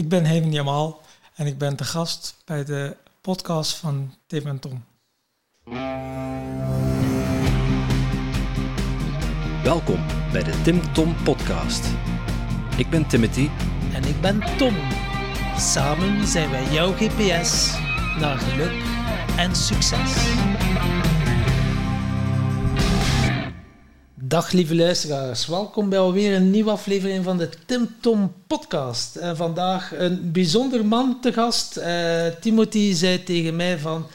Ik ben Heven Jamal en ik ben te gast bij de podcast van Tim en Tom. Welkom bij de Tim Tom Podcast. Ik ben Timothy. En ik ben Tom. Samen zijn wij jouw GPS naar geluk en succes. Dag lieve luisteraars, welkom bij alweer een nieuwe aflevering van de Tim Tom podcast. En vandaag een bijzonder man te gast. Eh, Timothy zei tegen mij van...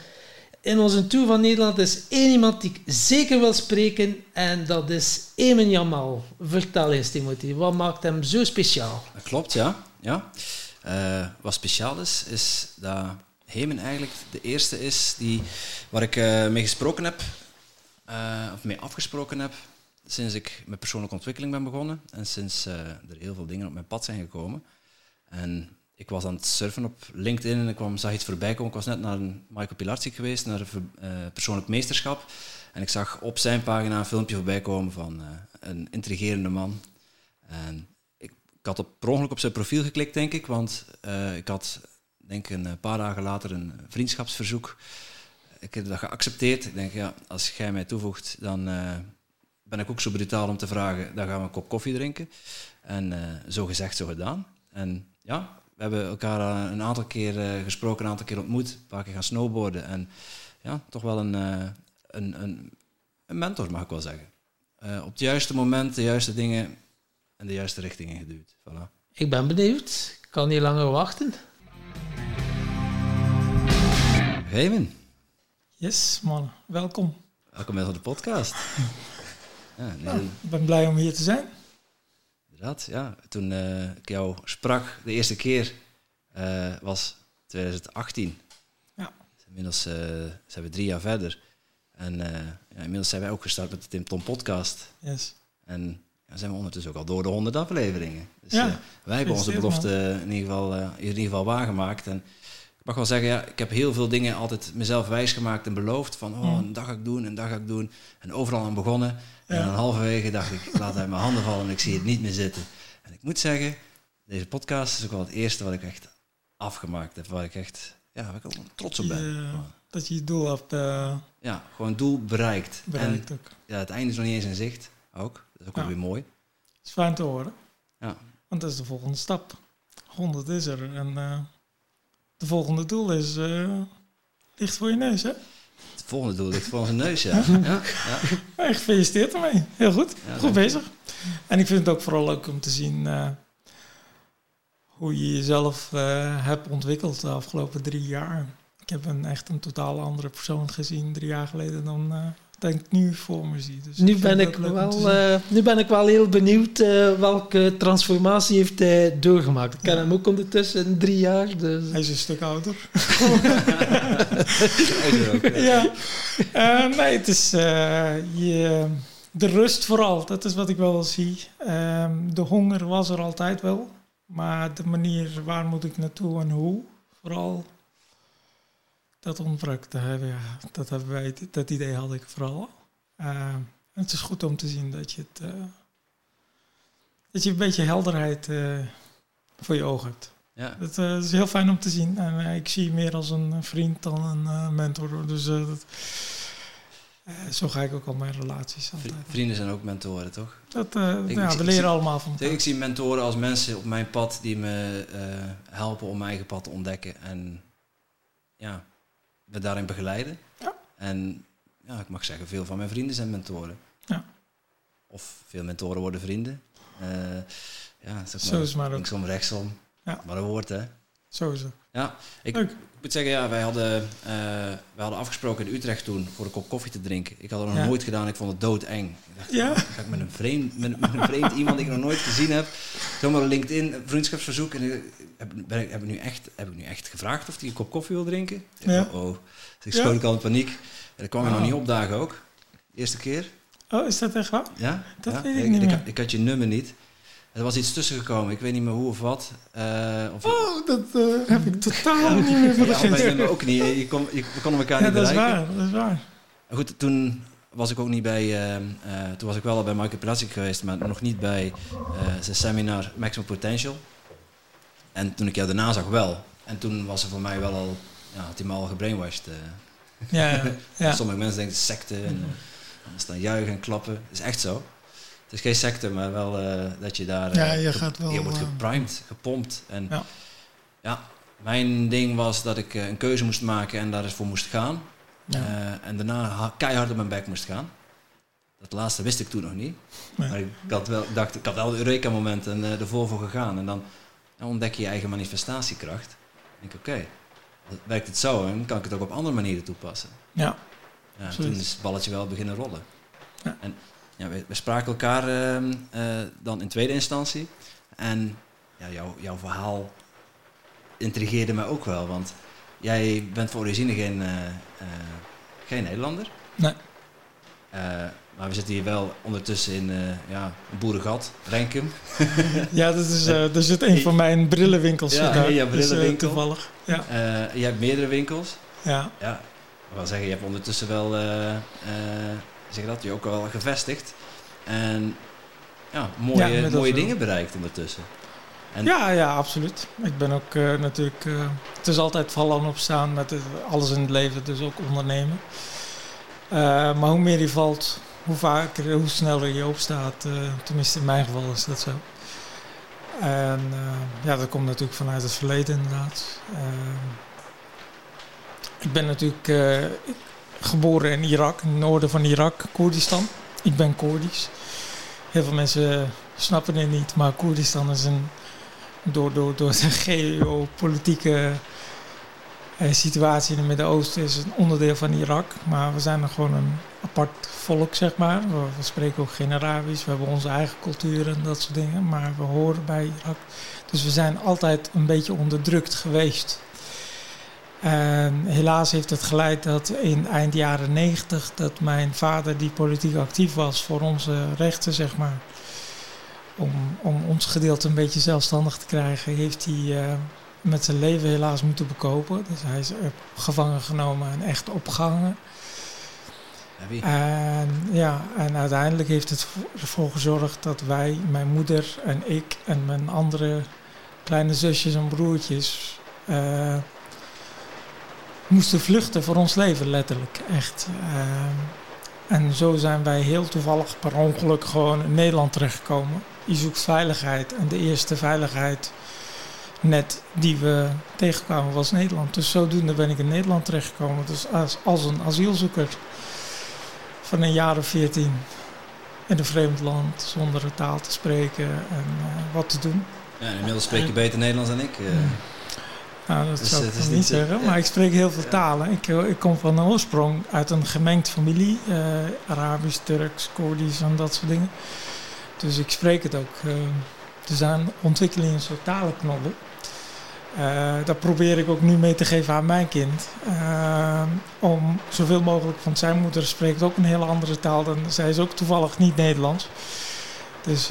In onze Tour van Nederland is één iemand die ik zeker wil spreken en dat is Eamon Jamal. Vertel eens Timothy, wat maakt hem zo speciaal? Dat klopt, ja. ja. Eh, wat speciaal is, is dat Hemen eigenlijk de eerste is die, waar ik uh, mee gesproken heb, of mee afgesproken heb, sinds ik met persoonlijke ontwikkeling ben begonnen en sinds er heel veel dingen op mijn pad zijn gekomen. En ik was aan het surfen op LinkedIn en ik kwam, zag iets voorbij komen. Ik was net naar een Michael Pilarczyk geweest, naar een persoonlijk meesterschap. En ik zag op zijn pagina een filmpje voorbij komen van een intrigerende man. En ik, had op, per ongeluk op zijn profiel geklikt, denk ik, want ik had denk een paar dagen later een vriendschapsverzoek. Ik heb dat geaccepteerd. Ik denk, ja, als jij mij toevoegt, dan ben ik ook zo brutaal om te vragen, dan gaan we een kop koffie drinken. En uh, zo gezegd, zo gedaan. En ja, we hebben elkaar een aantal keer uh, gesproken, een aantal keer ontmoet, een paar keer gaan snowboarden. En ja, toch wel een, een, een, een, mentor, mag ik wel zeggen. op het juiste moment, de juiste dingen en de juiste richtingen geduwd. Voilà. Ik ben benieuwd. Ik kan niet langer wachten. Raymond. Yes, man. Welkom. Welkom bij de podcast. ja, nee, nou, ik ben blij om hier te zijn. Inderdaad, ja. Toen uh, ik jou sprak de eerste keer uh, was 2018. Ja. Inmiddels uh, zijn we drie jaar verder. En ja, inmiddels zijn wij ook gestart met de Tim Tom podcast. Yes. En ja, zijn we ondertussen ook al door de honderd afleveringen. Dus ja, wij hebben onze belofte in ieder, geval, in ieder geval waargemaakt. En mag wel zeggen, ja, ik heb heel veel dingen altijd mezelf wijsgemaakt en beloofd. Van, oh, een dag ga ik doen, een dag ga ik doen. En overal aan begonnen. En dan halverwege dacht ik, ik laat uit mijn handen vallen en ik zie het niet meer zitten. En ik moet zeggen, deze podcast is ook wel het eerste wat ik echt afgemaakt heb. Waar ik echt, ja, waar ik ook trots op ben. dat je je doel hebt... Uh... Ja, gewoon doel bereikt. Bereikt ook. Ja, het einde is nog niet eens in zicht. Ook. Dat is ook wel weer mooi. Dat is fijn te horen. Ja. Want dat is de volgende stap. 100 is er. En... Uh de volgende doel is uh, ligt voor je neus, hè? Het volgende doel ligt voor onze neus, ja. ja, gefeliciteerd ermee. Heel goed. goed bezig. En ik vind het ook vooral leuk om te zien uh, hoe je jezelf uh, hebt ontwikkeld de afgelopen drie jaar. Ik heb een echt een totaal andere persoon gezien drie jaar geleden dan denk nu voor me zie. Dus nu, ben ik wel, uh, nu ben ik wel heel benieuwd uh, welke transformatie heeft hij doorgemaakt. Ik ken ja. hem ook ondertussen drie jaar. Dus. Hij is een stuk ouder. ja. Uh, nee, het is je, de rust vooral. Dat is wat ik wel zie. Ehm, de honger was er altijd wel. Maar de manier waar moet ik naartoe en hoe, vooral dat ontbrak. Dat hebben, ja, dat, hebben wij, dat idee had ik vooral. Uh, het is goed om te zien dat je, het, uh, dat je een beetje helderheid uh, voor je ogen hebt. Ja. Dat is heel fijn om te zien. En ik zie je meer als een vriend dan een mentor. Dus dat, zo ga ik ook al mijn relaties altijd. Vrienden zijn ook mentoren, toch? Dat, ja, we leren allemaal van elkaar. Ik zie mentoren als mensen op mijn pad die me helpen om mijn eigen pad te ontdekken. En ja, me daarin begeleiden. Ja. En ja, ik mag zeggen, veel van mijn vrienden zijn mentoren. Ja. Of veel mentoren worden vrienden. Uh, ja, zeg maar, Zo is maar ook. linksom, rechtsom. Ja. Maar een woord, hè? Zo is het. Ja, ik, ik, moet zeggen, ja, wij hadden, uh, wij hadden afgesproken in Utrecht toen voor een kop koffie te drinken. Ik had het nog nooit gedaan, ik vond het doodeng. Ik dacht, ja? ga ik met een vreemd, met, met een vreemd iemand die ik nog nooit gezien heb, zomaar een LinkedIn vriendschapsverzoek. En ik, heb, ben ik, heb, ik nu echt, heb ik nu echt gevraagd of hij een kop koffie wil drinken? Ja. Oh, oh. Dus ik schoot ik al in paniek. En dat kwam je nog niet opdagen ook. eerste keer. Oh, is dat echt waar? Ja. Dat ja. weet ik, niet ik, ik, had je nummer niet. Er was iets tussen gekomen. Ik weet niet meer hoe of wat. Uh, of oh, dat uh, heb ik totaal niet meer voor de. Ja, ook niet. Je kon, je, we konden elkaar ja, niet dat bereiken. Is waar, dat is waar. Goed, toen was ik ook niet bij... Uh, toen was ik wel al bij Michael Plastic geweest, maar nog niet bij zijn seminar Maximum Potential. En toen ik jou daarna zag wel. En toen was er voor mij wel al, ja, had hij me al gebrainwashed. eh. Ja, ja, ja. Sommige mensen denken secte en uh, staan juichen en klappen. Dat is echt zo. Het is geen secte, maar wel uh, dat je daar... ja, je gaat wel... Je wordt geprimed, gepompt. En ja. ja, mijn ding was dat ik een keuze moest maken en daar eens voor moest gaan. Ja. En daarna keihard op mijn bek moest gaan. Dat laatste wist ik toen nog niet. Nee. Maar ik had wel, dacht, ik had wel de Eureka-moment en uh, ervoor voor gegaan. En dan, dan ontdek je je eigen manifestatiekracht. Ik denk, oké, okay, werkt het zo en kan ik het ook op andere manieren toepassen. Ja. ja toen is het balletje wel beginnen rollen. Ja. En ja, we, we spraken elkaar uh, dan in tweede instantie. En ja, jou, jouw verhaal intrigeerde mij ook wel, want jij bent voor origine geen, uh, geen Nederlander. Nee. Maar we zitten hier wel ondertussen in uh, ja, een boerengat, Renkum. ja, dat is, uh, er zit een van mijn brillenwinkels. Ja, daar, ja brillenwinkel. Dus, toevallig. Ja. je hebt meerdere winkels. Ja. ja. Ik wil zeggen, je hebt ondertussen wel, zeg dat, je ook wel gevestigd. En ja, mooie, ja, mooie dingen bereikt ondertussen. En ja, ja, absoluut. Ik ben ook uh, natuurlijk. Uh, het is altijd vallen en opstaan met het, alles in het leven, dus ook ondernemen. Uh, maar hoe meer je valt, hoe vaker, hoe sneller je opstaat. tenminste, in mijn geval is dat zo. En ja, dat komt natuurlijk vanuit het verleden inderdaad. ik ben natuurlijk geboren in Irak, in het noorden van Irak, Koerdistan. Ik ben Koerdisch. Heel veel mensen snappen het niet, maar Koerdistan is een door, door, door de geopolitieke eh, situatie in het Midden-Oosten is een onderdeel van Irak. Maar we zijn er gewoon een apart volk, zeg maar. We, we, spreken ook geen Arabisch, we hebben onze eigen cultuur en dat soort dingen. Maar we horen bij Irak. Dus we zijn altijd een beetje onderdrukt geweest. En helaas heeft het geleid dat in eind jaren negentig... dat mijn vader, die politiek actief was voor onze rechten, zeg maar om, om ons gedeelte een beetje zelfstandig te krijgen, heeft hij uh, met zijn leven helaas moeten bekopen. Dus hij is gevangen genomen en echt opgehangen. Ja, en, ja, en uiteindelijk heeft het ervoor gezorgd dat wij, mijn moeder en ik en mijn andere kleine zusjes en broertjes, uh, moesten vluchten voor ons leven, letterlijk. Echt. Uh, en zo zijn wij heel toevallig per ongeluk gewoon in Nederland terechtgekomen. Je zoekt veiligheid en de eerste veiligheid net die we tegenkwamen was Nederland. Dus zodoende ben ik in Nederland terechtgekomen. Dus als, als een asielzoeker van een jaar of veertien in een vreemd land zonder een taal te spreken en uh, wat te doen. Ja, inmiddels spreek je beter Nederlands dan ik. Uh. Nou, dat Dus zou ik niet zeggen, maar ik spreek heel veel talen. Ik, eh, ik kom van oorsprong uit een gemengd familie, eh, Arabisch, Turks, Koerdisch en dat soort dingen. Dus ik spreek het ook. eh, er zijn ontwikkelingen in soort talenknollen. Eh, daar probeer ik ook nu mee te geven aan mijn kind. Om zoveel mogelijk, want zijn moeder spreekt ook een hele andere taal dan zij is ook toevallig niet Nederlands. Dus,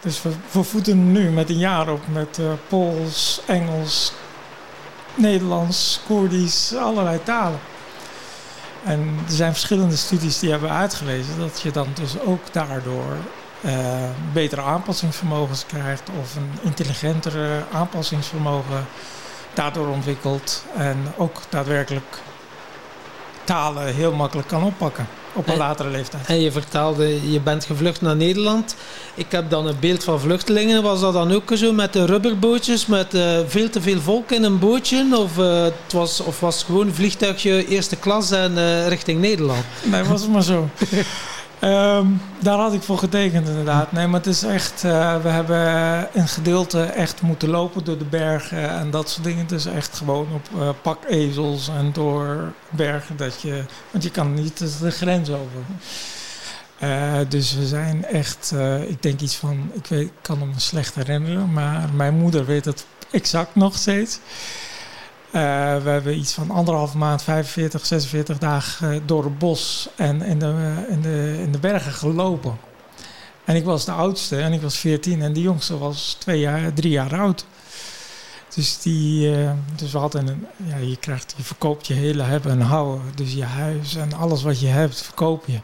dus we, we voeden nu met een jaar op met Pools, Engels, Nederlands, Koerdisch, allerlei talen. En er zijn verschillende studies die hebben uitgewezen dat je dan dus ook daardoor eh, betere aanpassingsvermogens krijgt of een intelligentere aanpassingsvermogen daardoor ontwikkelt en ook daadwerkelijk talen heel makkelijk kan oppakken op een En- latere leeftijd. En je vertaalde, je bent gevlucht naar Nederland. Ik heb dan een beeld van vluchtelingen. Was dat dan ook zo met de rubberbootjes, met eh, veel te veel volk in een bootje? Of, eh, het was, of was het gewoon vliegtuigje eerste klas en eh, richting Nederland? Nee, was het maar zo. Ehm, daar had ik voor getekend inderdaad. Nee, maar het is echt... eh, we hebben een gedeelte echt moeten lopen door de bergen en dat soort dingen. Dus echt gewoon op eh, pakezels en door bergen. Dat je, want je kan niet de- grens over. Eh, dus we zijn echt... ik denk iets van... Ik, weet, ik kan hem slecht herinneren, maar mijn moeder weet het exact nog steeds. Eh, we hebben iets van anderhalve maand, 45, 46 dagen eh, door het bos en in de, in, de, in de bergen gelopen. En ik was de oudste en ik was 14 en de jongste was twee jaar, drie jaar oud. Dus, die, eh, dus we hadden een, ja, je, krijgt, je verkoopt je hele hebben en houden. Dus je huis en alles wat je hebt verkoop je.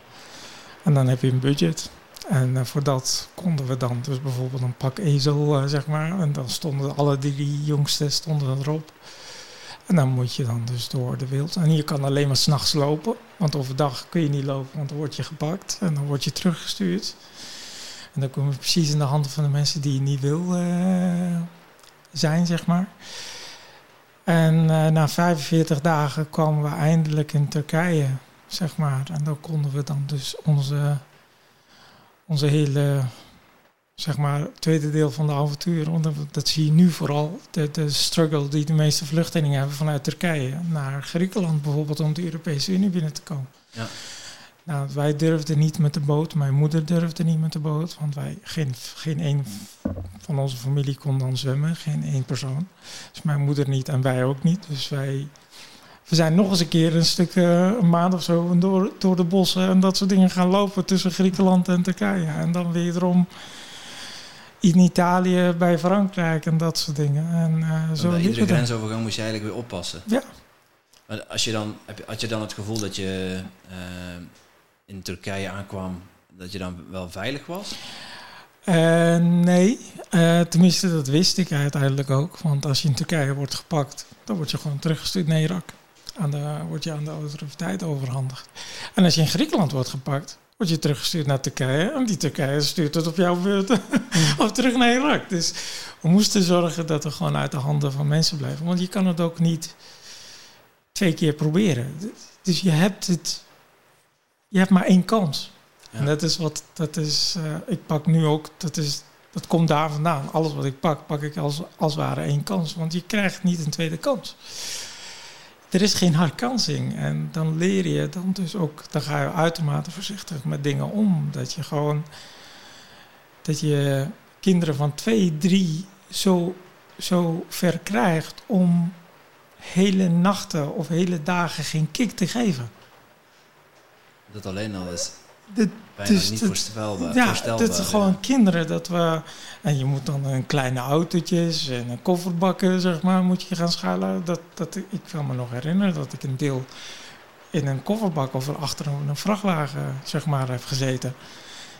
En dan heb je een budget. En voor dat konden we dan dus bijvoorbeeld een pak ezel, zeg maar. En dan stonden alle drie jongsten stonden erop. En dan moet je dan dus door de wild. En je kan alleen maar s'nachts lopen. Want overdag kun je niet lopen, want dan word je gepakt. En dan word je teruggestuurd. En dan kom je precies in de handen van de mensen die je niet wil uh, zijn, zeg maar. En uh, na 45 dagen kwamen we eindelijk in Turkije, zeg maar. En dan konden we dan dus onze, onze hele, zeg maar, tweede deel van de avontuur. Want dat zie je nu vooral, de, de struggle die de meeste vluchtelingen hebben vanuit Turkije naar Griekenland bijvoorbeeld om de Europese Unie binnen te komen. Ja. Nou, wij durfden niet met de boot. Mijn moeder durfde niet met de boot. Want wij, geen, geen één van onze familie kon dan zwemmen. Geen één persoon. Dus mijn moeder niet en wij ook niet. Dus wij we zijn nog eens een keer een stuk, uh, een maand of zo, door, door de bossen en dat soort dingen gaan lopen tussen Griekenland en Turkije. En dan weer erom in Italië bij Frankrijk en dat soort dingen. En, uh, zo bij iedere grensovergang moest je eigenlijk weer oppassen. Ja. Maar als je dan, heb, had je dan het gevoel dat je uh, in Turkije aankwam, dat je dan wel veilig was? Uh, nee, uh, tenminste dat wist ik uiteindelijk ook. Want als je in Turkije wordt gepakt, dan word je gewoon teruggestuurd naar Irak. Aan de, word je aan de autoriteit overhandigd. En als je in Griekenland wordt gepakt, word je teruggestuurd naar Turkije. En die Turkije stuurt het op jouw beurt of terug naar Irak. Dus we moesten zorgen dat we gewoon uit de handen van mensen blijven. Want je kan het ook niet twee keer proberen. Dus je hebt het je hebt maar één kans. Ja. En dat is wat, dat is, uh, ik pak nu ook, dat, is, dat komt daar vandaan. Alles wat ik pak, pak ik als, als ware één kans. Want je krijgt niet een tweede kans. Er is geen herkansing. En dan leer je dan dus ook, dan ga je uitermate voorzichtig met dingen om. Dat je gewoon, dat je kinderen van twee, drie zo, zo ver krijgt om hele nachten of hele dagen geen kick te geven. Dat alleen al is bijna dus niet voorstelbaar. Ja, voorstelbaar, dit is ja. gewoon kinderen. Dat we, en je moet dan een kleine autootjes en een kofferbakken, zeg maar, moet je gaan schuilen. Dat, dat, ik kan me nog herinneren dat ik een deel in een kofferbak of achter een, vrachtwagen, zeg maar, heb gezeten.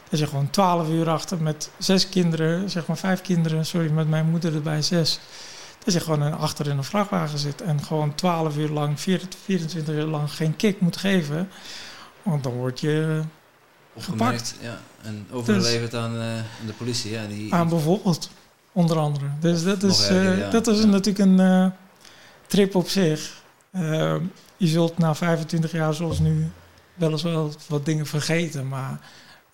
Dat je gewoon twaalf uur achter met zes kinderen, zeg maar vijf kinderen, sorry, met mijn moeder erbij zes. Dat je gewoon achter in een vrachtwagen zit en gewoon twaalf uur lang, 24 uur lang geen kick moet geven. Want dan word je Opgemerkt, ja. En overgeleverd aan, eh, aan de politie. Ja, die, aan bijvoorbeeld, onder andere. Dus dat is, erger, eh, ja. dat is Ja. natuurlijk een eh, trip op zich. Je zult na 25 jaar zoals nu wel eens wel wat dingen vergeten, maar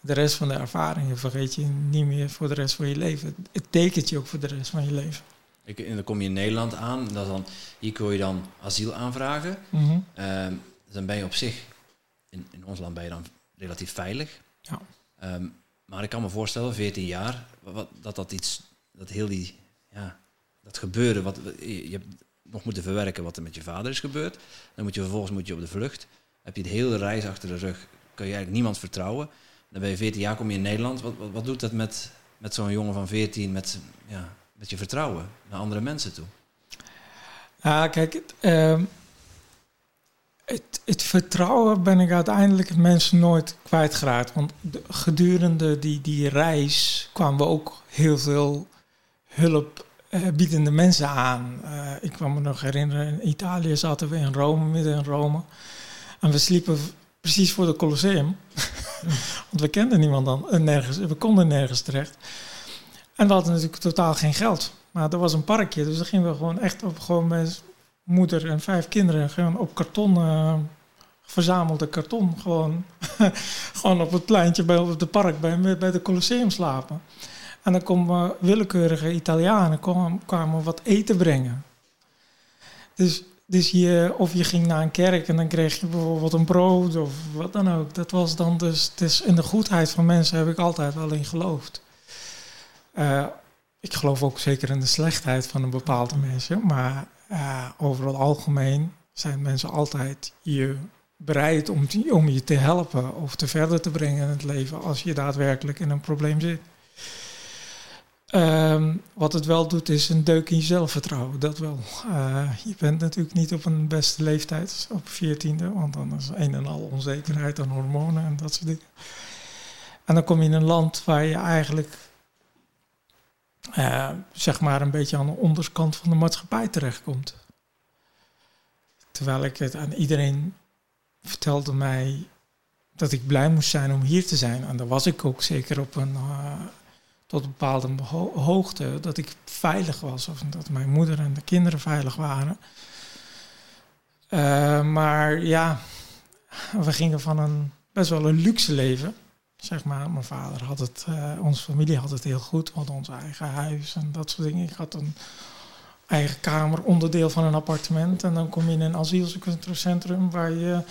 de rest van de ervaringen vergeet je niet meer voor de rest van je leven. Het tekent je ook voor de rest van je leven. Ik, en dan kom je in Nederland aan. Dat dan, hier kun je dan asiel aanvragen. Mhm. Ehm, dus dan ben je op zich, in, in ons land ben je dan relatief veilig. Ja. Ehm, maar ik kan me voorstellen, 14 jaar, wat, dat dat iets, dat heel die, ja, dat gebeuren, wat, je, hebt nog moeten verwerken wat er met je vader is gebeurd. Dan moet je vervolgens moet je op de vlucht. Heb je de hele reis achter de rug, kan je eigenlijk niemand vertrouwen. Dan ben je 14 jaar, kom je in Nederland. Wat, wat, wat doet dat met, met zo'n jongen van 14, met, ja, met je vertrouwen naar andere mensen toe? Ja, kijk, ehm, het, het vertrouwen ben ik uiteindelijk mensen nooit kwijtgeraakt. Want de- gedurende die, die reis kwamen we ook heel veel hulp eh, biedende mensen aan. Eh, ik kan me nog herinneren, in Italië zaten we in Rome, midden in Rome. En we sliepen precies voor de Colosseum. Want we kenden niemand dan, eh, nergens, we konden nergens terecht. En we hadden natuurlijk totaal geen geld. Maar er was een parkje, dus dan gingen we gewoon echt op gewoon met moeder en vijf kinderen gewoon op karton, eh, verzamelde karton, gewoon, gewoon op het pleintje bij op het park bij, bij de Colosseum slapen. En dan komen willekeurige Italianen kwamen, kwamen wat eten brengen. Dus, dus je, of je ging naar een kerk en dan kreeg je bijvoorbeeld een brood of wat dan ook. Dat was dan dus, dus in de goedheid van mensen heb ik altijd wel in geloofd. Eh, ik geloof ook zeker in de slechtheid van een bepaalde mensen, maar eh, over het algemeen zijn mensen altijd je bereid om, om je te helpen of te verder te brengen in het leven als je daadwerkelijk in een probleem zit. Ehm, wat het wel doet is een deuk in je zelfvertrouwen, dat wel. Eh, je bent natuurlijk niet op een beste leeftijd, op 14e, want dan is een en al onzekerheid aan hormonen en dat soort dingen. En dan kom je in een land waar je eigenlijk, eh, zeg maar, een beetje aan de onderkant van de maatschappij terechtkomt. Terwijl ik het aan iedereen vertelde mij dat ik blij moest zijn om hier te zijn. En daar was ik ook zeker op een, uh, tot een bepaalde hoogte, dat ik veilig was. Of dat mijn moeder en de kinderen veilig waren. Uh, maar ja, we gingen van een best wel een luxe leven. Zeg maar, mijn vader had het, uh, onze familie had het heel goed. Hadden ons eigen huis en dat soort dingen. Ik had een eigen kamer, onderdeel van een appartement. En dan kom je in een asielzoekerscentrum waar je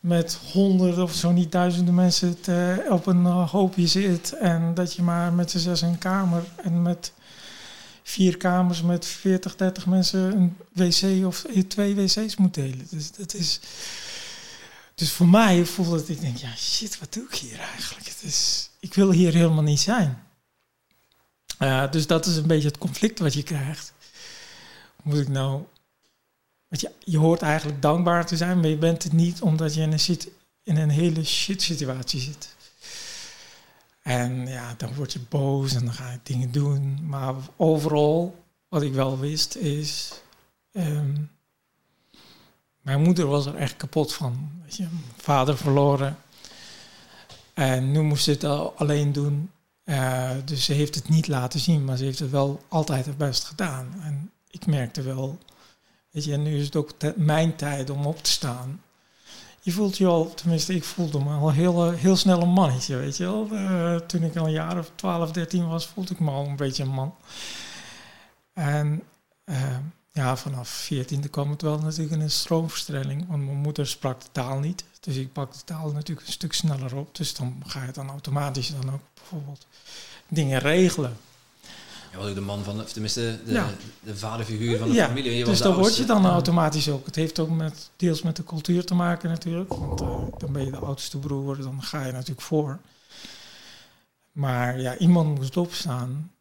met honderden of zo niet duizenden mensen te, op een uh, hoopje zit. En dat je maar met z'n zes een kamer en met vier kamers met 40, 30 mensen een wc of twee wc's moet delen. Dus dat is. Dus voor mij voelde het, ik denk, ja shit, wat doe ik hier eigenlijk? Het is, ik wil hier helemaal niet zijn. Uh, dus dat is een beetje het conflict wat je krijgt. Moet ik nou want je, je hoort eigenlijk dankbaar te zijn, maar je bent het niet omdat je in een, in een hele shit situatie zit. En ja, dan word je boos en dan ga je dingen doen. Maar overal, wat ik wel wist, is. Ehm, mijn moeder was er echt kapot van. Weet je, vader verloren. En nu moest ze het alleen doen. Uh, dus ze heeft het niet laten zien, maar ze heeft het wel altijd het best gedaan. En ik merkte wel Weet je, en nu is het ook mijn tijd om op te staan. Je voelt je al, tenminste ik voelde me al heel, eh, heel snel een mannetje, weet je wel. Uh, toen ik al een jaar of 12, 13 was, voelde ik me al een beetje een man. En ja, vanaf 14 kwam het wel natuurlijk in een stroomverstrengeling, want mijn moeder sprak de taal niet. Dus ik pak de taal natuurlijk een stuk sneller op. Dus dan ga je dan automatisch dan ook bijvoorbeeld dingen regelen. Je was ook de man van, of tenminste de, de vaderfiguur van de familie. Je dus dan word je dan automatisch ook. Het heeft ook met, deels met de cultuur te maken natuurlijk. Want uh, dan ben je de oudste broer, dan ga je natuurlijk voor. Maar ja, iemand moest opstaan.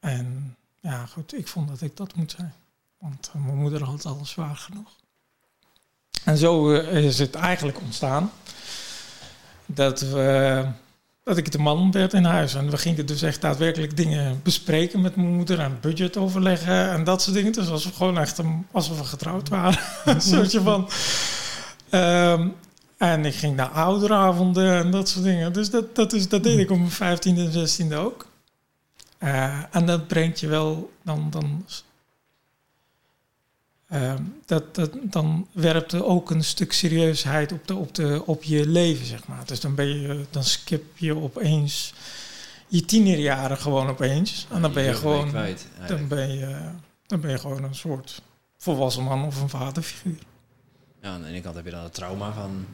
En ja, goed, ik vond dat ik dat moet zijn. Want uh, mijn moeder had alles zwaar genoeg. En zo uh, is het eigenlijk ontstaan. Dat we dat ik de man werd in huis. En we gingen dus echt daadwerkelijk dingen bespreken met mijn moeder en budget overleggen en dat soort dingen. Dus alsof we gewoon echt alsof we getrouwd waren. een soortje van. Um, en ik ging naar ouderavonden en dat soort dingen. Dus dat, dat, is, dat deed ik op mijn vijftiende en zestiende ook. Uh, en dat brengt je wel, dan, dan Ehm, dat, dat, dan werpt er ook een stuk serieusheid op, de, op, de, op je leven, zeg maar. Dus dan, ben je, dan skip je opeens je tienerjaren gewoon opeens. En dan ben je, gewoon. Dan, ben je, dan ben je gewoon een soort volwassen man of een vaderfiguur. Ja, aan de ene kant heb je dan het trauma van,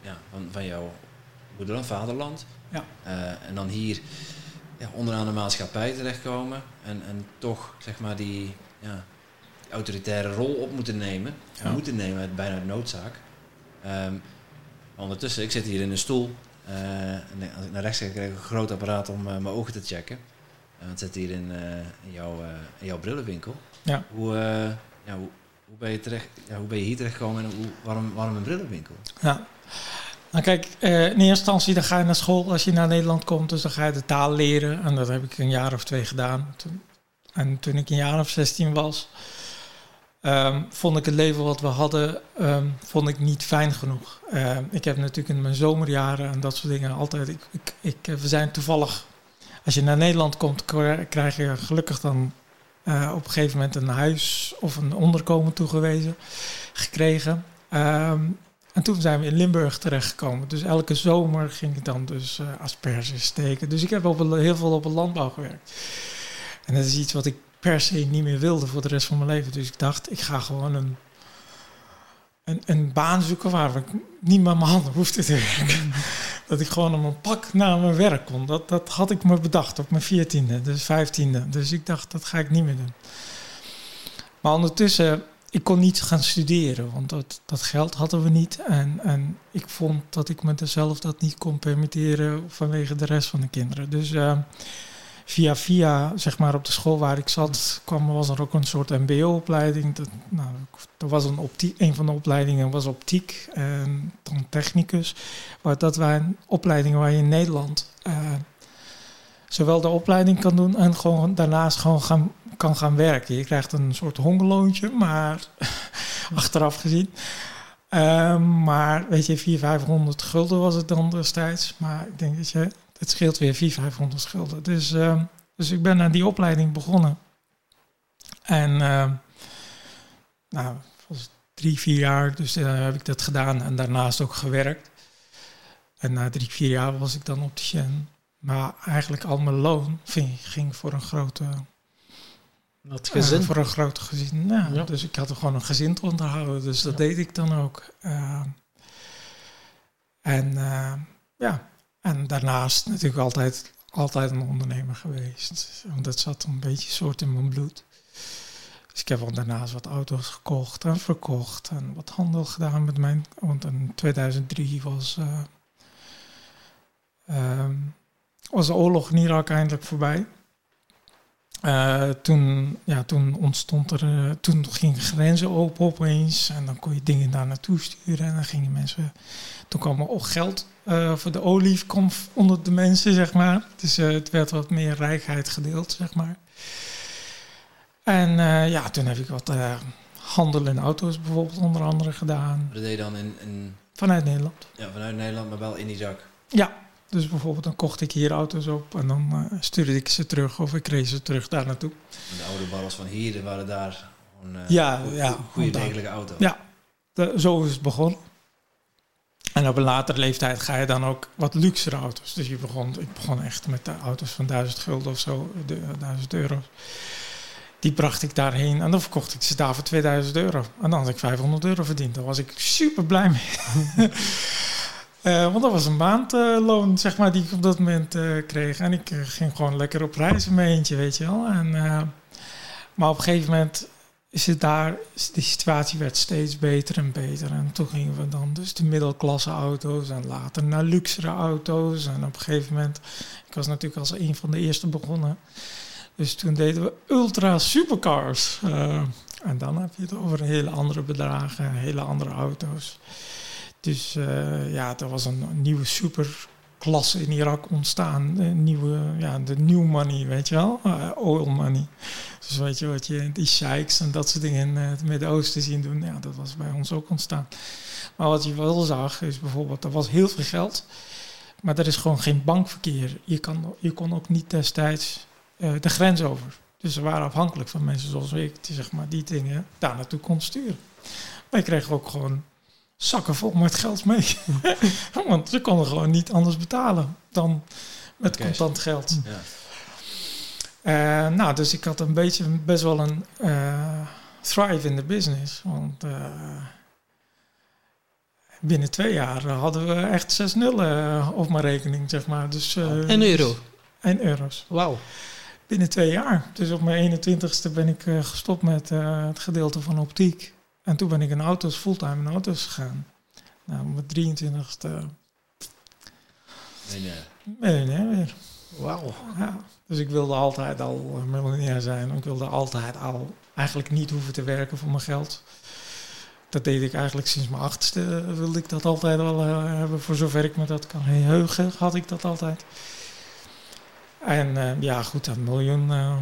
ja, van, van jouw moederland, vaderland. Ja. Uh, en dan hier ja, onderaan de maatschappij terechtkomen. En, en toch, zeg maar, die. Ja, autoritaire rol op moeten nemen. Ja. Moeten nemen, bijna noodzaak. Um, ondertussen, ik zit hier in een stoel. Uh, en als ik naar rechts kijk, krijg ik een groot apparaat om uh, mijn ogen te checken. Uh, het zit hier in, in, jouw, in jouw brillenwinkel. Ja. Hoe, ja, hoe, hoe, ben je terecht, ja, hoe ben je hier terechtgekomen en hoe, waarom, waarom een brillenwinkel? Ja. Nou kijk, in eerste instantie dan ga je naar school als je naar Nederland komt. Dus dan ga je de taal leren. En dat heb ik een jaar of twee gedaan. Toen, en toen ik een jaar of 16 was, Um, vond ik het leven wat we hadden, um, vond ik niet fijn genoeg. Uh, ik heb natuurlijk in mijn zomerjaren en dat soort dingen altijd. Ik, ik, eh, we zijn toevallig. Als je naar Nederland komt, krijg je gelukkig dan uh, op een gegeven moment een huis of een onderkomen toegewezen gekregen. En toen zijn we in Limburg terechtgekomen. Dus elke zomer ging ik dan dus uh, steken. Dus ik heb heel veel op het landbouw gewerkt. En dat is iets wat ik per se niet meer wilde voor de rest van mijn leven. Dus ik dacht, ik ga gewoon een, een, een baan zoeken waar ik niet met mijn handen hoefde te werken. dat ik gewoon op mijn pak naar mijn werk kon. Dat, dat had ik me bedacht op mijn veertiende, dus vijftiende. Dus ik dacht, dat ga ik niet meer doen. Maar ondertussen, ik kon niet gaan studeren, want dat, dat geld hadden we niet. En, en ik vond dat ik mezelf dat niet kon permitteren vanwege de rest van de kinderen. Dus... Uh, via via, zeg maar, op de school waar ik zat, kwam, was er ook een soort mbo-opleiding. Dat, nou, er was een, optiek, een van de opleidingen was optiek en dan technicus. Maar dat waren opleidingen waar je in Nederland uh, zowel de opleiding kan doen en gewoon daarnaast gewoon kan gaan werken. Je krijgt een soort hongerloontje, maar achteraf gezien. Um, maar weet je, 400, 500 gulden was het dan destijds. Maar ik denk dat je, het scheelt weer 400, 500 gulden. Dus, uh, dus ik ben aan die opleiding begonnen. En uh, nou, drie, vier jaar, dus uh, heb ik dat gedaan en daarnaast ook gewerkt. En na drie, vier jaar was ik dan op de Shen. Maar eigenlijk al mijn loon ging, ging voor een grote dat gezin? Uh, voor een groot gezin. Nou, ja. Dus ik had er gewoon een gezin te onderhouden. Dus dat ja. deed ik dan ook. Uh, en ja, en daarnaast natuurlijk altijd, altijd een ondernemer geweest. Want dat zat een beetje soort in mijn bloed. Dus ik heb al daarnaast wat auto's gekocht en verkocht. En wat handel gedaan met mijn... Want in 2003 was... was de oorlog in Irak eindelijk voorbij. Uh, toen, ja, toen ontstond er, uh, toen gingen grenzen open opeens en dan kon je dingen daar naartoe sturen en dan gingen mensen, toen kwam er ook geld uh, voor de olie kwam onder de mensen, zeg maar. Dus het werd wat meer rijkheid gedeeld, zeg maar. En ja, toen heb ik wat handel in auto's bijvoorbeeld onder andere gedaan. Dat deed je dan in, in... Vanuit Nederland. Ja, vanuit Nederland, maar wel in Irak. Ja, dus bijvoorbeeld dan kocht ik hier auto's op en dan stuurde ik ze terug of ik kreeg ze terug daar naartoe. De oude barrels van hier waren daar gewoon ja, goede, ja, goede degelijke auto. Ja, de, zo is het begonnen. En op een latere leeftijd ga je dan ook wat luxere auto's. Dus je begon, ik begon echt met de auto's van 1000 gulden of zo, de, 1000 euro's. Die bracht ik daarheen en dan verkocht ik ze daar voor 2000 euro. En dan had ik 500 euro verdiend. Daar was ik super blij mee. Uh, want dat was een maandloon, zeg maar, die ik op dat moment uh, kreeg. En ik ging gewoon lekker op reis in mijn eentje, weet je wel. En, maar op een gegeven moment is het daar, de situatie werd steeds beter en beter. En toen gingen we dan dus de middelklasse auto's en later naar luxere auto's. En op een gegeven moment, ik was natuurlijk als een van de eerste begonnen. Dus toen deden we ultra supercars. en dan heb je het over hele andere bedragen, hele andere auto's. Dus uh, ja, er was een, een nieuwe superklasse in Irak ontstaan. Nieuwe, ja, de new money, weet je wel? Uh, oil money. Dus weet je wat je, die sheiks en dat soort dingen in het Midden-Oosten zien doen. Ja, dat was bij ons ook ontstaan. Maar wat je wel zag, is bijvoorbeeld, er was heel veel geld. Maar er is gewoon geen bankverkeer. Je, kan, je kon ook niet destijds uh, de grens over. Dus ze waren afhankelijk van mensen zoals ik, die zeg maar die dingen daar naartoe kon sturen. Maar je kreeg ook gewoon zakken vol met geld mee. Want ze konden gewoon niet anders betalen dan met Cash. contant geld. Ja. Uh, nou, dus ik had een beetje best wel een uh, thrive in the business. Want uh, binnen twee jaar hadden we echt zes nullen op mijn rekening, zeg maar. Dus, en euro? En euro's. Wauw. Binnen twee jaar. Dus op mijn 21ste ben ik gestopt met het gedeelte van optiek. En toen ben ik in auto's, fulltime in auto's gegaan. Nou, op mijn 23ste. Miljonair. Miljonair weer. Wauw. Ja, dus ik wilde altijd al miljonair zijn. Ik wilde altijd al eigenlijk niet hoeven te werken voor mijn geld. Dat deed ik eigenlijk sinds mijn achtste. Wilde ik dat altijd al uh, hebben. Voor zover ik me dat kan heugen, had ik dat altijd. En uh, ja, goed, dat miljoen. Uh,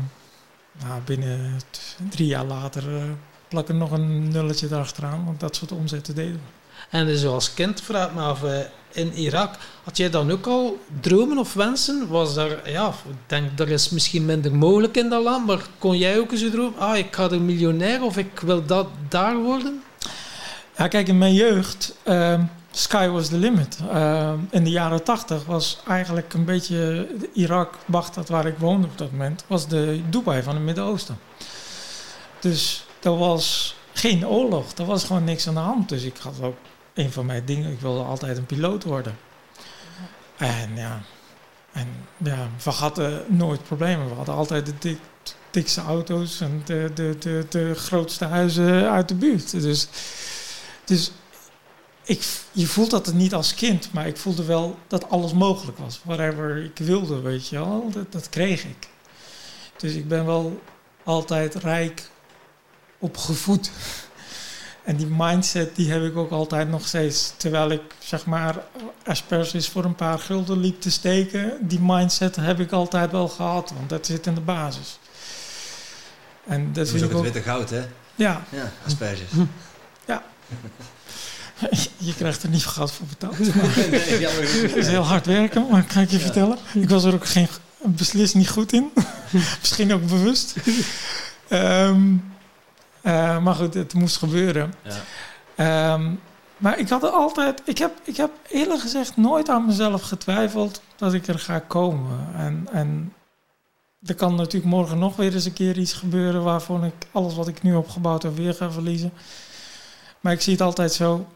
nou, binnen drie jaar later plak er nog een nulletje erachteraan, want dat soort omzetten deden we. En dus als kind, vraag me af, in Irak, had jij dan ook al dromen of wensen? Was daar, ja, ik denk, er is misschien minder mogelijk in dat land, maar kon jij ook eens dromen, ah, ik ga er miljonair of ik wil dat daar worden? Ja, kijk, in mijn jeugd, uh, sky was the limit. Uh, in de jaren tachtig was eigenlijk een beetje Irak, Baghdad, waar ik woonde op dat moment, was de Dubai van het Midden-Oosten. Dus er was geen oorlog. Er was gewoon niks aan de hand. Dus ik had ook een van mijn dingen. Ik wilde altijd een piloot worden. En ja, en ja we hadden nooit problemen. We hadden altijd de dik, dikste auto's en de, de, de, de grootste huizen uit de buurt. Dus, dus ik, je voelt dat niet als kind, maar ik voelde wel dat alles mogelijk was. Whatever ik wilde, weet je wel, dat, dat kreeg ik. Dus ik ben wel altijd rijk opgevoed. En die mindset die heb ik ook altijd nog steeds. Terwijl ik zeg maar asperges voor een paar gulden liep te steken. Die mindset heb ik altijd wel gehad. Want dat zit in de basis. En dat is ook het witte goud, hè? Ja, Ja, asperges. je krijgt er niet veel geld voor betaald. Nee, het is heel hard werken, maar kan ik je Ja. vertellen. Ik was er ook geen, beslist niet goed in. Misschien ook bewust. Ehm, eh, maar goed, het moest gebeuren. Ja. Ehm, maar ik had er altijd, ik heb, ik heb eerlijk gezegd nooit aan mezelf getwijfeld dat ik er ga komen. En, en er kan natuurlijk morgen nog weer eens een keer iets gebeuren waarvan ik alles wat ik nu opgebouwd heb weer ga verliezen. Maar ik zie het altijd zo.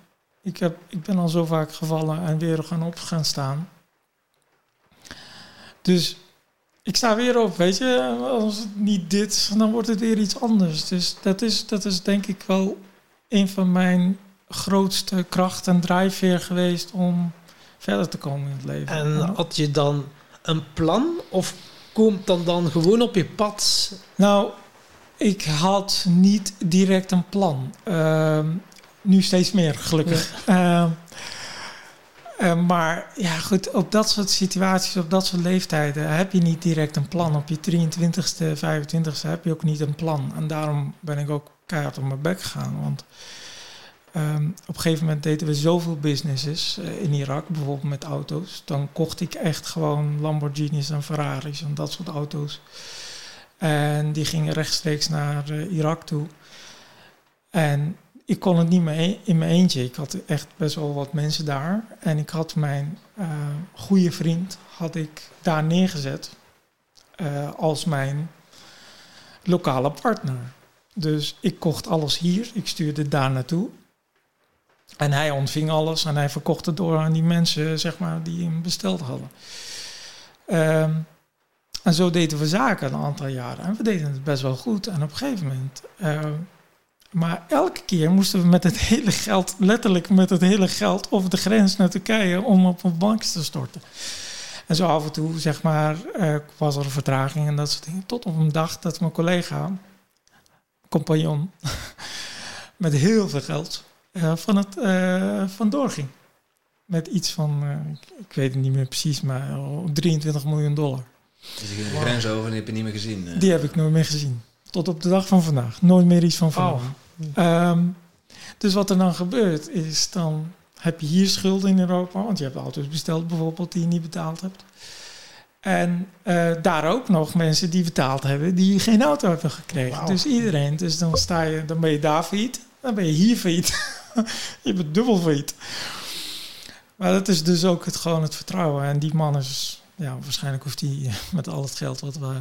Ik, heb, ik ben al zo vaak gevallen en weer gaan op gaan staan. Dus ik sta weer op, weet je. Als het niet dit, dan wordt het weer iets anders. Dus dat is, dat is denk ik wel een van mijn grootste kracht en drijfveer geweest om verder te komen in het leven. En had je dan een plan of komt dan dan gewoon op je pad? Nou, ik had niet direct een plan. Ehm, nu steeds meer, gelukkig. Ehm, eh, maar ja, goed, op dat soort situaties, op dat soort leeftijden, heb je niet direct een plan. Op je 23ste, 25ste heb je ook niet een plan. En daarom ben ik ook keihard op mijn bek gegaan. Want ehm, op een gegeven moment deden we zoveel businesses eh, in Irak, bijvoorbeeld met auto's. Dan kocht ik echt gewoon Lamborghinis en Ferraris en dat soort auto's. En die gingen rechtstreeks naar eh, Irak toe. En ik kon het niet meer e- in mijn eentje. Ik had echt best wel wat mensen daar. En ik had mijn eh goede vriend had ik daar neergezet eh, als mijn lokale partner. Dus ik kocht alles hier. Ik stuurde daar naartoe. En hij ontving alles en hij verkocht het door aan die mensen zeg maar, die hem besteld hadden. Ehm, en zo deden we zaken een aantal jaren. En we deden het best wel goed. En op een gegeven moment. eh, maar elke keer moesten we met het hele geld, letterlijk met het hele geld, over de grens naar Turkije om op een bank te storten. En zo af en toe, zeg maar, eh, was er een vertraging en dat soort dingen. Tot op een dag dat mijn collega, compagnon, met heel veel geld eh, van het eh, vandoor ging. Met iets van, eh, ik, ik weet het niet meer precies, maar oh, 23 miljoen dollar. Dus je ging de grens over en die heb je niet meer gezien. eh. Die heb ik nooit meer gezien. Tot op de dag van vandaag. Nooit meer iets van vernomen. Ehm, dus wat er dan gebeurt is, dan heb je hier schulden in Europa. Want je hebt auto's besteld bijvoorbeeld die je niet betaald hebt. En eh, daar ook nog mensen die betaald hebben die geen auto hebben gekregen. Dus iedereen. Dus dan sta je, dan ben je daar failliet. Dan ben je hier failliet. je bent dubbel failliet. Maar dat is dus ook het, gewoon het vertrouwen. En die man is, ja, waarschijnlijk hoeft hij met al het geld wat we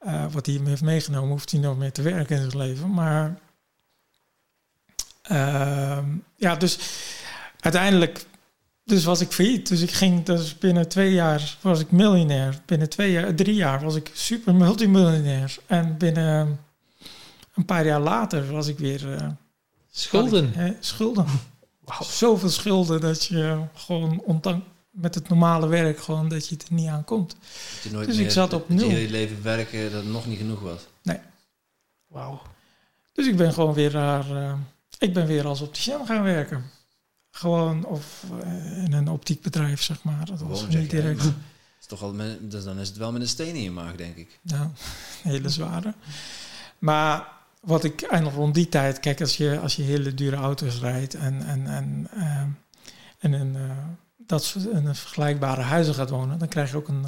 eh, wat hij heeft meegenomen, hoeft hij nog meer te werken in zijn leven. Maar ehm, ja, dus uiteindelijk dus was ik failliet. Dus ik ging, dus binnen twee jaar was ik miljonair. Binnen twee jaar, drie jaar was ik super multimiljonair. En binnen een paar jaar later was ik weer eh, Schulden. ik, hè, schulden. Zoveel schulden dat je gewoon ondanks met het normale werk gewoon dat je het er niet aan komt. Dat je nooit Dus meer, ik zat op dat je nul. heel je leven werken, dat het nog niet genoeg was. Wauw. Dus ik ben gewoon weer daar. eh, ik ben weer als opticien gaan werken. Gewoon of eh, in een optiekbedrijf, zeg maar. Dat was niet jij. direct. Is toch al met, dus dan is het wel met een steen in je maag, denk ik. Ja, een hele zware. Maar wat ik en rond die tijd, kijk, als je, als je hele dure auto's rijdt en, en, en, eh, en eh, dat in een vergelijkbare huizen gaat wonen, dan krijg je ook een,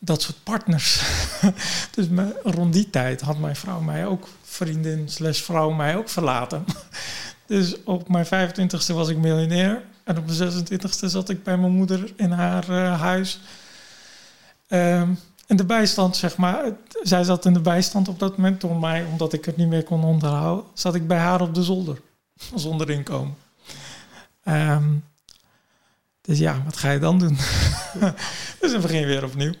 dat soort partners. dus rond die tijd had mijn vrouw mij ook, vriendin slash vrouw mij ook verlaten. dus op mijn 25ste was ik miljonair en op mijn 26ste zat ik bij mijn moeder in haar eh, huis. Ehm, in de bijstand, zeg maar. Zij zat in de bijstand op dat moment door mij, omdat ik het niet meer kon onderhouden. Zat ik bij haar op de zolder, zonder inkomen. Ehm, dus ja, wat ga je dan doen? dus dan begin je weer opnieuw.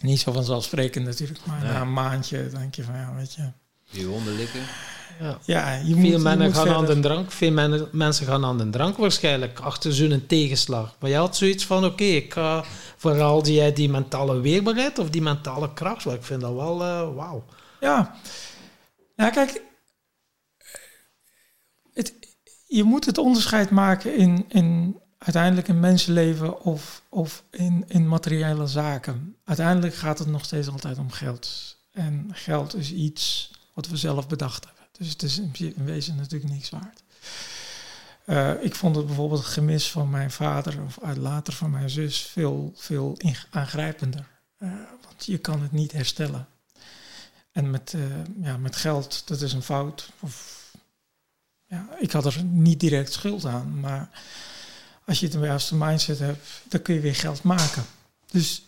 Niet zo vanzelfsprekend natuurlijk, maar Nee. na een maandje denk je van ja, weet je. Je honden likken. Ja. Ja, je Veel moet, je mensen gaan aan de drank. Veel men- mensen gaan aan de drank waarschijnlijk achter zo'n tegenslag. Maar je had zoiets van: oké, ik ga vooral die, die mentale weerbaarheid of die mentale kracht. wel, Ik vind dat wel eh, wauw. Ja. Ja, kijk. Het, je moet het onderscheid maken in, in uiteindelijk een mensenleven of, of in, in materiële zaken. Uiteindelijk gaat het nog steeds altijd om geld. En geld is iets wat we zelf bedacht hebben. Dus het is in, in wezen natuurlijk niks waard. Eh, ik vond het bijvoorbeeld het gemis van mijn vader of later van mijn zus veel, veel aangrijpender. Eh, want je kan het niet herstellen. En met, eh, ja, met geld, dat is een fout. Of, ja, ik had er niet direct schuld aan, maar als je de juiste mindset hebt, dan kun je weer geld maken. Dus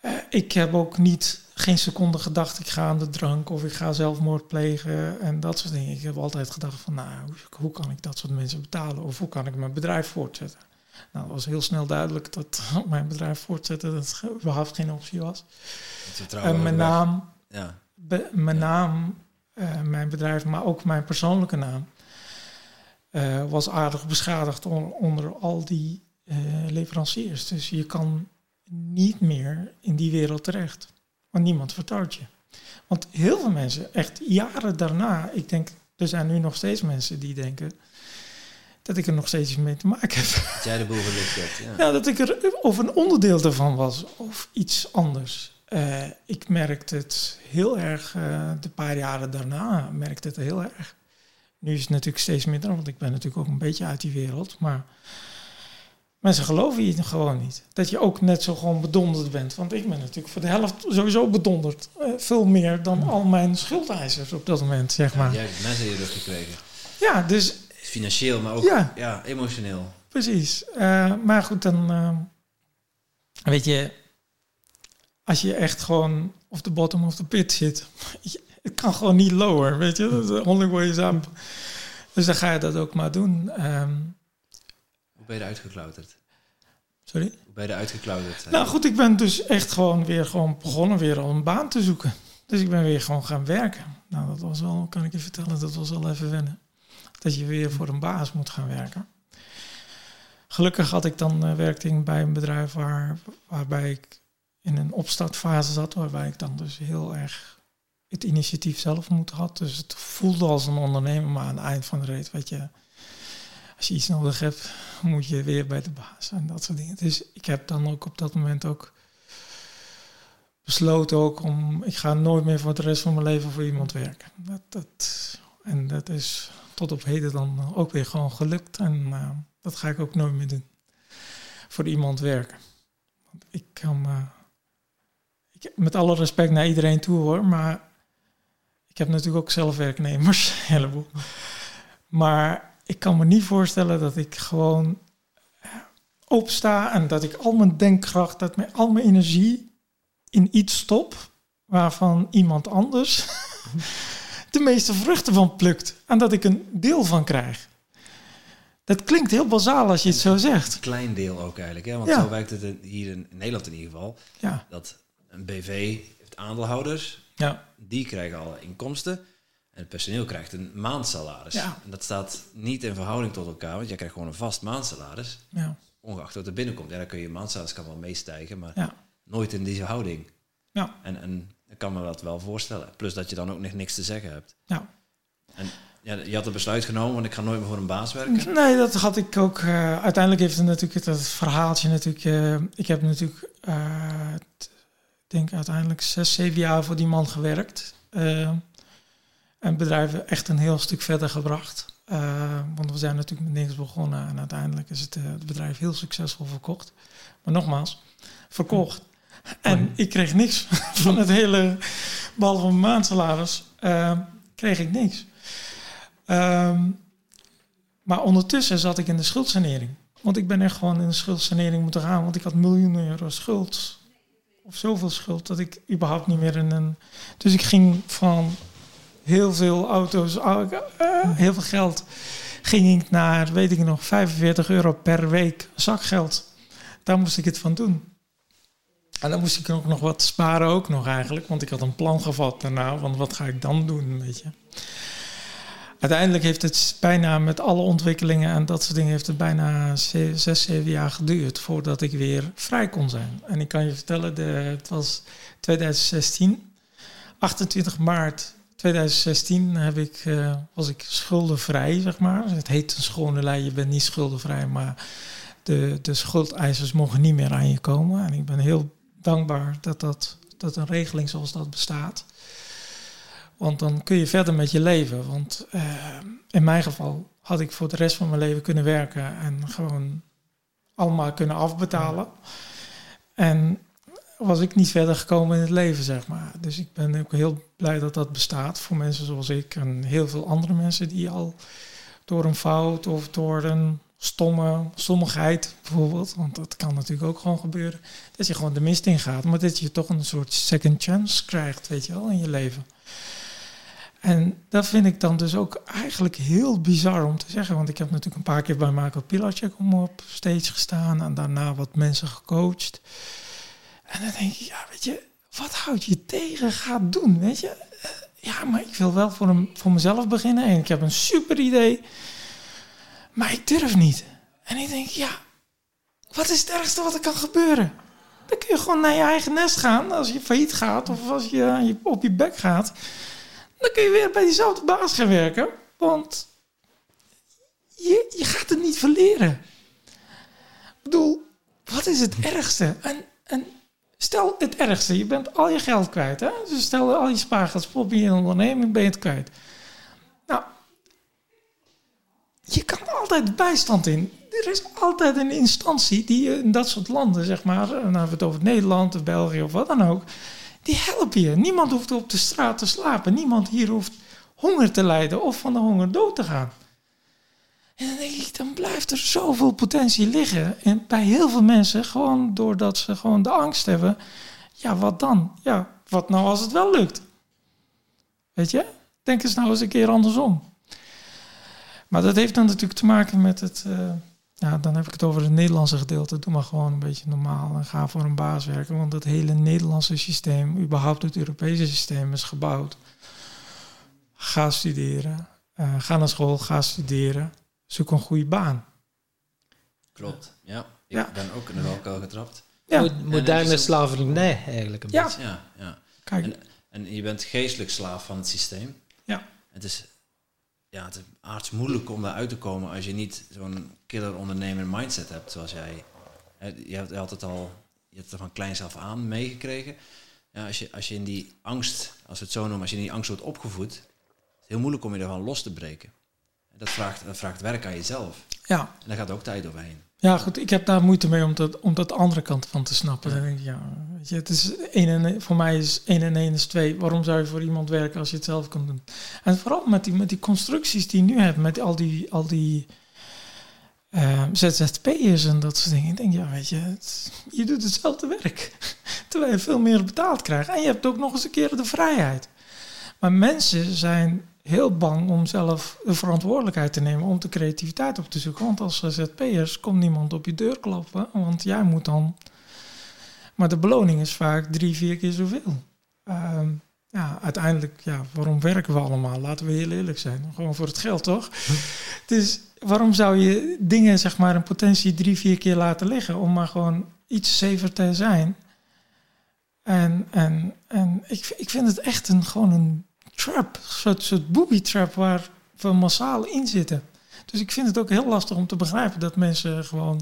eh, ik heb ook niet geen seconde gedacht, ik ga aan de drank of ik ga zelfmoord plegen en dat soort dingen. Ik heb altijd gedacht van, nou, hoe, hoe kan ik dat soort mensen betalen of hoe kan ik mijn bedrijf voortzetten? Nou, het was heel snel duidelijk dat mijn bedrijf voortzetten dat überhaupt geen optie was. Het En mijn naam Ja. be- mijn naam, eh, mijn bedrijf, maar ook mijn persoonlijke naam, eh, was aardig beschadigd on- onder al die eh, leveranciers. Dus je kan niet meer in die wereld terecht, want niemand vertrouwt je. Want heel veel mensen, echt jaren daarna, ik denk, er zijn nu nog steeds mensen die denken dat ik er nog steeds iets mee te maken heb. Dat jij de boel verlicht hebt. Ja. Ja, dat ik er of een onderdeel ervan was of iets anders. Eh, ik merkte het heel erg, de paar jaren daarna merkte het heel erg. Nu is het natuurlijk steeds minder, want ik ben natuurlijk ook een beetje uit die wereld. Maar mensen geloven je gewoon niet. Dat je ook net zo gewoon bedonderd bent. Want ik ben natuurlijk voor de helft sowieso bedonderd. Eh, veel meer dan al mijn schuldeisers op dat moment, zeg maar. Jij hebt mensen in je rug gekregen. Ja, dus Financieel, maar ook Ja. ja. emotioneel. Precies. Eh, maar goed, dan eh, weet je, als je echt gewoon op de bottom of the pit zit, het kan gewoon niet lower, weet je. The only way is up. Dus dan ga je dat ook maar doen. Ehm, Hoe ben je eruit geklauterd? sorry. Hoe ben je eruit geklauterd? Nou goed, ik ben dus echt gewoon weer gewoon begonnen weer al een baan te zoeken. Dus ik ben weer gewoon gaan werken. Nou, dat was wel, kan ik je vertellen, dat was wel even wennen. Dat je weer voor een baas moet gaan werken. Gelukkig had ik dan eh, werkte ik bij een bedrijf waar, waarbij ik in een opstartfase zat, waarbij ik dan dus heel erg het initiatief zelf moeten had. Dus het voelde als een ondernemer, maar aan het eind van de rit, weet je, als je iets nodig hebt, moet je weer bij de baas en dat soort dingen. Dus ik heb dan ook op dat moment ook besloten ook om, ik ga nooit meer voor de rest van mijn leven voor iemand werken. Dat, dat, en dat is tot op heden dan ook weer gewoon gelukt en eh, dat ga ik ook nooit meer doen. Voor iemand werken. Want ik kan, eh, ik, met alle respect naar iedereen toe hoor, maar ik heb natuurlijk ook zelf werknemers, een heleboel. Maar ik kan me niet voorstellen dat ik gewoon eh, opsta en dat ik al mijn denkkracht, dat mijn, al mijn energie in iets stop waarvan iemand anders de meeste vruchten van plukt en dat ik een deel van krijg. Dat klinkt heel bazaal als je het zo zegt. Een klein deel ook eigenlijk. Hè? Want Ja. zo werkt het hier in Nederland in ieder geval. Ja, Dat een BV heeft aandeelhouders. ja, Die krijgen alle inkomsten. En het personeel krijgt een maandsalaris. Ja. En dat staat niet in verhouding tot elkaar. Want jij krijgt gewoon een vast maandsalaris. ja, Ongeacht wat er binnenkomt. Ja, dan kun je maandsalaris kan wel meestijgen. Maar ja. nooit in deze houding. Ja. En, en ik kan me dat wel voorstellen. Plus dat je dan ook nog niks te zeggen hebt. ja. En ja, je had een besluit genomen, want ik ga nooit meer voor een baas werken. Nee, dat had ik ook. eh, uiteindelijk heeft het natuurlijk het, het verhaaltje natuurlijk. eh, ik heb natuurlijk, eh, denk uiteindelijk zes, zeven jaar voor die man gewerkt. eh, en het bedrijf echt een heel stuk verder gebracht. Eh, want we zijn natuurlijk met niks begonnen en uiteindelijk is het, eh, het bedrijf heel succesvol verkocht. Maar nogmaals, verkocht. En ik kreeg niks van het hele, behalve mijn maandsalaris, eh, kreeg ik niks. Ehm, maar ondertussen zat ik in de schuldsanering. Want ik ben echt gewoon in de schuldsanering moeten gaan. Want ik had miljoenen euro schuld. Of zoveel schuld dat ik überhaupt niet meer in een... Dus ik ging van heel veel auto's, eh, heel veel geld... ging ik naar, weet ik nog, 45 euro per week zakgeld. Daar moest ik het van doen. En dan moest ik ook nog wat sparen ook nog eigenlijk. Want ik had een plan gevat daarna. Want wat ga ik dan doen, weet je. Uiteindelijk heeft het bijna met alle ontwikkelingen en dat soort dingen... heeft het bijna ze- zes, zeven jaar geduurd voordat ik weer vrij kon zijn. En ik kan je vertellen, de, het was 2016. 28 maart 2016 heb ik, eh, was ik schuldenvrij, zeg maar. Het heet een schone lei, je bent niet schuldenvrij, maar de, de schuldeisers mogen niet meer aan je komen. En ik ben heel dankbaar dat, dat, dat een regeling zoals dat bestaat. Want dan kun je verder met je leven. Want eh, in mijn geval had ik voor de rest van mijn leven kunnen werken en gewoon allemaal kunnen afbetalen. En was ik niet verder gekomen in het leven, zeg maar. Dus ik ben ook heel blij dat dat bestaat voor mensen zoals ik en heel veel andere mensen die al door een fout of door een stomme stommigheid bijvoorbeeld, want dat kan natuurlijk ook gewoon gebeuren, dat je gewoon de mist ingaat, maar dat je toch een soort second chance krijgt, weet je wel, in je leven. En dat vind ik dan dus ook eigenlijk heel bizar om te zeggen. Want ik heb natuurlijk een paar keer bij Michael Pilacek op stage gestaan. En daarna wat mensen gecoacht. En dan denk ik, ja, weet je, wat houd je tegen? Ga het doen, weet je. Ja, maar ik wil wel voor, voor mezelf beginnen. En ik heb een super idee. Maar ik durf niet. En ik denk, ja, wat is het ergste wat er kan gebeuren? Dan kun je gewoon naar je eigen nest gaan. Als je failliet gaat of als je op je bek gaat. Dan kun je weer bij diezelfde baas gaan werken. Want je, je gaat het niet verleren. Ik bedoel, wat is het ergste? En, en stel het ergste, je bent al je geld kwijt. Hè? Dus stel al je spaargeld, in je onderneming, ben je het kwijt. Nou, je kan altijd bijstand in. Er is altijd een instantie die in dat soort landen, zeg maar, dan hebben we het over Nederland of België of wat dan ook, die helpen je. Niemand hoeft op de straat te slapen. Niemand hier hoeft honger te lijden of van de honger dood te gaan. En dan denk ik, dan blijft er zoveel potentie liggen. En bij heel veel mensen, gewoon doordat ze gewoon de angst hebben. Ja, wat dan? Ja, wat nou als het wel lukt? Weet je? Denk eens nou eens een keer andersom. Maar dat heeft dan natuurlijk te maken met het... eh, ja, dan heb ik het over het Nederlandse gedeelte. Doe maar gewoon een beetje normaal en ga voor een baas werken. Want het hele Nederlandse systeem, überhaupt het Europese systeem, is gebouwd. Ga studeren. eh, ga naar school, ga studeren. Zoek een goede baan. Klopt, ja. Ik Ja. ben ook in de valkuil getrapt. Ja. Mo- moderne slavernij eigenlijk een Ja. beetje. Ja, ja. Kijk, En, en je bent geestelijk slaaf van het systeem. Ja. Het is, ja, het is aards moeilijk om daaruit te komen als je niet zo'n killer ondernemer mindset hebt zoals jij. Hè, Je hebt altijd al, je hebt er van kleins af aan meegekregen. Ja, als, je, als je in die angst, als we het zo noemen, als je in die angst wordt opgevoed, is het heel moeilijk om je ervan los te breken. Dat vraagt, dat vraagt werk aan jezelf. ja. En daar gaat ook tijd overheen. Ja, goed, ik heb daar moeite mee om dat, om dat de andere kant van te snappen. Dan denk ik, ja, weet je, het is één en, voor mij is 1 en 1 is 2. Waarom zou je voor iemand werken als je het zelf kan doen? En vooral met die, met die constructies die je nu hebt, met al die, al die eh, ZZP'ers en dat soort dingen. Ik denk, ja, weet je, het- je doet hetzelfde werk. Terwijl je veel meer betaald krijgt. En je hebt ook nog eens een keer de vrijheid. Maar mensen zijn heel bang om zelf de verantwoordelijkheid te nemen om de creativiteit op te zoeken. Want als ZZP'ers komt niemand op je deur klappen, want jij moet dan. Maar de beloning is vaak drie, vier keer zoveel. Ehm, ja, uiteindelijk, ja, waarom werken we allemaal? Laten we heel eerlijk zijn. Gewoon voor het geld, toch? Dus waarom zou je dingen, zeg maar, in potentie drie, vier keer laten liggen om maar gewoon iets safer te zijn? En, en, en ik, ik vind het echt een, gewoon een trap, soort, soort booby trap waar we massaal in zitten. Dus ik vind het ook heel lastig om te begrijpen dat mensen gewoon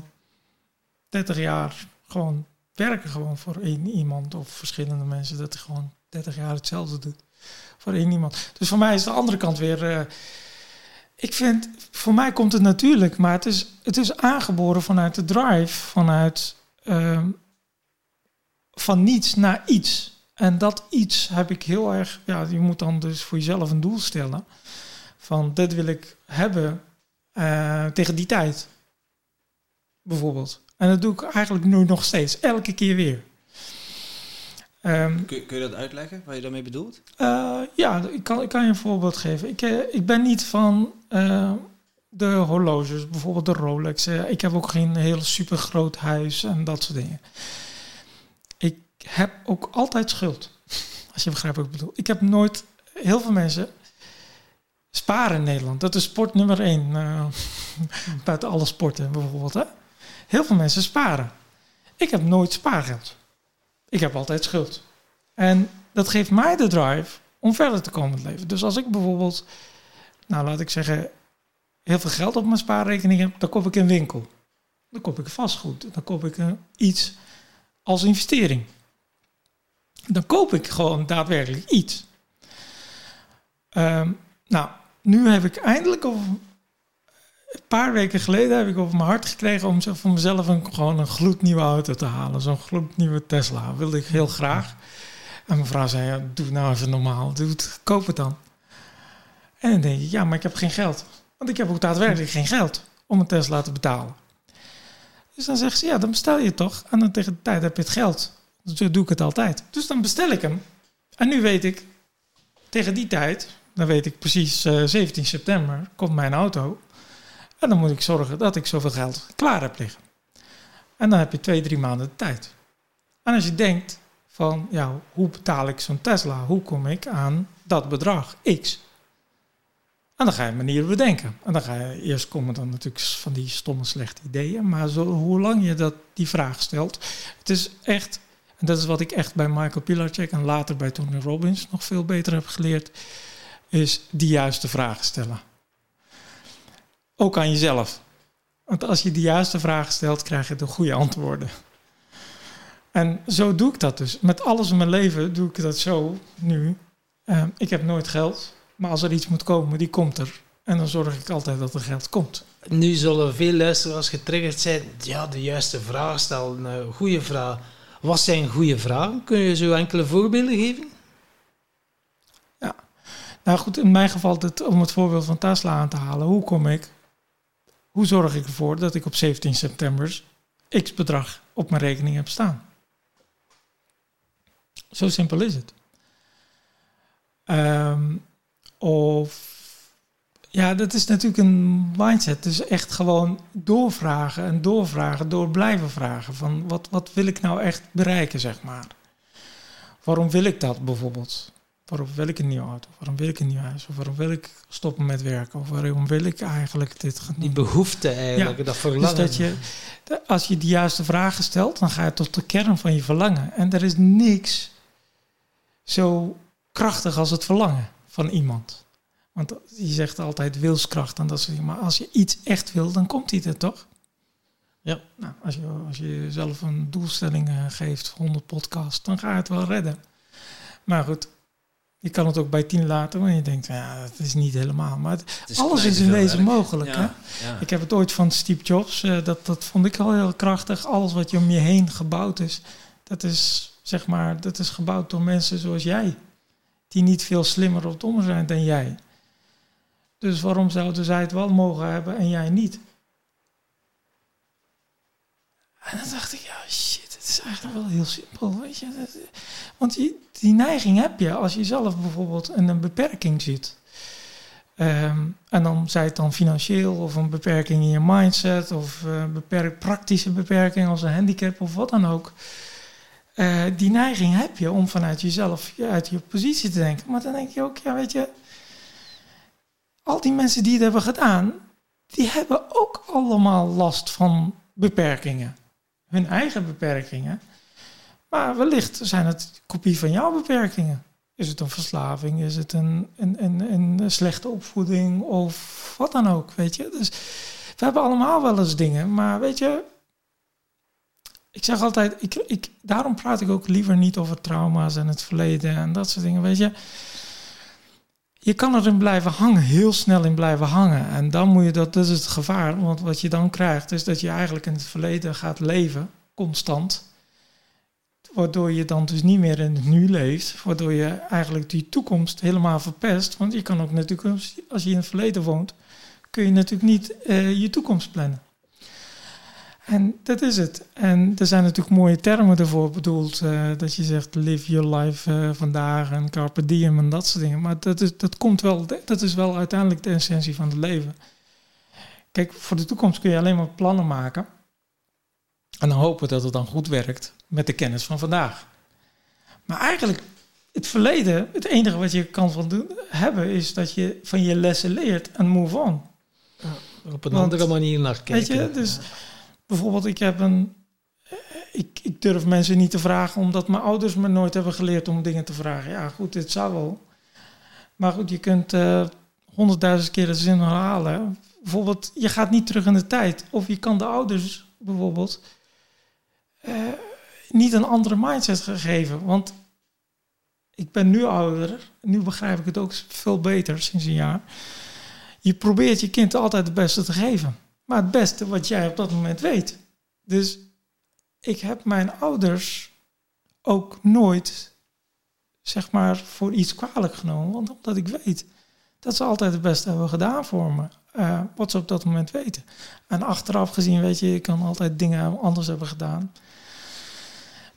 30 jaar gewoon werken gewoon voor één iemand of verschillende mensen dat hij gewoon 30 jaar hetzelfde doet voor één iemand. Dus voor mij is de andere kant weer. eh, ik vind, voor mij komt het natuurlijk, maar het is, het is aangeboren vanuit de drive, vanuit ehm, van niets naar iets. En dat iets heb ik heel erg, ja, je moet dan dus voor jezelf een doel stellen. Van dit wil ik hebben eh, tegen die tijd. Bijvoorbeeld. En dat doe ik eigenlijk nu nog steeds, elke keer weer. Ehm, Kun, kun je dat uitleggen, wat je daarmee bedoelt? eh, ja, ik kan, ik kan je een voorbeeld geven. Ik, eh, ik ben niet van de horloges, bijvoorbeeld de Rolex. Ik heb ook geen heel super groot huis en dat soort dingen. Ik heb ook altijd schuld. Als je begrijpt wat ik bedoel. Ik heb nooit... Heel veel mensen sparen in Nederland. Dat is sport nummer één. eh, buiten alle sporten bijvoorbeeld. Hè? Heel veel mensen sparen. Ik heb nooit spaargeld. Ik heb altijd schuld. En dat geeft mij de drive om verder te komen in het leven. Dus als ik bijvoorbeeld, nou laat ik zeggen, heel veel geld op mijn spaarrekening heb, dan koop ik een winkel. Dan koop ik vastgoed. Dan koop ik een, iets als investering. Dan koop ik gewoon daadwerkelijk iets. Ehm, nou, nu heb ik eindelijk over een paar weken geleden heb ik over mijn hart gekregen om voor mezelf een, gewoon een gloednieuwe auto te halen. Zo'n gloednieuwe Tesla. wilde ik heel graag. En mijn vrouw zei, doe nou even normaal. Doe het, koop het dan. En dan denk ik, ja, maar ik heb geen geld. Want ik heb ook daadwerkelijk geen geld om een Tesla te betalen. Dus dan zegt ze, ja, dan bestel je het toch. En dan tegen de tijd heb je het geld. Zo doe ik het altijd. Dus dan bestel ik hem. En nu weet ik, tegen die tijd, dan weet ik precies, eh, 17 september komt mijn auto. En dan moet ik zorgen dat ik zoveel geld klaar heb liggen. En dan heb je twee, drie maanden de tijd. En als je denkt van, ja, hoe betaal ik zo'n Tesla? Hoe kom ik aan dat bedrag X? En dan ga je manieren bedenken. En dan ga je eerst komen dan natuurlijk van die stomme slechte ideeën. Maar zo, hoe lang je dat, die vraag stelt. Het is echt, en dat is wat ik echt bij Michael Pilarczyk en later bij Tony Robbins nog veel beter heb geleerd. Is die juiste vragen stellen. Ook aan jezelf. Want als je de juiste vragen stelt, krijg je de goede antwoorden. En zo doe ik dat dus. Met alles in mijn leven doe ik dat zo nu. Uh, ik heb nooit geld, maar als er iets moet komen, die komt er. En dan zorg ik altijd dat er geld komt. Nu zullen veel luisteraars getriggerd zijn. Ja, de juiste vraag stellen. Een goede vraag. Wat zijn goede vragen? Kun je zo enkele voorbeelden geven? Ja, nou goed, in mijn geval, dit, om het voorbeeld van Tesla aan te halen. Hoe kom ik hoe zorg ik ervoor dat ik op 17 september x bedrag op mijn rekening heb staan? Zo simpel is het. Um, of ja, dat is natuurlijk een mindset. Dus echt gewoon doorvragen en doorvragen, door blijven vragen. Van wat, wat wil ik nou echt bereiken, zeg maar. Waarom wil ik dat bijvoorbeeld? Waarom wil ik een nieuwe auto? Waarom wil ik een nieuw huis? Of waarom wil ik stoppen met werken? Of waarom wil ik eigenlijk dit gaan Die behoefte eigenlijk, Ja, dat verlangen. Dus dat je, als je de juiste vragen stelt, dan ga je tot de kern van je verlangen. En er is niks zo krachtig als het verlangen van iemand. Want je zegt altijd wilskracht en dat soort dingen. Maar als je iets echt wil, dan komt die er toch? Ja. Nou, als je, als je jezelf een doelstelling eh, geeft, 100 podcast, dan ga je het wel redden. Maar goed, je kan het ook bij 10 laten, want je denkt, ja, dat is niet helemaal. Maar het- Het is alles is in werk. mogelijk. Hè? Ja. Ik heb het ooit van Steve Jobs, eh, dat, dat vond ik al heel krachtig. Alles wat je om je heen gebouwd is, dat is, zeg maar, dat is gebouwd door mensen zoals jij. Die niet veel slimmer of dommer zijn dan jij. Dus waarom zouden zij het wel mogen hebben en jij niet? En dan dacht ik, ja shit, het is eigenlijk wel heel simpel. Weet je? Want die, die neiging heb je als je zelf bijvoorbeeld in een beperking zit. Ehm, en dan zij het dan financieel of een beperking in je mindset of eh, beperk, praktische beperking als een handicap of wat dan ook. Eh, die neiging heb je om vanuit jezelf, uit je positie te denken. Maar dan denk je ook, ja weet je, al die mensen die het hebben gedaan, die hebben ook allemaal last van beperkingen. Hun eigen beperkingen. Maar wellicht zijn het kopie van jouw beperkingen. Is het een verslaving? Is het een, een, een, een slechte opvoeding? Of wat dan ook, weet je? Dus we hebben allemaal wel eens dingen. Maar weet je... Ik zeg altijd... Ik, ik, daarom praat ik ook liever niet over trauma's en het verleden en dat soort dingen. Weet je... Je kan erin blijven hangen, heel snel in blijven hangen. En dan moet je dat, dat is het gevaar. Want wat je dan krijgt, is dat je eigenlijk in het verleden gaat leven, constant. Waardoor je dan dus niet meer in het nu leeft. Waardoor je eigenlijk die toekomst helemaal verpest. Want je kan ook natuurlijk, als je- in het verleden woont, kun je natuurlijk niet eh, je toekomst plannen. En dat is het. En er zijn natuurlijk mooie termen ervoor bedoeld. eh, dat je zegt live your life eh, vandaag en carpe diem en dat soort dingen. Maar dat is, dat, komt wel, dat is wel uiteindelijk de essentie van het leven. Kijk, voor de toekomst kun je alleen maar plannen maken. En dan hopen dat het dan goed werkt met de kennis van vandaag. Maar eigenlijk, het verleden, het enige wat je kan van doen, hebben, is dat je van je lessen leert en move on. Op een Want, andere manier naar kijken. Weet je, dus bijvoorbeeld, ik heb een. Ik, ik durf mensen niet te vragen omdat mijn ouders me nooit hebben geleerd om dingen te vragen. Ja, goed, dit zou wel. Maar goed, je kunt eh, honderdduizend keer de zin herhalen. Bijvoorbeeld, je gaat niet terug in de tijd. Of je kan de ouders bijvoorbeeld eh, niet een andere mindset geven. Want ik ben nu ouder. Nu begrijp ik het ook veel beter sinds een jaar. Je probeert je kind altijd het beste te geven. Maar het beste wat jij op dat moment weet. Dus ik heb mijn ouders ook nooit, zeg maar, voor iets kwalijk genomen. Want omdat ik weet dat ze altijd het beste hebben gedaan voor me. eh, wat ze op dat moment weten. En achteraf gezien, weet je, ik kan altijd dingen anders hebben gedaan.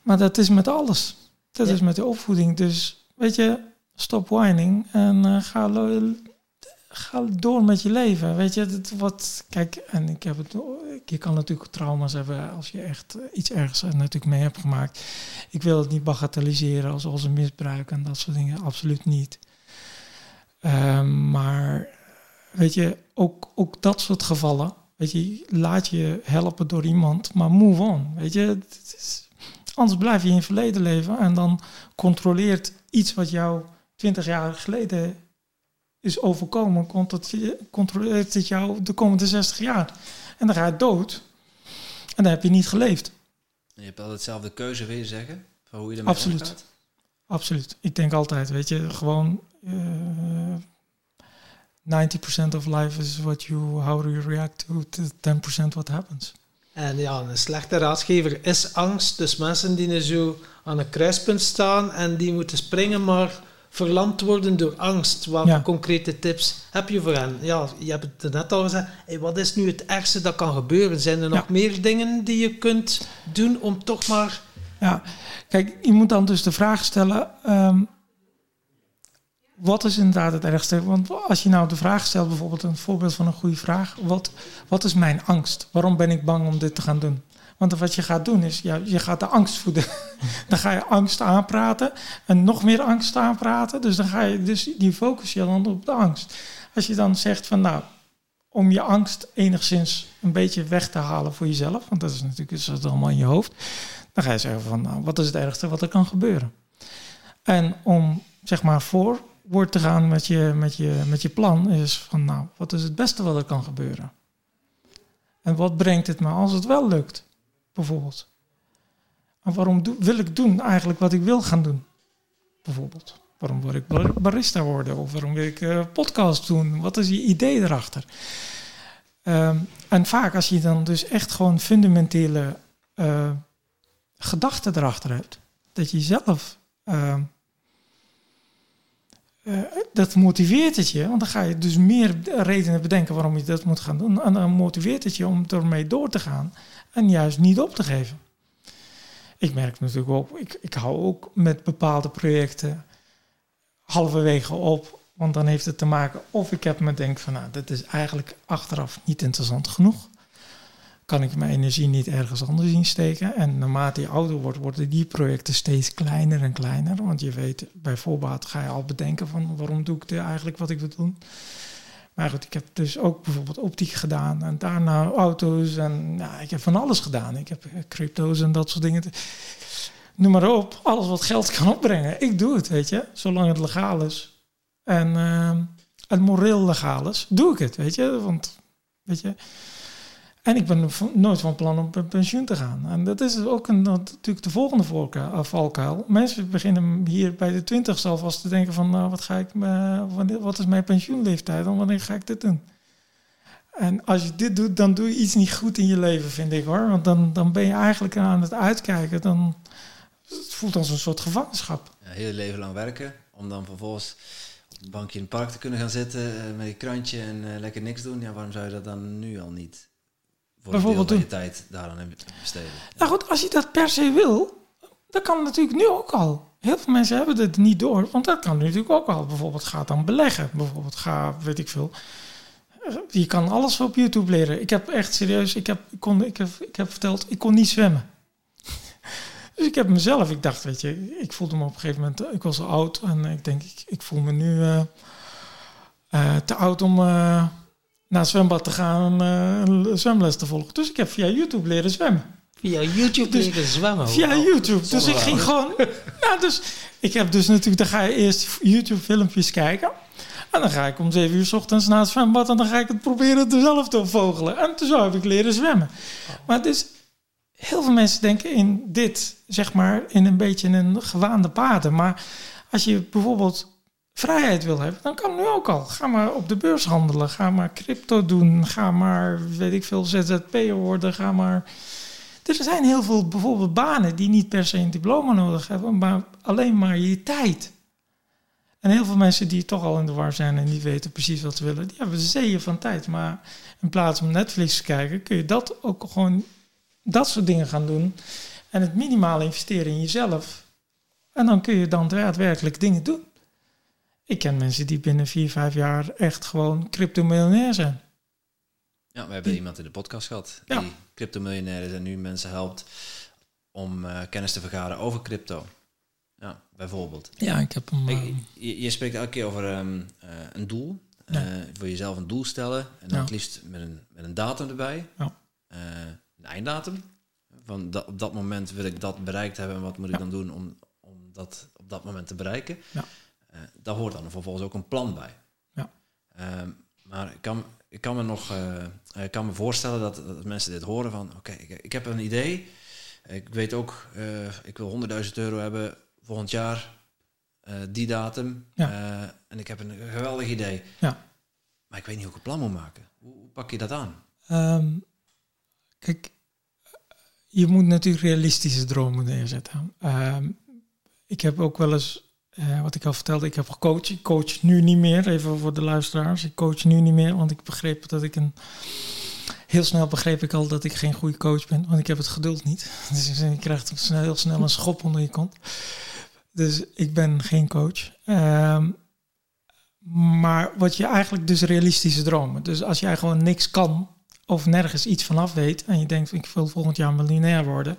Maar dat is met alles. Dat Ja. is met de opvoeding. Dus, weet je, stop whining en eh, ga, ga door met je leven. Weet je, het wat, kijk, en ik heb het, je kan natuurlijk trauma's hebben als je echt iets ergens er natuurlijk mee hebt gemaakt. Ik wil het niet bagatelliseren als, als een misbruik en dat soort dingen, absoluut niet. Ehm, maar weet je, ook, ook dat soort gevallen, weet je, laat je helpen door iemand, maar move on. Weet je, is, anders blijf je in het verleden leven en dan controleert iets wat jou 20 jaar geleden is overkomen, contro- controleert het jou de komende 60 jaar. En dan ga je dood. En dan heb je niet geleefd. Je hebt altijd zelf de keuze, wil je zeggen? Van hoe je ermee Absoluut. omgaat? Absoluut. Ik denk altijd, weet je, gewoon eh 90% of life is what you, how you react to, to 10% what happens. En ja, een slechte raadgever is angst. Dus mensen die er zo aan een kruispunt staan en die moeten springen, maar verlamd worden door angst. Welke Ja. concrete tips heb je voor hen? Ja, je hebt het net al gezegd. Hey, wat is nu het ergste dat kan gebeuren? Zijn er nog meer dingen die je kunt doen om toch maar... Ja, kijk, je moet dan dus de vraag stellen: ehm, wat is inderdaad het ergste? Want als je nou de vraag stelt, bijvoorbeeld een voorbeeld van een goede vraag: wat, wat is mijn angst? Waarom ben ik bang om dit te gaan doen? Want wat je gaat doen is, ja, je gaat de angst voeden. dan ga je angst aanpraten en nog meer angst aanpraten. Dus dan ga je, dus die focus je dan op de angst. Als je dan zegt van, nou, om je angst enigszins een beetje weg te halen voor jezelf, want dat is natuurlijk is dat allemaal in je hoofd, dan ga je zeggen van, nou, wat is het ergste wat er kan gebeuren? En om, zeg maar, voorwoord te gaan met je, met je, met je plan, is van, nou, wat is het beste wat er kan gebeuren? En wat brengt het me als het wel lukt, bijvoorbeeld? En waarom wil ik doen eigenlijk wat ik wil gaan doen, bijvoorbeeld? Waarom wil ik bar- barista worden? Of waarom wil ik eh, podcast doen? Wat is je idee erachter? Ehm, en vaak als je dan dus echt gewoon fundamentele eh, gedachten erachter hebt, dat je zelf ehm, eh, dat motiveert het je, want dan ga je dus meer redenen bedenken waarom je dat moet gaan doen. En dan motiveert het je om ermee door te gaan en juist niet op te geven. Ik merk natuurlijk ook, ik, ik hou ook met bepaalde projecten halverwege op, want dan heeft het te maken of ik heb me denk van, nou, dat is eigenlijk achteraf niet interessant genoeg. Kan ik mijn energie niet ergens anders insteken? En naarmate je ouder wordt, worden die projecten steeds kleiner en kleiner. Want je weet, bij voorbaat ga je al bedenken van waarom doe ik dit eigenlijk wat ik wil doen. Maar goed, ik heb dus ook bijvoorbeeld optiek gedaan en daarna auto's en ja, ik heb van alles gedaan. Ik heb eh, crypto's en dat soort dingen. Noem maar op, alles wat geld kan opbrengen. Ik doe het, weet je, zolang het legaal is. En ehm het moreel legaal is, doe ik het, weet je. Want, weet je, en ik ben nooit van plan om pensioen te gaan. En dat is ook een, natuurlijk de volgende eh, valkuil. Mensen beginnen hier bij de twintigste alvast te denken van... Nou, wat, ga ik, wat is mijn pensioenleeftijd en wanneer ga ik dit doen? En als je dit doet, dan doe je iets niet goed in je leven, vind ik hoor. Want dan, dan ben je eigenlijk aan het uitkijken. Dan, het voelt als een soort gevangenschap. Ja, heel leven lang werken, om dan vervolgens op een bankje in het park te kunnen gaan zitten eh, met je krantje en eh, lekker niks doen. Ja, waarom zou je dat dan nu al niet Bijvoorbeeld van je doen. tijd daaraan besteden? Nou goed, als je dat per se wil, dat kan natuurlijk nu ook al. Heel veel mensen hebben het niet door, want dat kan natuurlijk ook al. Bijvoorbeeld ga dan beleggen. Bijvoorbeeld ga, weet ik veel. Je kan alles op YouTube leren. Ik heb echt serieus, ik heb, ik kon, ik heb, ik heb verteld, ik kon niet zwemmen. Dus ik heb mezelf, ik dacht, weet je, ik voelde me op een gegeven moment, ik was al oud en ik denk, ik, ik voel me nu eh, eh, te oud om eh, naar het zwembad te gaan en een zwemles te volgen. Dus ik heb via YouTube leren zwemmen. Via YouTube Dus- leren zwemmen. Via. YouTube. Dus ik ging gewoon. Nou, dus ik heb dus natuurlijk. Dan ga je eerst YouTube-filmpjes kijken. En dan ga ik om zeven uur 's ochtends naar het zwembad. En dan ga ik het proberen er zelf te vogelen. En toen zo heb ik leren zwemmen. Maar dus. Heel veel mensen denken in dit, zeg maar, in een beetje een gewaande paden. Maar als je bijvoorbeeld vrijheid wil hebben, dan kan nu ook al. Ga maar op de beurs handelen. Ga maar crypto doen. Ga maar, weet ik veel, ZZP'er worden. Ga maar er zijn heel veel bijvoorbeeld banen die niet per se een diploma nodig hebben, maar alleen maar je tijd. En heel veel mensen die toch al in de war zijn en niet weten precies wat ze willen, die hebben zeeën van tijd. Maar in plaats van Netflix te kijken, kun je dat ook gewoon, dat soort dingen gaan doen. En het minimaal investeren in jezelf. En dan kun je dan daadwerkelijk dingen doen. Ik ken mensen die binnen vier, vijf jaar echt gewoon crypto-miljonair zijn. Ja, we hebben iemand in de podcast gehad die Ja. crypto-miljonair is en nu mensen helpt om eh, kennis te vergaren over crypto. Ja, bijvoorbeeld. Ja, ik heb hem. Kijk, je, je spreekt elke keer over ehm, eh, een doel. Ja. Eh, voor jezelf een doel stellen. En dan Ja. het liefst met een, met een datum erbij. Ja. Eh, een einddatum. Van dat, op dat moment wil ik dat bereikt hebben. En wat moet ik dan doen om, om dat op dat moment te bereiken? Eh, daar hoort dan vervolgens ook een plan bij. Ja. Ehm, maar ik kan, ik kan me nog eh, ik kan me voorstellen dat, dat mensen dit horen van... Oké, ik, ik heb een idee. Ik weet ook, eh, ik wil 100.000 euro hebben volgend jaar. die datum. Ja. En ik heb een geweldig idee. Ja. Maar ik weet niet hoe ik een plan moet maken. Hoe, hoe pak je dat aan? Ehm, kijk, je moet natuurlijk realistische dromen neerzetten. Ehm, ik heb ook wel eens, eh, wat ik al vertelde, ik heb gecoacht. Ik coach nu niet meer, even voor de luisteraars. Ik coach nu niet meer, want ik begreep dat ik een... Heel snel begreep ik al dat ik geen goede coach ben, want ik heb het geduld niet. Dus je krijgt heel snel een schop onder je kont. Dus ik ben geen coach. Ehm, maar wat je eigenlijk dus realistische dromen. Dus als jij gewoon niks kan of nergens iets vanaf weet en je denkt ik wil volgend jaar miljonair worden.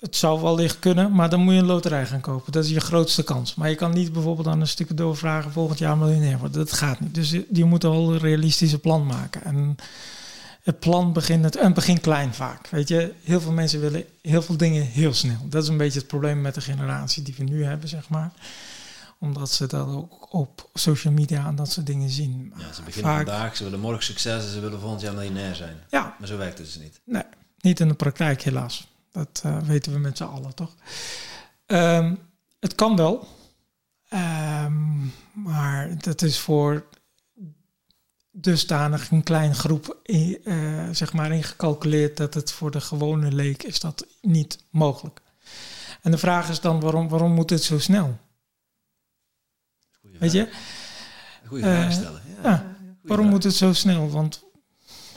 Het zou wel licht kunnen, maar dan moet je een loterij gaan kopen. Dat is je grootste kans. Maar je kan niet bijvoorbeeld aan een stukje doorvragen volgend jaar miljonair worden. Dat gaat niet. Dus je, je moet al een realistische plan maken. En het plan begint het, en begint klein vaak. Weet je, heel veel mensen willen heel veel dingen heel snel. Dat is een beetje het probleem met de generatie die we nu hebben, zeg maar omdat ze dat ook op social media en dat soort dingen zien. Ja, ze beginnen Vaak- vandaag, ze willen morgen succes en ze willen volgend jaar miljonair zijn. Ja, Maar zo werkt het dus niet. nee, niet in de praktijk helaas. Dat eh, weten we met z'n allen, toch? Ehm, het kan wel. Ehm, maar dat is voor dusdanig een kleine groep in, eh, zeg maar ingecalculeerd dat het voor de gewone leek is dat niet mogelijk. En de vraag is dan waarom, waarom moet het zo snel? Goeie Weet je? vraag. Goeie Eh, vraag stellen. Ja, ja. goeie Waarom vraag. moet het zo snel? Want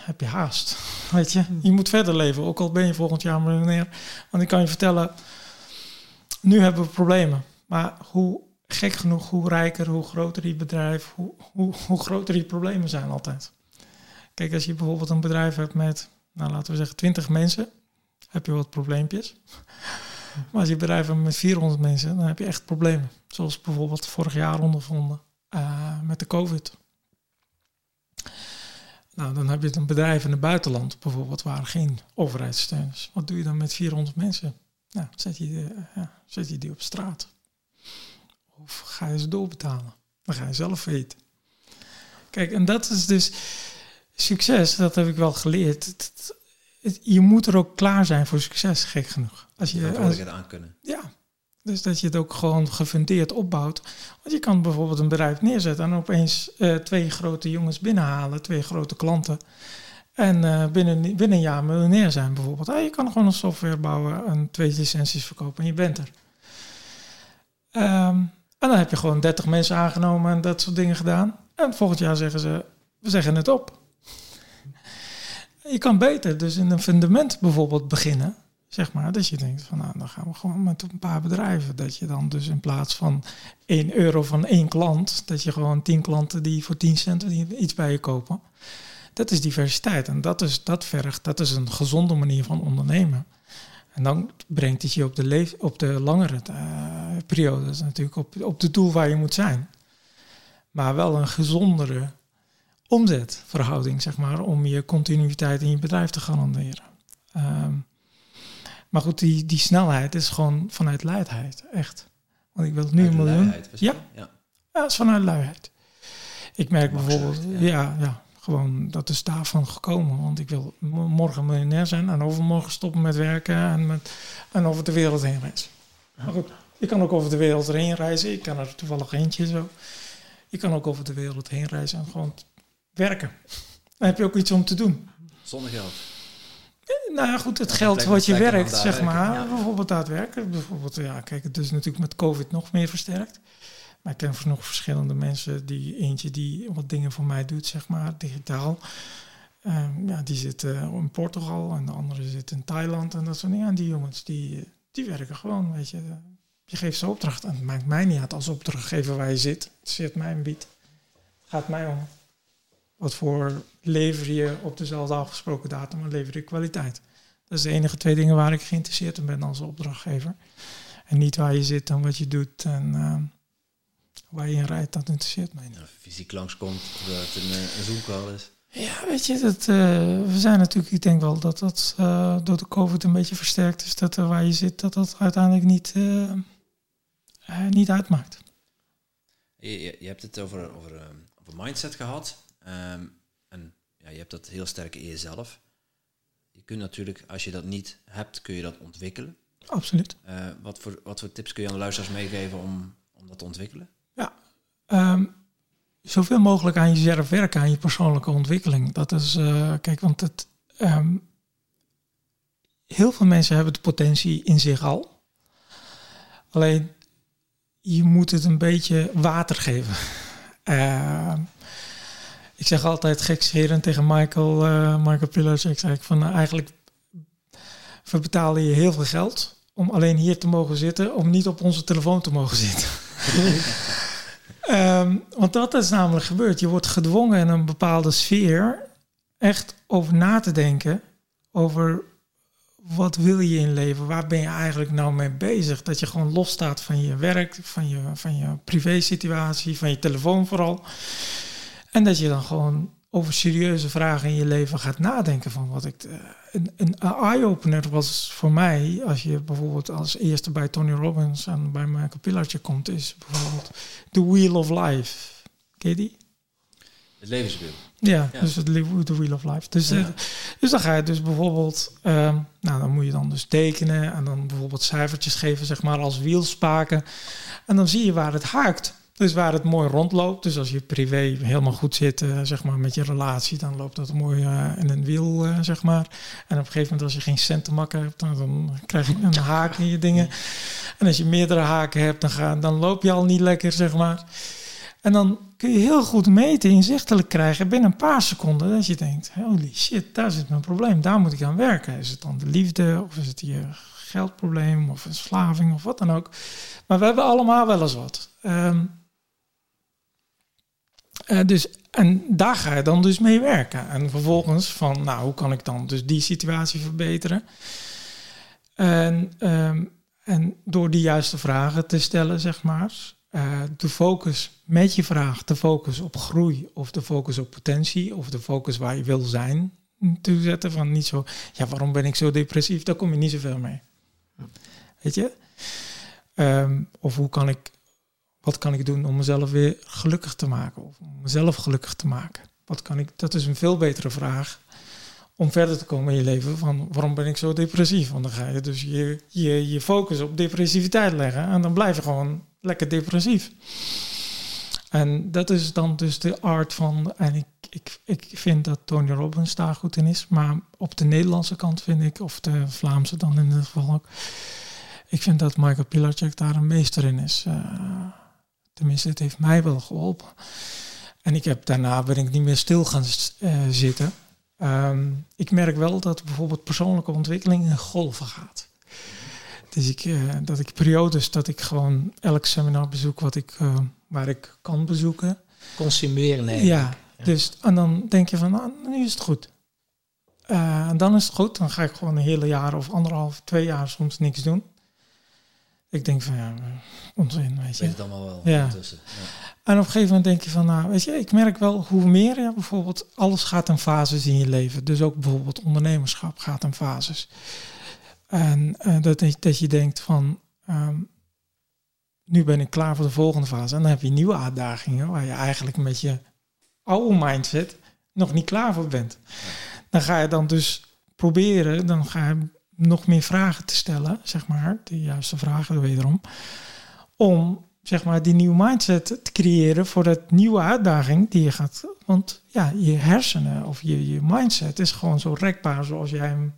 heb je haast. Weet je, je moet verder leven, ook al ben je volgend jaar miljonair. Want ik kan je vertellen, nu hebben we problemen. Maar hoe gek genoeg, hoe rijker, hoe groter je bedrijf, hoe, hoe, groter je problemen zijn altijd. Kijk, als je bijvoorbeeld een bedrijf hebt met, nou laten we zeggen, 20 mensen, heb je wat probleempjes. Maar als je bedrijf hebt met 400 mensen, dan heb je echt problemen. Zoals bijvoorbeeld vorig jaar ondervonden eh, met de COVID. Nou, dan heb je een bedrijf in het buitenland bijvoorbeeld waar geen overheidssteun is. Wat doe je dan met 400 mensen? Nou, zet je, eh, ja, zet je die op straat. Of ga je ze doorbetalen? Dan ga je zelf weten. Kijk, en dat is dus succes, dat heb ik wel geleerd. Het- het- het- je moet er ook klaar zijn voor succes, gek genoeg. Als Je je, als, aan kunnen. ja, dus dat je het ook gewoon gefundeerd opbouwt. Want je kan bijvoorbeeld een bedrijf neerzetten en opeens eh, twee grote jongens binnenhalen, twee grote klanten. En eh, binnen, binnen een jaar miljonair zijn bijvoorbeeld. Ah, je kan gewoon een software bouwen en twee licenties verkopen en je bent er. Ehm, en dan heb je gewoon 30 mensen aangenomen en dat soort dingen gedaan. En volgend jaar zeggen ze, we zeggen het op. Je kan beter dus in een fundament bijvoorbeeld beginnen. Zeg maar, dat je denkt van nou, dan gaan we gewoon met een paar bedrijven. Dat je dan dus in plaats van 1 euro van één klant, dat je gewoon 10 klanten die voor 10 cent iets bij je kopen. Dat is diversiteit en dat is, dat vergt, dat is een gezonde manier van ondernemen. En dan brengt het je op de, leef, op de langere uh, periode, natuurlijk op, op de doel waar je moet zijn. Maar wel een gezondere omzetverhouding, zeg maar, om je continuïteit in je bedrijf te garanderen. Ehm, maar goed, die, die snelheid is gewoon vanuit luidheid, echt. Want ik wil het nu een miljoen. Luiheid, ja. ja, dat is vanuit luiheid. Ik merk bijvoorbeeld, ja. ja, gewoon dat is daarvan gekomen. Want ik wil morgen miljonair zijn en overmorgen stoppen met werken en, met, en over de wereld heen reizen. Maar goed, je kan ook over de wereld heen reizen. Ik kan er toevallig eentje zo. Je kan ook over de wereld heen reizen en gewoon werken. Dan heb je ook iets om te doen. Zonder geld. Nou ja, goed, het geld wat je werkt, zeg maar. Ja. Bijvoorbeeld daadwerkelijk. Bijvoorbeeld, ja, kijk, het is natuurlijk met COVID nog meer versterkt. Maar ik ken nog verschillende mensen. Die eentje die wat dingen voor mij doet, zeg maar, digitaal. Um, ja, die zit uh, in Portugal en de andere zit in Thailand en dat soort dingen. En die jongens, die, die werken gewoon, weet je. Je geeft ze opdracht. En het maakt mij niet uit als opdrachtgever waar je zit. Het zit mij een bied. Het gaat mij om. Wat voor lever je op dezelfde afgesproken datum en lever je kwaliteit. Dat is de enige twee dingen waar ik geïnteresseerd in ben als opdrachtgever. En niet waar je zit en wat je doet en uh, waar je in rijdt, dat interesseert mij niet. Fysiek langskomt, dat het een, eh, een Zoom-call is. Ja, weet je, dat, uh, we zijn natuurlijk, ik denk wel dat dat uh, door de COVID een beetje versterkt is. Dat er waar je zit, dat dat uiteindelijk niet, niet uitmaakt. Je, je, je, hebt het over, over, over mindset gehad. Um, en ja, je hebt dat heel sterk in jezelf. Je kunt natuurlijk, als je dat niet hebt, kun je dat ontwikkelen. Absoluut. Uh, wat, voor, wat voor tips kun je aan de luisteraars meegeven om, om dat te ontwikkelen? Ja, um, zoveel mogelijk aan jezelf werken, aan je persoonlijke ontwikkeling. Dat is, uh, kijk, want het, um, heel veel mensen hebben de potentie in zich al. Alleen, je moet het een beetje water geven. Uh, ik zeg altijd gekscherend tegen Michael, uh, Michael Pillars. Ik zeg van uh, eigenlijk we betalen je heel veel geld om alleen hier te mogen zitten, om niet op onze telefoon te mogen zitten. um, want dat is namelijk gebeurd. Je wordt gedwongen in een bepaalde sfeer echt over na te denken over wat wil je in leven? Waar ben je eigenlijk nou mee bezig? Dat je gewoon losstaat van je werk, van je, van je privé situatie, van je telefoon vooral. En dat je dan gewoon over serieuze vragen in je leven gaat nadenken. Van wat ik, uh, een, een eye-opener was voor mij, als je bijvoorbeeld als eerste bij Tony Robbins en bij Michael Pillartje komt, is bijvoorbeeld The Wheel of Life. Ken je die? Het levenswiel. Ja, dus het The Wheel of Life. Dus, ja. uh, dus dan ga je dus bijvoorbeeld, uh, nou dan moet je dan dus tekenen en dan bijvoorbeeld cijfertjes geven, zeg maar als wielspaken. En dan zie je waar het haakt. Dus waar het mooi rondloopt. Dus als je privé helemaal goed zit, uh, zeg maar, met je relatie, dan loopt dat mooi uh, in een wiel, uh, zeg maar. En op een gegeven moment, als je geen cent te makken hebt, dan, krijg je een haak in je dingen. En als je meerdere haken hebt, dan, dan loop je al niet lekker, zeg maar. En dan kun je heel goed meten, inzichtelijk krijgen binnen een paar seconden. Dat je denkt, holy shit, daar zit mijn probleem, daar moet ik aan werken. Is het dan de liefde, of is het je geldprobleem, of een slaving, of wat dan ook. Maar we hebben allemaal wel eens wat. Um, uh, dus, en daar ga je dan dus mee werken. En vervolgens van, nou, hoe kan ik dan dus die situatie verbeteren? En, um, en door die juiste vragen te stellen, zeg maar, uh, de focus met je vraag, de focus op groei of de focus op potentie of de focus waar je wil zijn, te zetten van niet zo, ja, waarom ben ik zo depressief? Daar kom je niet zoveel mee. Weet je? Um, of hoe kan ik wat kan ik doen om mezelf weer gelukkig te maken? Of om mezelf gelukkig te maken? Wat kan ik, dat is een veel betere vraag om verder te komen in je leven. Van waarom ben ik zo depressief? Want dan ga je dus je, je, je focus op depressiviteit leggen. En dan blijf je gewoon lekker depressief. En dat is dan dus de art van. En ik, ik, ik vind dat Tony Robbins daar goed in is. Maar op de Nederlandse kant vind ik, of de Vlaamse dan in ieder geval ook. Ik vind dat Michael Pilarczyk daar een meester in is. Uh, Tenminste, het heeft mij wel geholpen. En ik heb daarna ben ik niet meer stil gaan uh, zitten. Um, ik merk wel dat bijvoorbeeld persoonlijke ontwikkeling in golven gaat. Dus ik, uh, dat ik periodes dat ik gewoon elk seminar bezoek wat ik, uh, waar ik kan bezoeken. Consumeren. Ja, ja, dus en dan denk je van, nou, nu is het goed. Eh, en dan is het goed. Dan ga ik gewoon een hele jaar of anderhalf, twee jaar soms niks doen. Ik denk van ja, onzin, weet Weet je. het allemaal wel Ja. intussen. Ja. En op een gegeven moment denk je van, nou, weet je, ik merk wel hoe meer je bijvoorbeeld, alles gaat in fases in je leven. Dus ook bijvoorbeeld ondernemerschap gaat in fases. En eh, dat, dat je denkt van, ehm, nu ben ik klaar voor de volgende fase. En dan heb je nieuwe uitdagingen waar je eigenlijk met je oude mindset nog niet klaar voor bent. Dan ga je dan dus proberen, dan ga je nog meer vragen te stellen, zeg maar, de juiste vragen wederom, om zeg maar die nieuwe mindset te creëren voor dat nieuwe uitdaging die je gaat. Want ja, je hersenen of je, je mindset is gewoon zo rekbaar zoals jij hem,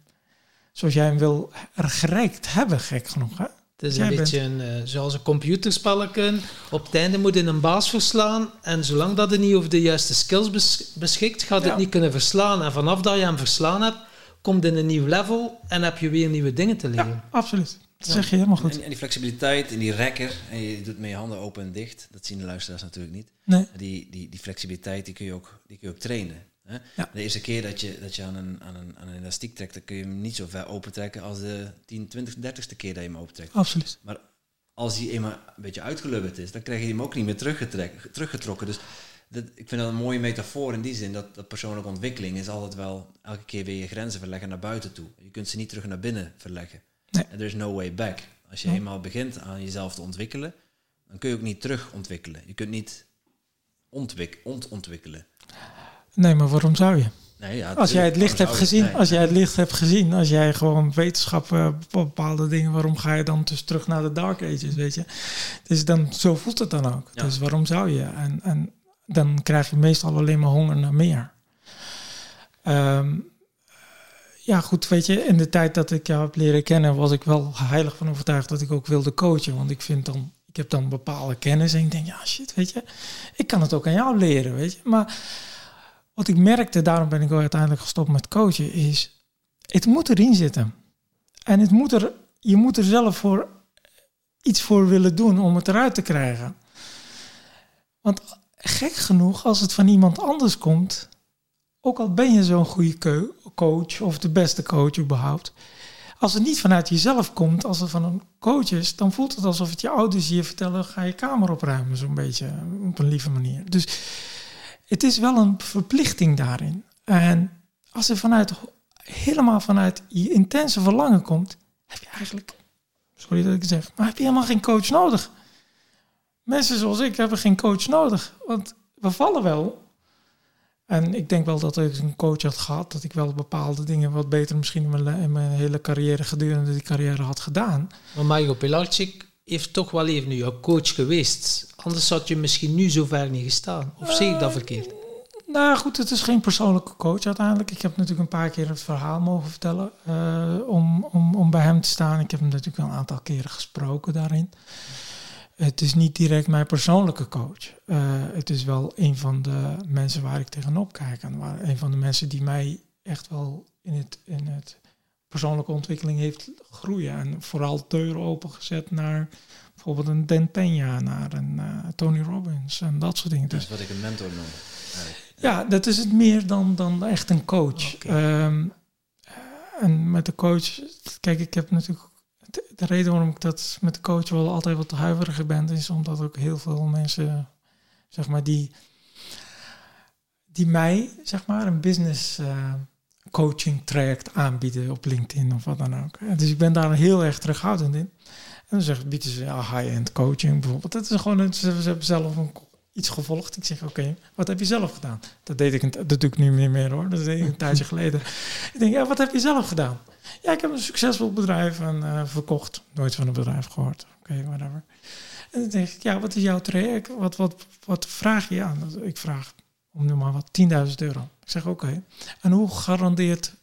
zoals jij hem wil gereikt hebben, gek genoeg. Hè? Het is een beetje een, eh, zoals een computerspelletje. Op het einde moet je een baas verslaan. En zolang dat je niet over de juiste skills bes- beschikt, gaat het niet kunnen verslaan. En vanaf dat je hem verslaan hebt, komt in een nieuw level en heb je weer nieuwe dingen te leren. Ja, absoluut. Dat zeg je helemaal goed. En, en die flexibiliteit en die rekker, en je doet met je handen open en dicht, dat zien de luisteraars natuurlijk niet. Nee, Die, die, die flexibiliteit die kun je ook, die kun je ook trainen. Hè? Ja. De eerste keer dat je, dat je aan, een, aan, een, aan een elastiek trekt, dan kun je hem niet zo ver opentrekken als de 10, 20, 30ste keer dat je hem opentrekt. absoluut. Maar als hij eenmaal een beetje uitgelubberd is, dan krijg je hem ook niet meer teruggetrokken. Dus dat, ik vind dat een mooie metafoor in die zin, dat, dat persoonlijke ontwikkeling is altijd wel elke keer weer je grenzen verleggen naar buiten toe. Je kunt ze niet terug naar binnen verleggen. Nee. Er is no way back. Als je eenmaal begint aan jezelf te ontwikkelen, dan kun je ook niet terug ontwikkelen. Je kunt niet ontwik ontontwikkelen. Nee, maar waarom zou je? Nee, ja, Als jij het licht hebt gezien, nee. als jij het licht hebt gezien, als jij gewoon wetenschap, eh, bepaalde dingen, waarom ga je dan dus terug naar de Dark Ages, weet je? Dus dan, zo voelt het dan ook. Ja. Dus waarom zou je? En, en dan krijg je meestal alleen maar honger naar meer. Ehm, ja, goed, weet je, in de tijd dat ik jou heb leren kennen, was ik wel heilig van overtuigd dat ik ook wilde coachen. Want ik vind dan, ik heb dan bepaalde kennis en ik denk, ja, shit, weet je, ik kan het ook aan jou leren, weet je. Maar wat ik merkte, daarom ben ik ook uiteindelijk gestopt met coachen, is het moet erin zitten. En het moet er, je moet er zelf voor iets voor willen doen om het eruit te krijgen. Want gek genoeg, als het van iemand anders komt, ook al ben je zo'n goede coach of de beste coach überhaupt, als het niet vanuit jezelf komt, als het van een coach is, dan voelt het alsof het je ouders je vertellen, ga je kamer opruimen, zo'n beetje, op een lieve manier. Dus het is wel een verplichting daarin. En als er vanuit, helemaal vanuit je intense verlangen komt, heb je eigenlijk, sorry dat ik het zeg, maar heb je helemaal geen coach nodig. Mensen zoals ik hebben geen coach nodig, want we vallen wel. En ik denk wel dat ik een coach had gehad, dat ik wel bepaalde dingen wat beter misschien in mijn, le- in mijn hele carrière gedurende die carrière had gedaan. Maar Mario Pilarczyk heeft toch wel even nu jouw coach geweest. Anders had je misschien nu zo ver niet gestaan. Of zie ik dat verkeerd? Nou goed, het is geen persoonlijke coach uiteindelijk. Ik heb natuurlijk een paar keer het verhaal mogen vertellen eh, om, om, om bij hem te staan. Ik heb hem natuurlijk wel een aantal keren gesproken daarin. Het is niet direct mijn persoonlijke coach. Eh, het is wel een van de mensen waar ik tegenop kijk. En waar, een van de mensen die mij echt wel in het, in het persoonlijke ontwikkeling heeft groeien. En vooral deuren opengezet naar bijvoorbeeld een Dan Peña, naar een eh, Tony Robbins en dat soort dingen. Dat Dus is wat ik een mentor noem. eigenlijk. ja, dat is het meer dan, dan echt een coach. Oké. Ehm, en met de coach, kijk, ik heb natuurlijk. De, de reden waarom ik dat met de coach wel altijd wat huiveriger ben, is omdat ook heel veel mensen, zeg maar, die, die mij, zeg maar, een business eh, coaching traject aanbieden op LinkedIn of wat dan ook. Dus ik ben daar heel erg terughoudend in. En dan zeggen, bieden ze ja, high-end coaching bijvoorbeeld. Dat is gewoon, ze, hebben zelf een, iets gevolgd. Ik zeg, oké, wat heb je zelf gedaan? Dat deed ik, dat doe ik nu niet meer hoor. Dat deed ik een tijdje geleden. Ik denk, ja, wat heb je zelf gedaan? Ja, ik heb een succesvol bedrijf en eh, verkocht. Nooit van een bedrijf gehoord. Oké, whatever. En dan denk ik, ja, wat is jouw traject? Wat, wat, wat vraag je aan? Ik vraag, om nu maar wat, 10.000 euro. Ik zeg, oké. En hoe garandeert...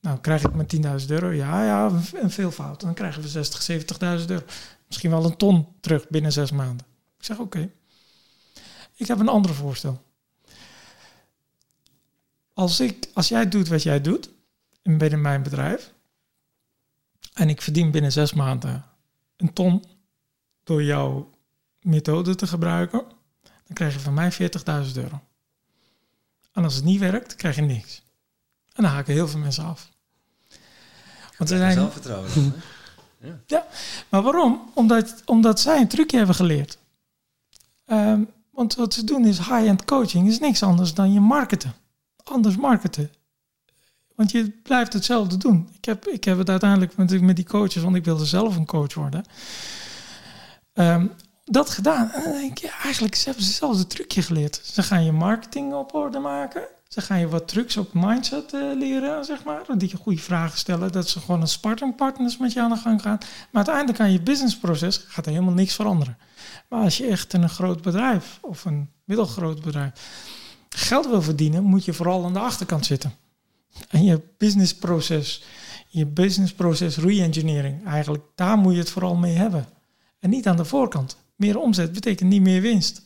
Nou, krijg ik mijn 10.000 euro? Ja, ja, een veelvoud. Dan krijgen we 60, 70.000 euro. Misschien wel een ton terug binnen zes maanden. Ik zeg, oké. Ik heb een ander voorstel. Als, ik, als jij doet wat jij doet binnen mijn bedrijf en ik verdien binnen zes maanden een ton door jouw methode te gebruiken, dan krijg je van mij 40.000 euro. En als het niet werkt, krijg je niks. En dan haken heel veel mensen af. Want ze zijn... Zelfvertrouwen ja. ja. maar waarom? Omdat, omdat zij een trucje hebben geleerd. Um, want wat ze doen is high-end coaching, is niks anders dan je marketen. Anders marketen. Want je blijft hetzelfde doen. Ik heb, ik heb het uiteindelijk met, met die coaches, want ik wilde zelf een coach worden. Um, dat gedaan. En dan denk je, eigenlijk hebben ze hetzelfde trucje geleerd. Ze gaan je marketing op orde maken. Ze gaan je wat trucs op mindset uh, leren, zeg maar. Die je goede vragen stellen. Dat ze gewoon een sparringpartners met je aan de gang gaan. Maar uiteindelijk aan je businessproces gaat er helemaal niks veranderen. Maar als je echt in een groot bedrijf of een middelgroot bedrijf geld wil verdienen, moet je vooral aan de achterkant zitten. En je businessproces, je businessproces re-engineering, eigenlijk, daar moet je het vooral mee hebben. En niet aan de voorkant. Meer omzet betekent niet meer winst.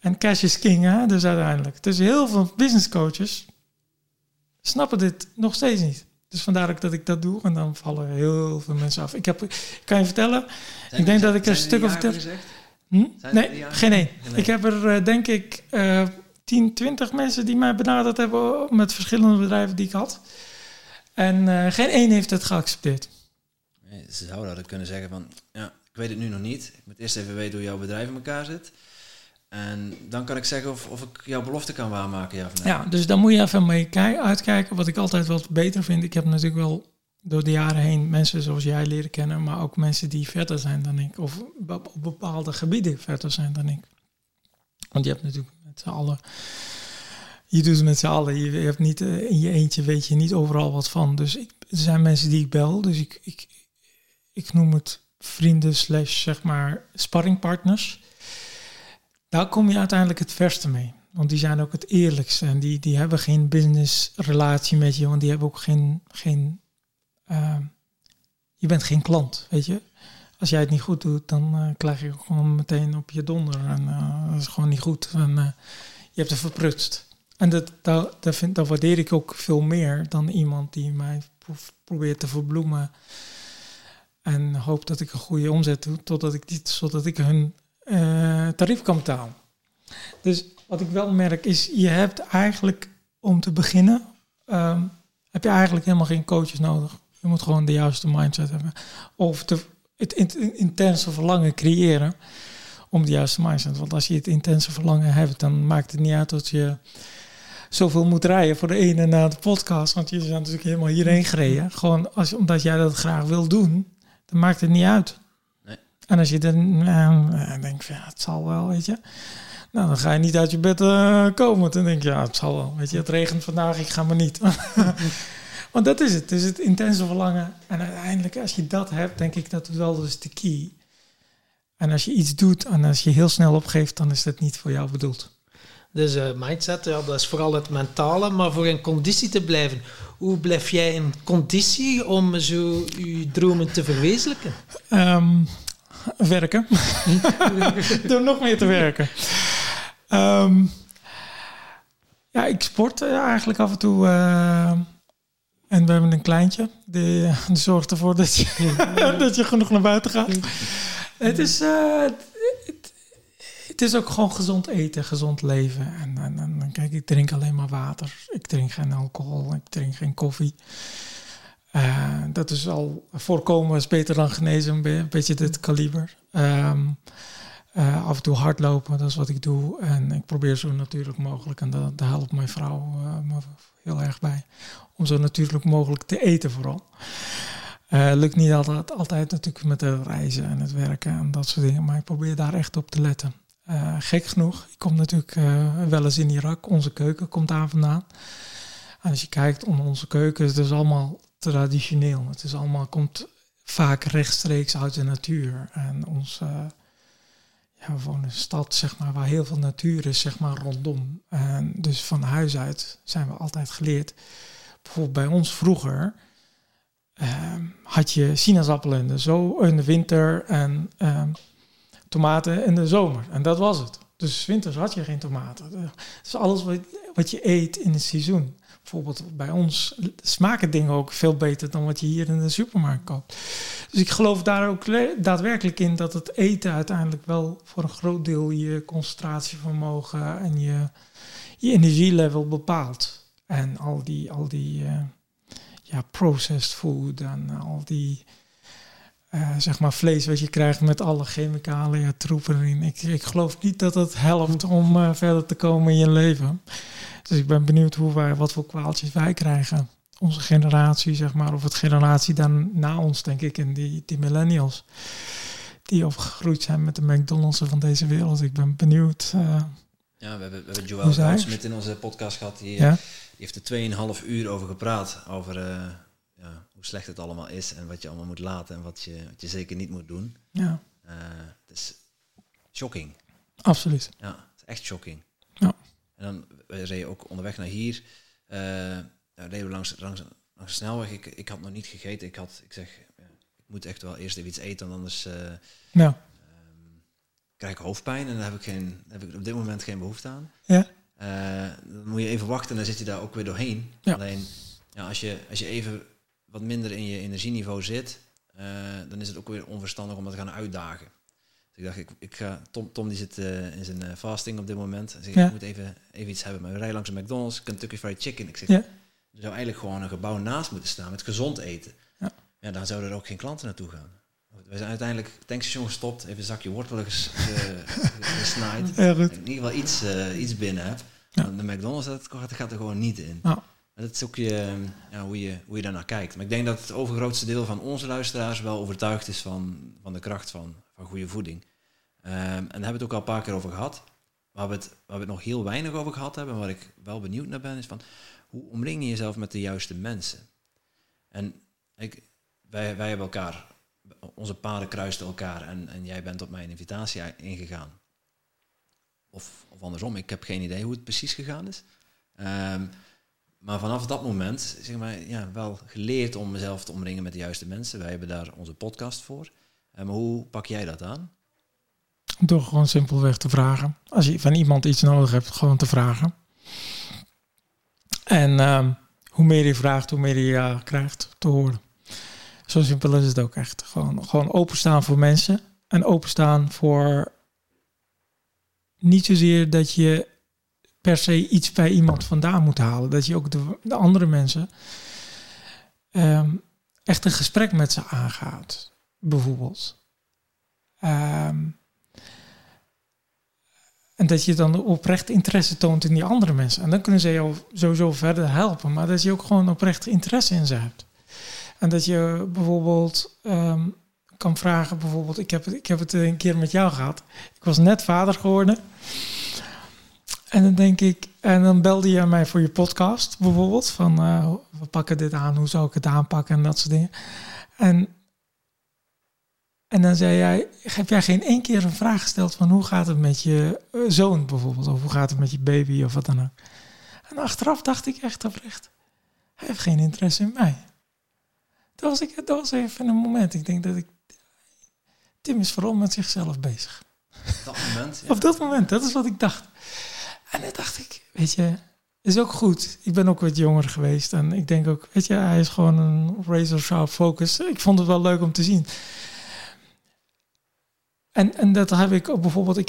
En cash is king, hè? dus uiteindelijk. Dus heel veel business coaches snappen dit nog steeds niet. Dus vandaar dat ik dat doe en dan vallen heel veel mensen af. Ik, heb, kan je vertellen, ik denk dat ik er een stuk over vertel. Hm? Nee, geen één. Ik heb er uh, denk ik uh, 10, 20 mensen die mij benaderd hebben met verschillende bedrijven die ik had. En uh, geen één heeft het geaccepteerd. Nee, ze zouden dat kunnen zeggen van, ja, ik weet het nu nog niet. Ik moet eerst even weten hoe jouw bedrijf in elkaar zit. En dan kan ik zeggen of, of ik jouw belofte kan waarmaken. Ja, ja, dus dan moet je even mee uitkijken. Wat ik altijd wel beter vind. Ik heb natuurlijk wel door de jaren heen mensen zoals jij leren kennen. Maar ook mensen die verder zijn dan ik. Of op bepaalde gebieden verder zijn dan ik. Want je hebt natuurlijk met z'n allen... Je doet het met z'n allen. Je hebt niet eh, in je eentje weet je niet overal wat van. Dus ik, er zijn mensen die ik bel. Dus ik, ik, ik noem het vrienden slash zeg maar sparringpartners daar kom je uiteindelijk het verste mee. Want die zijn ook het eerlijkste. En die, die hebben geen businessrelatie met je. Want die hebben ook geen... geen uh, je bent geen klant, weet je. Als jij het niet goed doet, dan uh, krijg je gewoon meteen op je donder. En uh, dat is gewoon niet goed. En uh, je hebt het verprutst. En dat, dat, waardeer ik ook veel meer dan iemand die mij probeert te verbloemen. En hoopt dat ik een goede omzet doe, totdat ik, zodat ik hun tarief kan betalen. Dus wat ik wel merk is, je hebt eigenlijk om te beginnen, ehm, heb je eigenlijk helemaal geen coaches nodig. Je moet gewoon de juiste mindset hebben. Of te, het intense verlangen creëren om de juiste mindset. Want als je het intense verlangen hebt, dan maakt het niet uit dat je zoveel moet rijden voor de ene na de podcast. Want je bent natuurlijk helemaal hierheen gereden. Gewoon als, omdat jij dat graag wil doen, dan maakt het niet uit. En als je dan uh, denkt, ja, het zal wel, weet je. Nou, dan ga je niet uit je bed uh, komen. Dan denk je, ja, het zal wel. Weet je, het regent vandaag, ik ga maar niet. Want dat is het. Het is het intense verlangen. En uiteindelijk, als je dat hebt, denk ik dat het wel dus de key. En als je iets doet en als je heel snel opgeeft, dan is dat niet voor jou bedoeld. Dus uh, mindset, ja, dat is vooral het mentale. Maar voor in conditie te blijven, hoe blijf jij in conditie om zo je dromen te verwezenlijken? Um, werken. Door nog meer te werken. Ehm, ja, ik sport uh, eigenlijk af en toe. Uh, en we hebben een kleintje. Die, die zorgt ervoor dat je, dat je genoeg naar buiten gaat. Het is, uh, het, het, is ook gewoon gezond eten, gezond leven. En, en, en, kijk, ik drink alleen maar water. Ik drink geen alcohol, ik drink geen koffie. Uh, dat is al voorkomen is beter dan genezen, een beetje dit kaliber. Um, uh, af en toe hardlopen, dat is wat ik doe. En ik probeer zo natuurlijk mogelijk, en daar, helpt mijn vrouw uh, heel erg bij, om zo natuurlijk mogelijk te eten vooral. lukt niet altijd, altijd natuurlijk met de reizen en het werken en dat soort dingen, maar ik probeer daar echt op te letten. gek genoeg, ik kom natuurlijk wel eens in Irak, onze keuken komt daar vandaan. En als je kijkt onder onze keuken, is het dus allemaal traditioneel. Het is allemaal, komt vaak rechtstreeks uit de natuur. En onze, ja, we wonen een stad, zeg maar, waar heel veel natuur is, zeg maar, rondom. En dus van huis uit zijn we altijd geleerd. Bijvoorbeeld bij ons vroeger ehm, had je sinaasappelen in de, zo, winter en ehm, tomaten in de zomer. En dat was het. Dus winters had je geen tomaten. Dus alles wat, wat je eet in het seizoen bijvoorbeeld bij ons smaken dingen ook veel beter dan wat je hier in de supermarkt koopt. Dus ik geloof daar ook daadwerkelijk in dat het eten uiteindelijk wel voor een groot deel je concentratievermogen en je, je energielevel bepaalt. En al die, al die eh, ja, processed food en al die eh, zeg maar vlees wat je krijgt met alle chemicaliën, troepen erin. Ik, ik geloof niet dat het helpt om eh, verder te komen in je leven. Dus ik ben benieuwd hoe wij, wat voor kwaaltjes wij krijgen. Onze generatie, zeg maar, of het generatie dan na ons, denk ik, en die, die millennials. Die opgegroeid zijn met de McDonald's van deze wereld. Ik ben benieuwd. uh, ja, we hebben, we hebben Joël? Goudsmit in onze podcast gehad. Die, ja, die heeft er 2,5 uur over gepraat. Over eh, ja, hoe slecht het allemaal is en wat je allemaal moet laten en wat je, wat je zeker niet moet doen. ja, Eh, het is shocking. absoluut. Ja, het is echt shocking. Ja. En dan we reden ook onderweg naar hier. eh ja, reden we langs, langs, langs de snelweg. Ik, ik had nog niet gegeten. Ik, had, ik zeg, ik moet echt wel eerst even iets eten, want anders Ja, ehm, krijg ik hoofdpijn. En daar heb ik, geen, heb ik op dit moment geen behoefte aan. ja, Eh, dan moet je even wachten en dan zit je daar ook weer doorheen. Ja. Alleen, ja, als, je, als je even wat minder in je energieniveau zit, dan is het ook weer onverstandig om dat te gaan uitdagen. Ik dacht, ik, ik ga, Tom, Tom die zit eh, in zijn eh, fasting op dit moment. Dus ik, Ja. ik moet even, even iets hebben. Maar we rijden langs een McDonald's, Kentucky Fried Chicken. Ik zeg, Ja. er zou eigenlijk gewoon een gebouw naast moeten staan met gezond eten. Ja. Ja, dan zouden er ook geen klanten naartoe gaan. We zijn uiteindelijk tankstation gestopt, even een zakje wortelen ges, ge- gesnaaid. goed. in ieder geval iets, eh, iets binnen heb. Ja. De McDonald's, dat gaat, gaat er gewoon niet in. Ja. Maar dat is ook je, ja, hoe, je, hoe je daarnaar kijkt. Maar ik denk dat het overgrootste deel van onze luisteraars wel overtuigd is van, van de kracht van, van goede voeding. Ehm, en daar hebben we het ook al een paar keer over gehad. Waar we, het, we nog heel weinig over gehad hebben, en waar ik wel benieuwd naar ben, is van hoe omring je jezelf met de juiste mensen? En ik, wij, wij hebben elkaar, onze paden kruisten elkaar en, en jij bent op mijn invitatie ingegaan. Of, of andersom, ik heb geen idee hoe het precies gegaan is. Ehm, maar vanaf dat moment, zeg maar, ja, wel geleerd om mezelf te omringen met de juiste mensen. Wij hebben daar onze podcast voor. Eh, maar hoe pak jij dat aan? Door gewoon simpelweg te vragen. Als je van iemand iets nodig hebt, gewoon te vragen. En ehm, hoe meer je vraagt, hoe meer je ja krijgt te horen. Zo simpel is het ook echt. Gewoon, gewoon openstaan voor mensen. En openstaan voor niet zozeer dat je per se iets bij iemand vandaan moet halen. Dat je ook de, de andere mensen ehm, echt een gesprek met ze aangaat. Bijvoorbeeld. Ehm, en dat je dan oprecht interesse toont in die andere mensen. En dan kunnen ze jou sowieso verder helpen. Maar dat je ook gewoon oprecht interesse in ze hebt. En dat je bijvoorbeeld ehm, kan vragen, bijvoorbeeld, ik heb, ik heb het een keer met jou gehad. Ik was net vader geworden. En dan denk ik, en dan belde je mij voor je podcast bijvoorbeeld. Van eh, we pakken dit aan, hoe zou ik het aanpakken en dat soort dingen. En, en dan zei jij, heb jij geen één keer een vraag gesteld van hoe gaat het met je eh, zoon bijvoorbeeld? Of hoe gaat het met je baby of wat dan ook? En achteraf dacht ik echt oprecht, hij heeft geen interesse in mij. Dat was, ik, dat was even een moment. Ik denk dat ik, Tim is vooral met zichzelf bezig. Op dat moment? Ja. Op dat moment, dat is wat ik dacht. En dan dacht ik, weet je, is ook goed. Ik ben ook wat jonger geweest en ik denk ook, weet je, hij is gewoon een razor sharp focus. Ik vond het wel leuk om te zien. En, en dat heb ik ook bijvoorbeeld, ik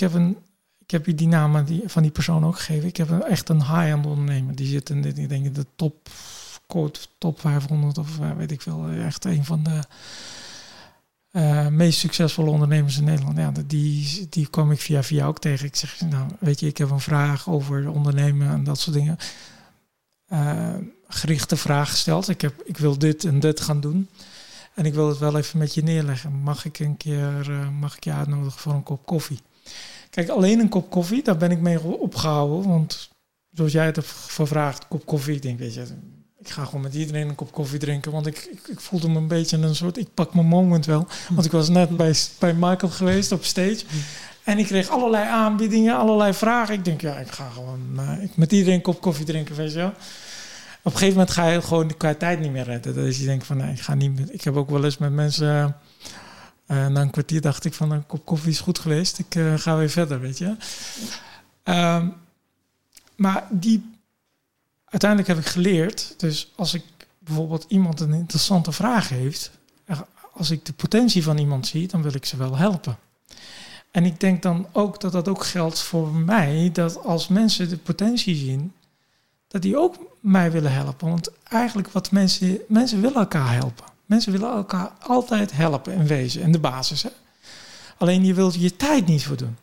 heb je die naam aan die, van die persoon ook gegeven. Ik heb echt een high-end ondernemer. Die zit in, de- ik denk de top, top 500 of eh, weet ik veel. Echt een van de eh, meest succesvolle ondernemers in Nederland. Ja, die, die kwam ik via via ook tegen. Ik zeg, nou, weet je, ik heb een vraag over ondernemen en dat soort dingen. Eh, gerichte vraag gesteld. Ik, heb, ik wil dit en dit gaan doen. En ik wil het wel even met je neerleggen. Mag ik een keer, eh, mag ik je uitnodigen voor een kop koffie? Kijk, alleen een kop koffie, daar ben ik mee opgehouden. Want zoals jij het hebt gevraagd, kop koffie. Ik denk, weet je, ik ga gewoon met iedereen een kop koffie drinken. Want ik, ik, ik voelde me een beetje een soort, ik pak mijn moment wel. Want ik was net bij, bij Michael geweest op stage. En ik kreeg allerlei aanbiedingen, allerlei vragen. Ik denk, ja, ik ga gewoon eh, ik met iedereen een kop koffie drinken, weet je wel. Op een gegeven moment ga je gewoon qua tijd niet meer redden. Dus je denkt van, nee, ik ga niet meer. Ik heb ook wel eens met mensen... eh, na een kwartier dacht ik van, een kop koffie is goed geweest. Ik eh, ga weer verder, weet je. Ehm, maar die... Uiteindelijk heb ik geleerd, dus als ik bijvoorbeeld iemand een interessante vraag heeft... Als ik de potentie van iemand zie, dan wil ik ze wel helpen. En ik denk dan ook dat dat ook geldt voor mij, dat als mensen de potentie zien, dat die ook mij willen helpen. Want eigenlijk wat mensen, mensen willen elkaar helpen. Mensen willen elkaar altijd helpen in wezen, in de basis. Hè? Alleen je wilt je tijd niet voor doen.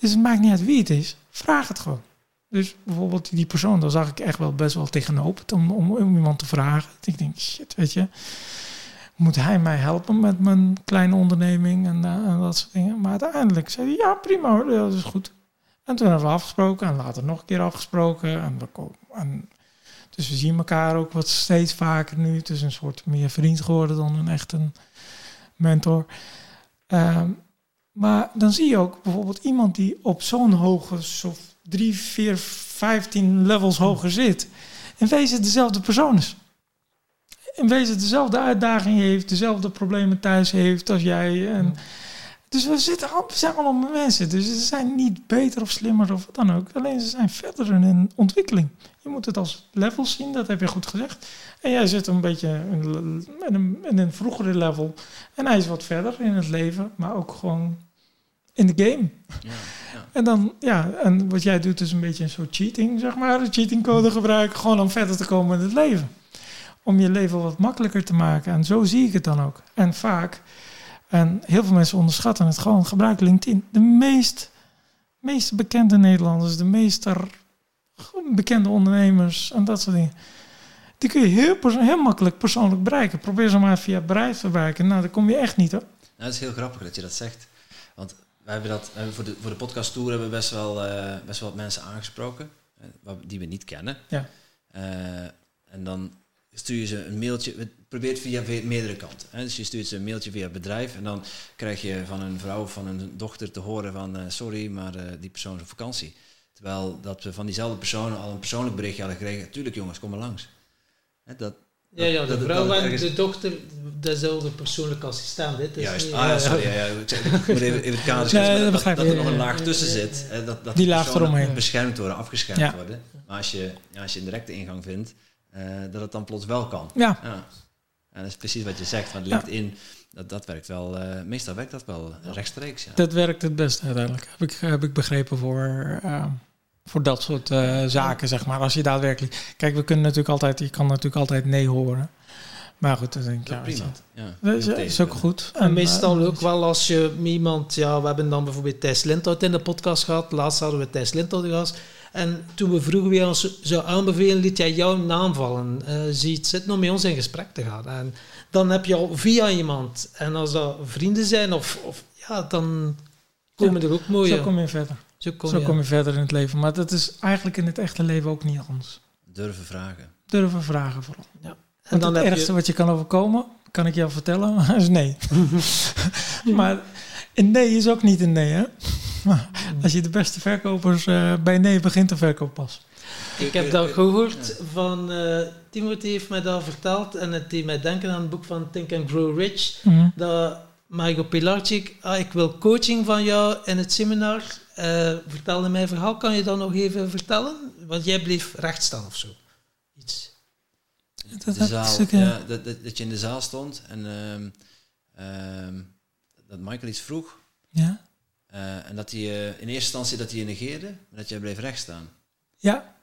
Dus het maakt niet uit wie het is. Vraag het gewoon. Dus bijvoorbeeld die persoon, daar zag ik echt wel best wel tegenop om, om, om iemand te vragen. Ik denk, shit, weet je, moet hij mij helpen met mijn kleine onderneming en, uh, en dat soort dingen. Maar uiteindelijk zei hij, ja prima dat is goed. En toen hebben we afgesproken en later nog een keer afgesproken. En we komen, en dus we zien elkaar ook wat steeds vaker nu. Het is een soort meer vriend geworden dan een echt een mentor. Um, maar dan zie je ook bijvoorbeeld iemand die op zo'n hoge, zo drie, vier, vijftien levels hoger zit. In wezen dezelfde persoon is. In wezen dezelfde uitdagingen heeft, dezelfde problemen thuis heeft als jij. En dus we, zitten, we zijn allemaal mensen. Dus ze zijn niet beter of slimmer of wat dan ook. Alleen ze zijn verder in ontwikkeling. Je moet het als level zien, dat heb je goed gezegd. En jij zit een beetje in een, in een vroegere level. En hij is wat verder in het leven, maar ook gewoon in de game. Ja, ja. En dan, ja, en wat jij doet is een beetje een soort cheating, zeg maar. Een cheatingcode gebruiken, gewoon om verder te komen in het leven. Om je leven wat makkelijker te maken. En zo zie ik het dan ook. En vaak, en heel veel mensen onderschatten het gewoon, gebruik LinkedIn. De meest, meest bekende Nederlanders, de meest bekende ondernemers en dat soort dingen. Die kun je heel, heel makkelijk persoonlijk bereiken. Probeer ze maar via bedrijf te bereiken. Nou, daar kom je echt niet hoor. Nou, dat is heel grappig dat je dat zegt. Want we hebben dat, we hebben voor, de, voor de podcast tour hebben we best wel, uh, best wel wat mensen aangesproken. Uh, die we niet kennen. Ja. Uh, en dan stuur je ze een mailtje. Het probeert via meerdere kanten. Hè. Dus je stuurt ze een mailtje via het bedrijf. En dan krijg je van een vrouw of van een dochter te horen van... sorry, maar die persoon is op vakantie. Terwijl dat we van diezelfde personen al een persoonlijk berichtje hadden gekregen. Tuurlijk jongens, kom maar langs. Hè, dat, ja, ja, de vrouw en de dochter dezelfde persoonlijke assistent. Dit is Juist, ah, ja, sorry, ja, ja. Ik moet even, even het kader nee, dat, dat, er nog een laag tussen zit. Hè, dat, dat die laag eromheen. beschermd worden, afgeschermd ja. worden. Maar als je, ja, als je een directe ingang vindt, dat het dan plots wel kan. Ja. ja. En dat is precies wat je zegt, van LinkedIn, dat, dat werkt wel, uh, meestal werkt dat wel rechtstreeks. Ja. Dat werkt het best uiteindelijk, heb ik, heb ik begrepen voor... Uh, voor dat soort uh, zaken, zeg maar. Als je daadwerkelijk... Kijk, we kunnen natuurlijk altijd... Je kan natuurlijk altijd nee horen. Maar goed, dan denk ik, ja, prima. Ja, dat is, ook goed. En, meestal ook wel als je iemand... Ja, we hebben dan bijvoorbeeld Thijs Lindhout in de podcast gehad. Laatst hadden we Thijs Lindhout gehad. En toen we vroegen wie ons zou aanbevelen, liet jij jouw naam vallen. Uh, zie het zit nog met ons in gesprek te gaan. En dan heb je al via iemand. En als dat vrienden zijn, of, of ja, dan komen er ook mooie... Zo kom je verder. Zo kom, Zo kom je verder in het leven. Maar dat is eigenlijk in het echte leven ook niet anders. Durven vragen. Durven vragen vooral. Ja. En dan het ergste wat je kan overkomen, kan ik jou vertellen, is nee. maar een nee is ook niet een nee, hè? Als je de beste verkopers uh, bij nee begint, de verkoop pas. Ik heb dat gehoord van uh, Timothy heeft mij dat verteld en het deed mij denken aan het boek van Think and Grow Rich. Mm Dat Margo Pilarczyk, ah, ik wil coaching van jou in het seminar. Uh, vertelde mijn verhaal. Kan je dat nog even vertellen? Want jij bleef recht staan of zo. Iets. Dat, de zaal, ja, dat, dat, dat, je in de zaal stond en uh, uh, dat Michael iets vroeg. Ja. Uh, en dat hij in eerste instantie dat hij je negeerde, maar dat jij bleef recht staan. Ja.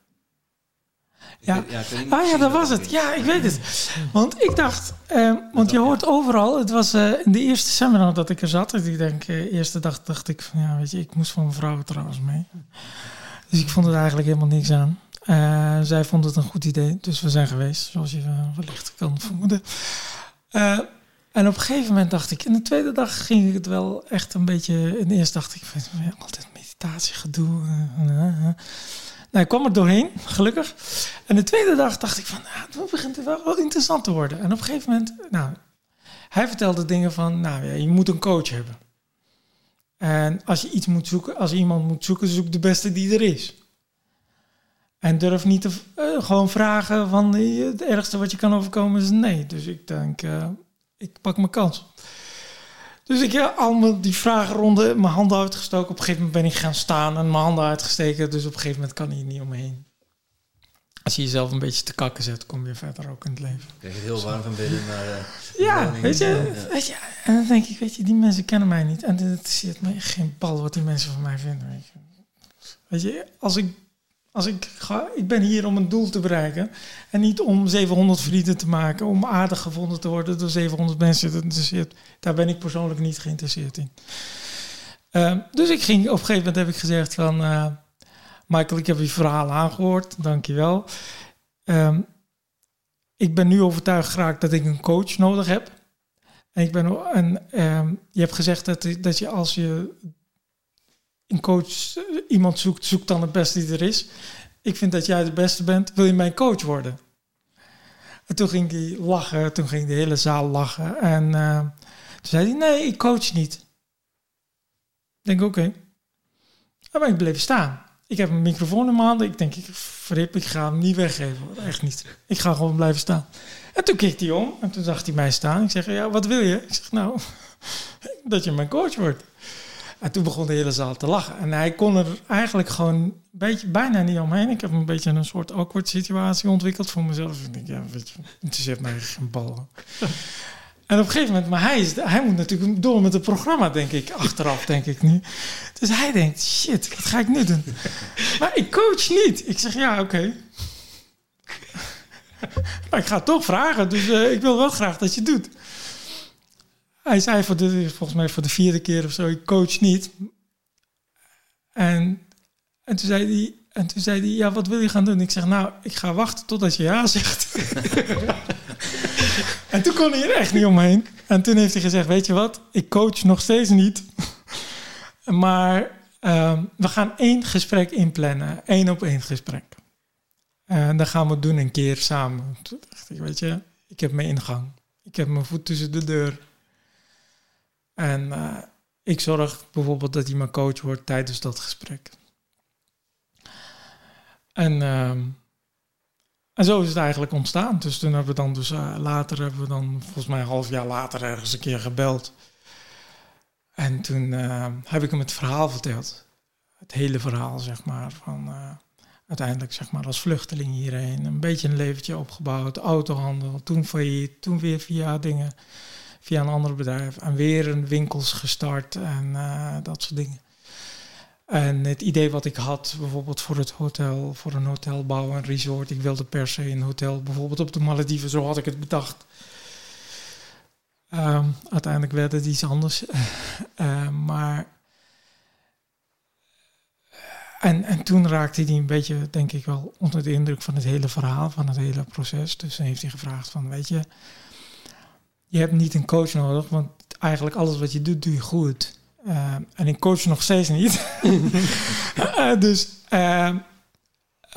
Ja, ja, ah ja, dat was het. Ja, ik weet het. Want ik dacht, eh, want je hoort overal, het was uh, in de eerste seminar dat ik er zat. Ik denk, uh, eerste dag dacht ik van, ja, weet je, ik moest van mijn vrouw trouwens mee. Dus ik vond het eigenlijk helemaal niks aan. zij vond het een goed idee, dus we zijn geweest, zoals je wellicht kan vermoeden. En op een gegeven moment dacht ik, in de tweede dag ging het wel echt een beetje, in de eerste dacht ik, altijd meditatie, gedoe. Nou, ik kwam er doorheen, gelukkig. En de tweede dag dacht ik van, nou, het begint wel, wel interessant te worden. En op een gegeven moment, nou, hij vertelde dingen van, nou ja, je moet een coach hebben. En als je iets moet zoeken, als iemand moet zoeken, zoek de beste die er is. En durf niet te uh, gewoon vragen van het ergste wat je kan overkomen is nee. Dus ik denk, uh, ik pak mijn kans. Dus ik heb allemaal die vragenronde, mijn handen uitgestoken. Op een gegeven moment ben ik gaan staan en mijn handen uitgesteken. Dus op een gegeven moment kan je niet omheen. Als je jezelf een beetje te kakken zet, kom je verder ook in het leven. Ik krijg heel warm van binnen, maar... Uh, ja, weet je, weet je, en dan denk ik, weet je, die mensen kennen mij niet. En het zit me geen bal wat die mensen van mij vinden, weet je. Weet je, als ik, Als ik, ga, ik ben hier om een doel te bereiken. En niet om 700 vrienden te maken. Om aardig gevonden te worden door 700 mensen. Daar ben ik persoonlijk niet geïnteresseerd in. Uh, dus ik ging, op een gegeven moment heb ik gezegd van... Uh, Michael, ik heb je verhaal aangehoord. Dankjewel. Um, ik ben nu overtuigd geraakt dat ik een coach nodig heb. En, ik ben, en um, je hebt gezegd dat, dat je als je een coach iemand zoekt, zoekt dan het beste die er is. Ik vind dat jij de beste bent. Wil je mijn coach worden? En toen ging hij lachen. Toen ging de hele zaal lachen. En uh, toen zei hij, nee, ik coach niet. Ik denk, oké. Okay. Ik bleven staan. Ik heb een microfoon in mijn handen. Ik denk, ik, ik ga hem niet weggeven. Echt niet. Ik ga gewoon blijven staan. En toen keek hij om. En toen zag hij mij staan. Ik zeg, ja, wat wil je? Ik zeg, nou, dat je mijn coach wordt. En toen begon de hele zaal te lachen. En hij kon er eigenlijk gewoon een beetje, bijna niet omheen. Ik heb een beetje een soort awkward situatie ontwikkeld voor mezelf. Ik denk, ja, weet je, interesseert mij geen bal. En op een gegeven moment, maar hij, is, hij moet natuurlijk door met het programma, denk ik, achteraf, denk ik nu. Dus hij denkt, shit, wat ga ik nu doen? Maar ik coach niet. Ik zeg, ja, oké. maar ik ga het toch vragen, dus uh, ik wil wel graag dat je het doet. Hij zei voor de, volgens mij voor de vierde keer of zo, ik coach niet. En, en toen zei hij, en toen zei hij, ja, wat wil je gaan doen? Ik zeg, nou, ik ga wachten totdat je ja zegt. en toen kon hij er echt niet omheen. En toen heeft hij gezegd, weet je wat, ik coach nog steeds niet. maar um, we gaan één gesprek inplannen, één op één gesprek. En dan gaan we het doen een keer samen. Toen dacht ik, weet je, ik heb mijn ingang. Ik heb mijn voet tussen de deur. En uh, ik zorg bijvoorbeeld dat hij mijn coach wordt tijdens dat gesprek. En, uh, en zo is het eigenlijk ontstaan. Dus toen hebben we dan dus uh, later hebben we dan volgens mij een half jaar later ergens een keer gebeld. En toen uh, heb ik hem het verhaal verteld. Het hele verhaal, zeg maar. Van uiteindelijk, zeg maar, als vluchteling hierheen. Een beetje een leventje opgebouwd. Autohandel. Toen failliet. Toen weer via dingen. Via een ander bedrijf. En weer een winkels gestart. En uh, dat soort dingen. En het idee wat ik had, bijvoorbeeld voor het hotel, voor een hotelbouw, een resort. Ik wilde per se een hotel, bijvoorbeeld op de Malediven, zo had ik het bedacht. Um, uiteindelijk werd het iets anders. uh, maar. En, en toen raakte hij een beetje, denk ik wel, onder de indruk van het hele verhaal, van het hele proces. Dus dan heeft hij gevraagd van, weet je, je hebt niet een coach nodig, want eigenlijk alles wat je doet, doe je goed. Uh, en ik coach nog steeds niet. uh, dus, uh,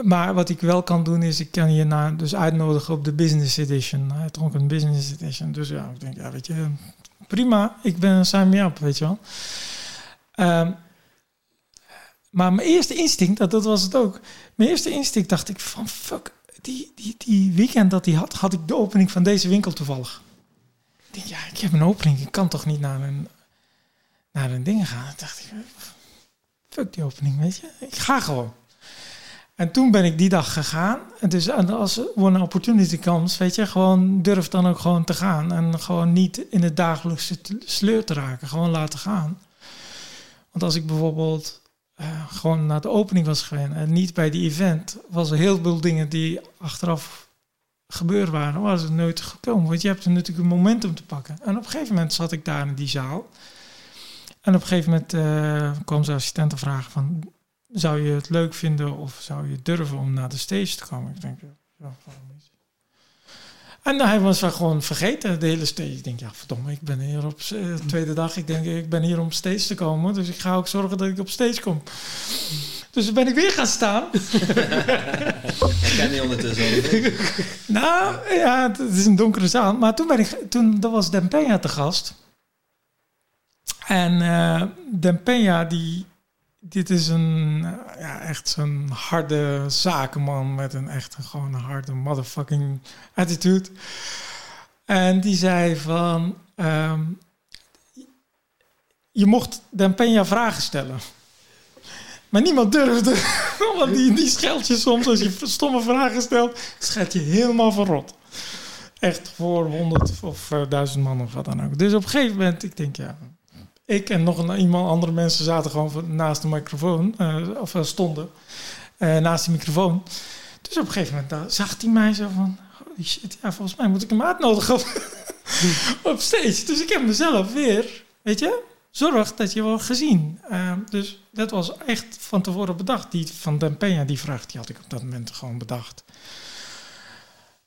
maar wat ik wel kan doen is, ik kan je naar, dus uitnodigen op de Business Edition. Uh, een Business Edition. Dus ja, ik denk, ja, weet je, prima, ik ben sign me up, weet je wel. Ehm, maar mijn eerste instinct, dat, dat was het ook. Mijn eerste instinct dacht ik van, fuck, die, die, die weekend dat hij had, had ik de opening van deze winkel toevallig. Denk, ja, ik heb een opening, ik kan toch niet naar een naar een ding gaan. dacht ik, fuck die opening, weet je. Ik ga gewoon. En toen ben ik die dag gegaan. En dus als een opportunity comes, weet je, gewoon durf dan ook gewoon te gaan. En gewoon niet in het dagelijkse sleur te raken. Gewoon laten gaan. Want als ik bijvoorbeeld uh, gewoon naar de opening was gegaan en niet bij die event, was er heel veel dingen die achteraf gebeurd waren, was het nooit gekomen. Want je hebt er natuurlijk een momentum te pakken. En op een gegeven moment zat ik daar in die zaal. En op een gegeven moment uh, kwam zijn assistente vragen van... zou je het leuk vinden of zou je durven om naar de stage te komen? Ik denk, ja? En hij was gewoon vergeten, de hele stage. Ik denk, ja, verdomme, ik ben hier op de tweede dag. Ik denk, ik ben hier om stage te komen. Dus ik ga ook zorgen dat ik op stage kom. Dus ben ik weer gaan staan. ik ken die ondertussen nou, ja, het is een donkere zaal. Maar toen ben ik, toen, dat was te gast. En uh, Dempeña, die, dit is een, uh, ja, echt zo'n harde zakenman met een echt gewoon een harde motherfucking attitude. En die zei van, um, je mocht Dempeña vragen stellen. Maar niemand durfde, want die, die scheldt je soms als je stomme vragen stelt, schet je helemaal verrot. Echt voor honderd of uh, duizend man of wat dan ook. Dus op een gegeven moment, ik denk ja, ik en nog een, iemand, andere mensen zaten gewoon naast de microfoon, uh, of uh, stonden. eh, naast de microfoon. Dus op een gegeven moment zag hij mij zo van... Holy shit, ja, volgens mij moet ik hem uitnodigen op, op. Dus ik heb mezelf weer, weet je, zorg dat je wordt gezien. Uh, dus dat was echt van tevoren bedacht. Die van Peña, die vraag, die had ik op dat moment gewoon bedacht.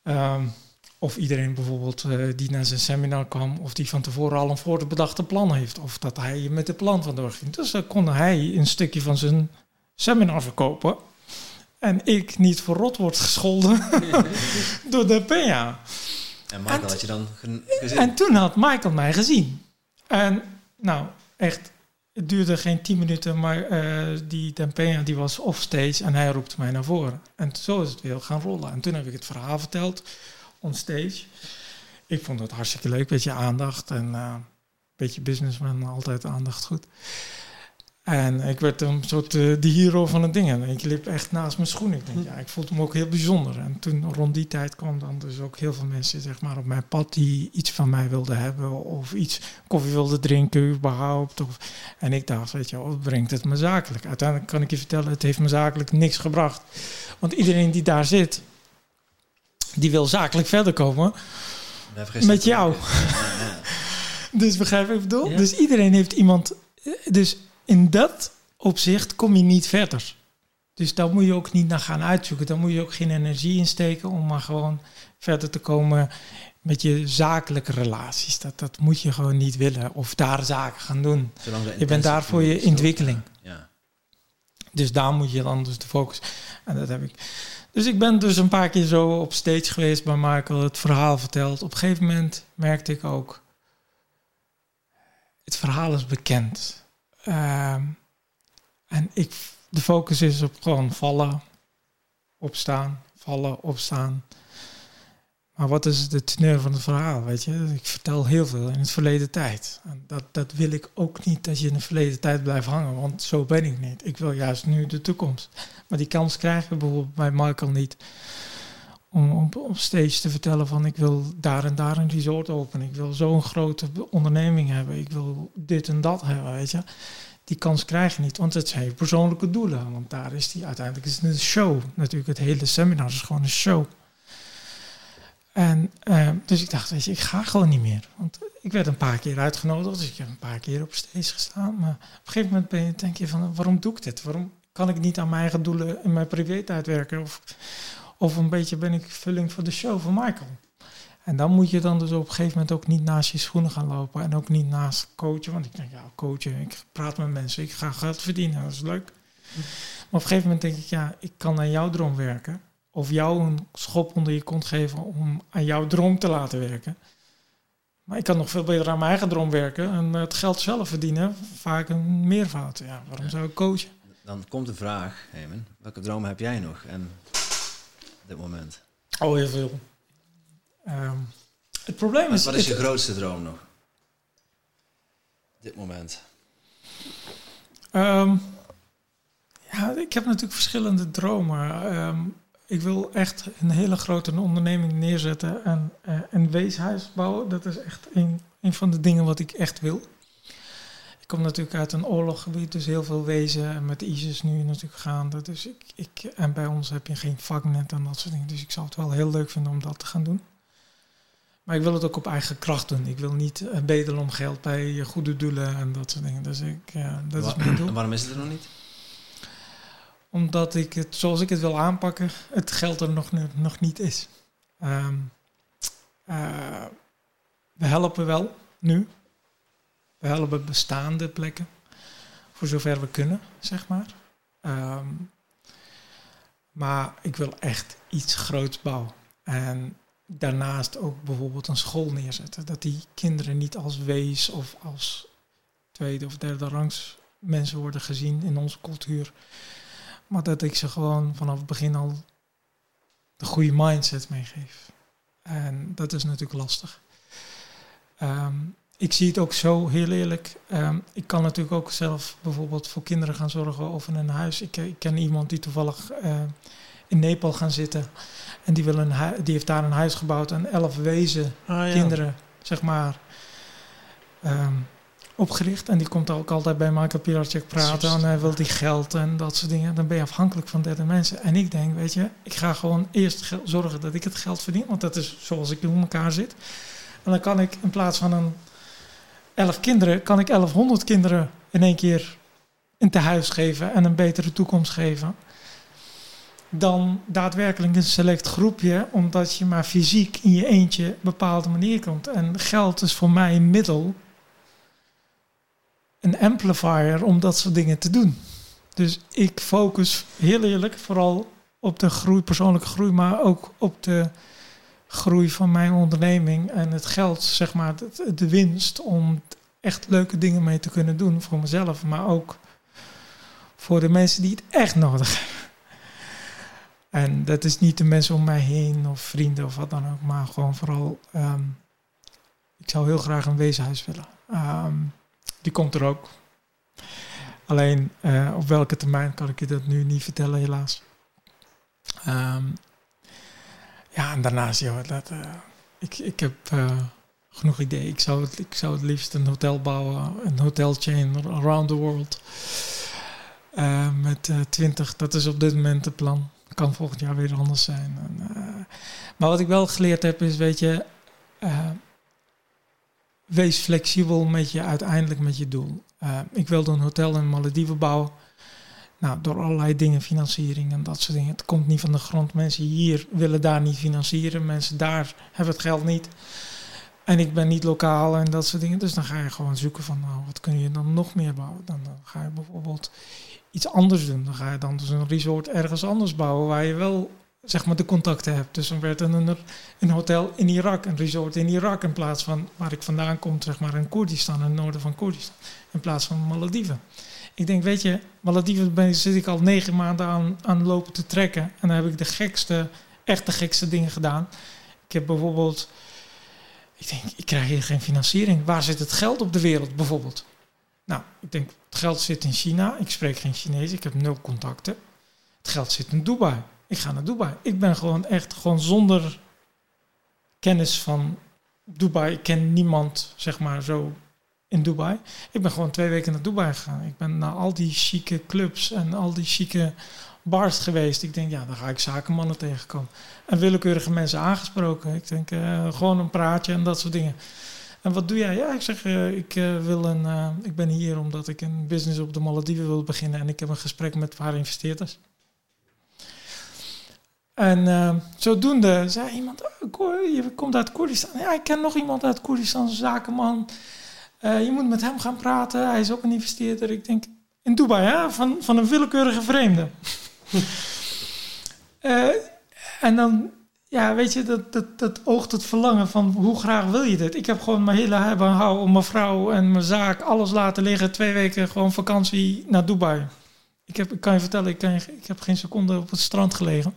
Um, of iedereen bijvoorbeeld uh, die naar zijn seminar kwam, of die van tevoren al een voorbedachte plan heeft, of dat hij met de plan vandoor ging. Dus dan kon hij een stukje van zijn seminar verkopen. En ik niet voor rot wordt gescholden door de PA. En Michael en had je dan gezien? En toen had Michael mij gezien. En nou, echt, het duurde geen tien minuten, maar uh, die Tempea die was offstage en hij roept mij naar voren. En zo is het weer gaan rollen. En toen heb ik het verhaal verteld onstage. Ik vond het hartstikke leuk, beetje aandacht en uh, beetje businessman, altijd aandacht goed. En ik werd een soort uh, de hero van het ding. En ik liep echt naast mijn schoen. Ik denk, ja, ik voelde me ook heel bijzonder. En toen rond die tijd kwam dan dus ook heel veel mensen zeg maar, op mijn pad die iets van mij wilden hebben. Of iets koffie wilden drinken überhaupt. Of, en ik dacht, weet je, wat brengt het me zakelijk? Uiteindelijk kan ik je vertellen, het heeft me zakelijk niks gebracht. Want iedereen die daar zit, die wil zakelijk verder komen met jou. dus begrijp ik bedoel? Ja. Dus iedereen heeft iemand. Dus in dat opzicht kom je niet verder. Dus daar moet je ook niet naar gaan uitzoeken. Daar moet je ook geen energie in steken om maar gewoon verder te komen met je zakelijke relaties. Dat, dat moet je gewoon niet willen. Of daar zaken gaan doen. Je bent daar voor je ontwikkeling. Ja. Dus daar moet je dan dus de focus. En dat heb ik. Dus ik ben dus een paar keer zo op stage geweest bij Michael, het verhaal verteld. Op een gegeven moment merkte ik ook, het verhaal is bekend. Uh, en ik, de focus is op gewoon vallen, opstaan, vallen, opstaan. Maar wat is de teneur van het verhaal, weet je? Ik vertel heel veel in het verleden tijd. En dat, dat wil ik ook niet, dat je in de verleden tijd blijft hangen, want zo ben ik niet. Ik wil juist nu de toekomst. Maar die kans krijgen bijvoorbeeld bij Michael niet. Om op, op stage te vertellen van ik wil daar en daar een resort openen. Ik wil zo'n grote onderneming hebben. Ik wil dit en dat hebben, weet je. Die kans krijg je niet, want het zijn persoonlijke doelen. Want daar is die uiteindelijk is het een show. Natuurlijk, het hele seminar is gewoon een show. En uh, dus ik dacht, weet je, ik ga gewoon niet meer. Want ik werd een paar keer uitgenodigd, dus ik heb een paar keer op stage gestaan. Maar op een gegeven moment ben je, denk je van, waarom doe ik dit? Waarom kan ik niet aan mijn eigen doelen in mijn privé-tijd werken? Of, of een beetje ben ik vulling voor de show van Michael. En dan moet je dan dus op een gegeven moment ook niet naast je schoenen gaan lopen. En ook niet naast coachen. Want ik denk, ja, coachen, ik praat met mensen, ik ga geld verdienen, dat is leuk. Maar op een gegeven moment denk ik, ja, ik kan aan jouw droom werken of jou een schop onder je kont geven om aan jouw droom te laten werken. Maar ik kan nog veel beter aan mijn eigen droom werken en het geld zelf verdienen. Vaak een meervoud. Ja, waarom zou ik coachen? Dan komt de vraag, Hemen, welke droom heb jij nog en op dit moment? Oh, heel veel. Um, het probleem is... Wat is je grootste droom nog? Dit moment. Um, ja, ik heb natuurlijk verschillende dromen. Um, ik wil echt een hele grote onderneming neerzetten en uh, een weeshuis bouwen. Dat is echt een, een van de dingen wat ik echt wil. Ik kom natuurlijk uit een oorlogsgebied, dus heel veel wezen. En met ISIS nu natuurlijk gaande. Dus ik, ik, en bij ons heb je geen vaknet en dat soort dingen. Dus ik zou het wel heel leuk vinden om dat te gaan doen. Maar ik wil het ook op eigen kracht doen. Ik wil niet uh, bedelen om geld bij goede doelen en dat soort dingen. Dus ik, uh, dat Wa is mijn doel. Waarom is het er nog niet? Omdat ik het, zoals ik het wil aanpakken, het geld er nog, nog niet is. Um, uh, we helpen wel nu. We helpen bestaande plekken. Voor zover we kunnen, zeg maar. Um, maar ik wil echt iets groots bouwen. En daarnaast ook bijvoorbeeld een school neerzetten. Dat die kinderen niet als wees of als tweede of derde rangs mensen worden gezien in onze cultuur. Maar dat ik ze gewoon vanaf het begin al de goede mindset meegeef. En dat is natuurlijk lastig. Um, ik zie het ook zo heel eerlijk. Um, ik kan natuurlijk ook zelf bijvoorbeeld voor kinderen gaan zorgen of in een huis. Ik, ik ken iemand die toevallig uh, in Nepal gaan zitten. En die, wil een die heeft daar een huis gebouwd aan elf wezen ah, ja. kinderen, zeg maar. Um, opgericht. En die komt ook altijd bij Michael Pilarczyk praten. En hij wil die geld en dat soort dingen. Dan ben je afhankelijk van derde mensen. En ik denk, weet je, ik ga gewoon eerst zorgen dat ik het geld verdien. Want dat is zoals ik in elkaar zit. En dan kan ik in plaats van een elf kinderen, kan ik 1100 kinderen in één keer een tehuis geven en een betere toekomst geven. Dan daadwerkelijk een select groepje, omdat je maar fysiek in je eentje bepaalde manier komt. En geld is voor mij een middel, een amplifier om dat soort dingen te doen. Dus ik focus heel eerlijk vooral op de groei, persoonlijke groei, maar ook op de groei van mijn onderneming en het geld, zeg maar, de, winst om echt leuke dingen mee te kunnen doen voor mezelf, maar ook voor de mensen die het echt nodig hebben. En dat is niet de mensen om mij heen of vrienden of wat dan ook, maar gewoon vooral, ehm, ik zou heel graag een weeshuis willen. Ehm, die komt er ook. Alleen uh, op welke termijn kan ik je dat nu niet vertellen, helaas. Um, ja, en daarnaast, joh, dat, uh, ik, ik heb uh, genoeg ideeën. Ik zou, het, ik zou het liefst een hotel bouwen, een hotelchain around the world. Met twintig, dat is op dit moment het plan. Kan volgend jaar weer anders zijn. En, maar wat ik wel geleerd heb is, weet je, wees flexibel met je uiteindelijk met je doel. ik wilde een hotel in Malediven bouwen. Nou, door allerlei dingen, financiering en dat soort dingen. Het komt niet van de grond. Mensen hier willen daar niet financieren. Mensen daar hebben het geld niet. En ik ben niet lokaal en dat soort dingen. Dus dan ga je gewoon zoeken van, nou, wat kun je dan nog meer bouwen? Dan, dan ga je bijvoorbeeld iets anders doen. Dan ga je dan dus een resort ergens anders bouwen waar je wel zeg maar de contacten hebt. Dus dan werd er een, een hotel in Irak, een resort in Irak in plaats van waar ik vandaan kom, zeg maar in Koerdistan, in het noorden van Koerdistan, in plaats van Malediven. Ik denk, weet je, Malediven ben, zit ik al negen maanden aan, aan lopen te trekken. En dan heb ik de gekste, echt de gekste dingen gedaan. Ik heb bijvoorbeeld, ik denk, ik krijg hier geen financiering. Waar zit het geld op de wereld bijvoorbeeld? Nou, ik denk, het geld zit in China. Ik spreek geen Chinees, ik heb nul contacten. Het geld zit in Dubai. Ik ga naar Dubai. Ik ben gewoon echt gewoon zonder kennis van Dubai. Ik ken niemand, zeg maar, zo in Dubai. Ik ben gewoon twee weken naar Dubai gegaan. Ik ben naar al die chique clubs en al die chique bars geweest. Ik denk, ja, dan ga ik zakenmannen tegenkomen. En willekeurige mensen aangesproken. Ik denk, uh, gewoon een praatje en dat soort dingen. En wat doe jij? Ja, ik zeg, uh, ik, uh, wil een, ik ben hier omdat ik een business op de Malediven wil beginnen. En ik heb een gesprek met een paar investeerders. En zodoende zei iemand, oh, je komt uit Koerdistan. Ja, ik ken nog iemand uit Koerdistan, zakenman. Uh, je moet met hem gaan praten. Hij is ook een investeerder. Ik denk, in Dubai, hè? Van, van een willekeurige vreemde. uh, en dan, ja, weet je, dat, dat, dat oogt het verlangen van hoe graag wil je dit? Ik heb gewoon mijn hele hebben hou om mijn vrouw en mijn zaak, alles laten liggen. Twee weken gewoon vakantie naar Dubai. Ik, heb, kan je vertellen, ik, ik heb geen seconde op het strand gelegen.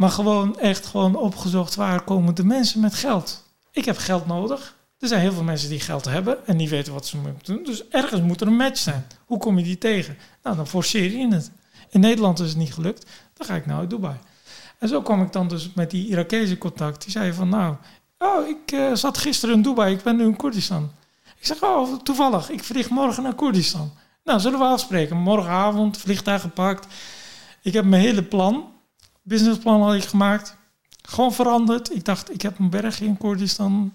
Maar gewoon echt gewoon opgezocht waar komen de mensen met geld. Ik heb geld nodig. Er zijn heel veel mensen die geld hebben en niet weten wat ze moeten doen. Dus ergens moet er een match zijn. Hoe kom je die tegen? Nou, dan forceer je het. In Nederland is het niet gelukt. Dan ga ik nou uit Dubai. En zo kwam ik dan dus met die Irakese contact. Die zei van, nou, oh, ik uh, zat gisteren in Dubai. Ik ben nu in Koerdistan. Ik zeg, oh, toevallig. Ik vlieg morgen naar Koerdistan. Nou, zullen we afspreken. Morgenavond, vliegtuig gepakt. Ik heb mijn hele plan, businessplan had ik gemaakt. Gewoon veranderd. Ik dacht, ik heb een berg in Koerdistan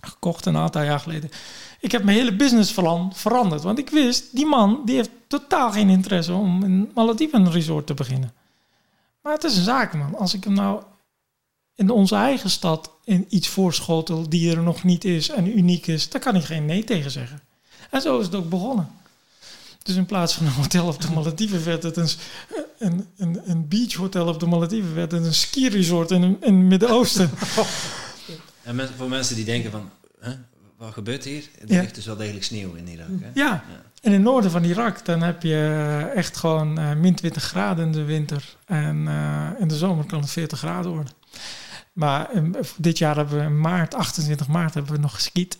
gekocht een aantal jaar geleden. Ik heb mijn hele businessplan veranderd. Want ik wist, die man die heeft totaal geen interesse om een Malediven resort te beginnen. Maar het is een zakenman. Als ik hem nou in onze eigen stad in iets voorschotel die er nog niet is en uniek is, dan kan ik geen nee tegen zeggen. En zo is het ook begonnen. Dus in plaats van een hotel op de Malediven werd het een, een, een, een beachhotel op de Malediven, werd het een ski resort in, in het Midden-Oosten. En voor mensen die denken van, hè, wat gebeurt hier? Er ja. ligt dus wel degelijk sneeuw in Irak. Hè? Ja. ja. en in het noorden van Irak dan heb je eh, echt gewoon uh, min 20 graden in de winter. En uh, in de zomer kan het 40 graden worden. Maar dit jaar hebben we in maart, 28 maart, hebben we nog geskiet.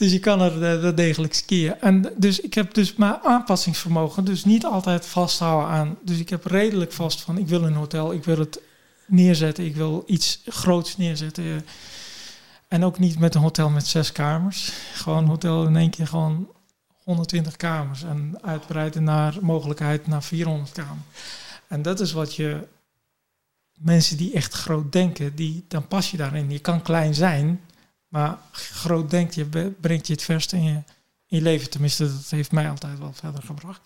Dus je kan er uh, degelijk skiën. En dus ik heb dus mijn aanpassingsvermogen, dus niet altijd vasthouden aan. Dus ik heb redelijk vast van, ik wil een hotel, ik wil het neerzetten. Ik wil iets groots neerzetten. En ook niet met een hotel met zes kamers. Gewoon een hotel in één keer gewoon 120 kamers. En uitbreiden naar mogelijkheid naar 400 kamers. En dat is wat je... Mensen die echt groot denken, die, dan pas je daarin. Je kan klein zijn, maar groot denkt je, brengt je het verst in je, in je leven. Tenminste, dat heeft mij altijd wel verder gebracht.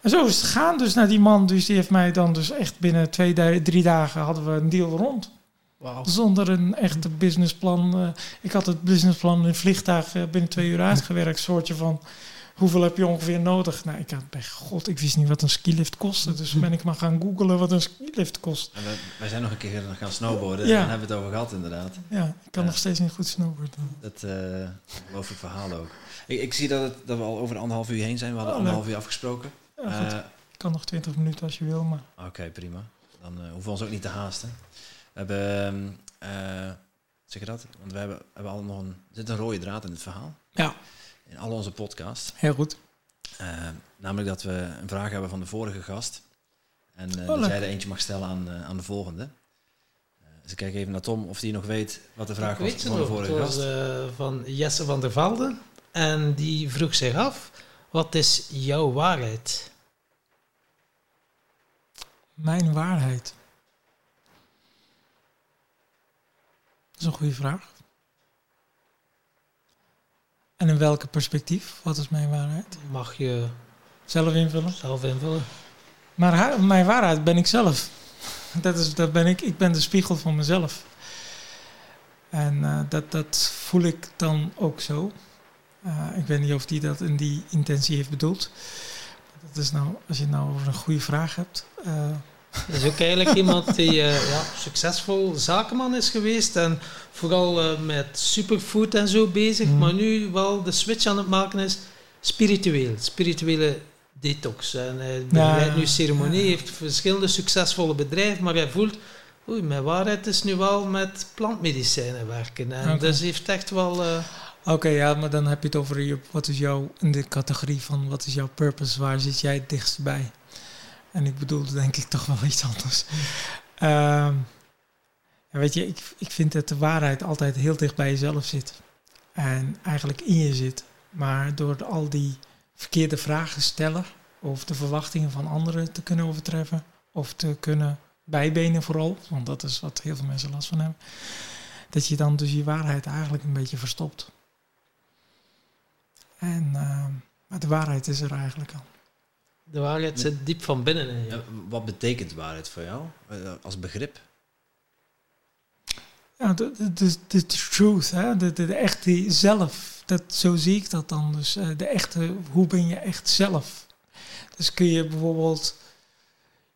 En zo is het gegaan dus naar die man. Dus die heeft mij dan dus echt binnen twee, drie dagen hadden we een deal rond. Zonder een echte businessplan. eh, ik had het businessplan in een vliegtuig eh, binnen twee uur uitgewerkt. Soortje van, hoeveel heb je ongeveer nodig? Nou, ik had bij god, ik wist niet wat een skilift kostte. Dus ben ik maar gaan googlen wat een skilift kost. En wij, zijn nog een keer gaan snowboarden. Ja. En daar hebben we het over gehad, inderdaad. Ja, ik kan Ja. nog steeds niet goed snowboarden. Dat uh, geloof ik verhaal ook. Ik, ik zie dat, het, dat we al over de anderhalf uur heen zijn. We hadden Oh, anderhalf uur afgesproken. Ja. Eh, ik kan nog 20 minuten als je wil, maar... Oké, prima. Dan eh, hoeven we ons ook niet te haasten. We hebben, zeg je dat? Want we hebben, hebben al nog een, er zit een rode draad in het verhaal. Ja. In al onze podcasts. Heel goed. Eh, namelijk dat we een vraag hebben van de vorige gast. En eh, Oh, dat jij er eentje mag stellen aan, eh, aan de volgende. Eh, dus ik kijk even naar Tom of hij nog weet wat de vraag Ik was weet van de nog. Het vorige was gast. eh, van Jesse van der Velde. En die vroeg zich af, wat is jouw waarheid? Mijn waarheid. Dat is een goede vraag. En in welke perspectief? Wat is mijn waarheid? Mag je Zelf invullen. zelf invullen. Maar mijn waarheid ben ik zelf. Dat, is, dat ben ik. Ik ben de spiegel van mezelf. En eh, dat, dat voel ik dan ook zo. Eh, ik weet niet of die dat in die intentie heeft bedoeld. Dat is nou, als je het nou over een goede vraag hebt. eh, Dat is ook eigenlijk iemand die eh, ja, succesvol zakenman is geweest en vooral eh, met superfood en zo bezig, Mhm. maar nu wel de switch aan het maken is spiritueel, spirituele detox. En hij begeleidt nu ceremonie, heeft verschillende succesvolle bedrijven, maar hij voelt, oei, mijn waarheid is nu wel met plantmedicijnen werken. En Oké. dus heeft echt wel... eh, Oké, ja, maar dan heb je het over je, wat is jouw, in de categorie van wat is jouw purpose, waar zit jij het dichtst bij? En ik bedoel denk ik toch wel iets anders. Ehm, weet je, ik, ik vind dat de waarheid altijd heel dicht bij jezelf zit. En eigenlijk in je zit. Maar door al die verkeerde vragen stellen, of de verwachtingen van anderen te kunnen overtreffen, of te kunnen bijbenen vooral, want dat is wat heel veel mensen last van hebben, dat je dan dus je waarheid eigenlijk een beetje verstopt. En, ehm, maar de waarheid is er eigenlijk al. De waarheid zit diep van binnen in je. Ja, wat betekent waarheid voor jou eh, als begrip? Ja, de, de, de, de truth, hè? De, de, de echte zelf. Dat, zo zie ik dat dan. Dus eh, de echte, hoe ben je echt zelf? Dus kun je bijvoorbeeld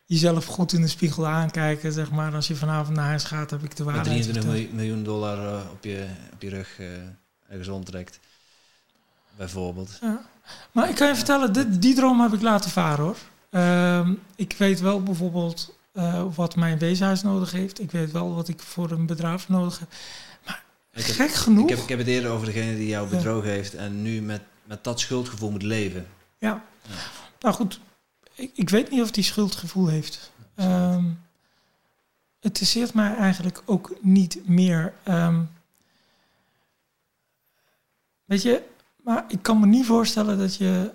jezelf goed in de spiegel aankijken, zeg maar. Als je vanavond naar huis gaat, heb ik de Met waarheid 23 verteld. miljoen, miljoen dollar eh, op, je, op je rug eh, ergens rondtrekt. Bijvoorbeeld. Ja. Maar ik kan je vertellen, dit, die droom heb ik laten varen hoor. Ehm, ik weet wel bijvoorbeeld eh, wat mijn weeshuis nodig heeft. Ik weet wel wat ik voor een bedrijf nodig heb. Ik heb, Gek genoeg. ik, heb, ik heb het eerder over degene die jou Ja. bedrogen heeft en nu met, met dat schuldgevoel moet leven. Ja. Ja. Nou goed, ik, ik weet niet of die schuldgevoel heeft. Ehm het interesseert mij eigenlijk ook niet meer. ehm, weet je, maar ik kan me niet voorstellen dat je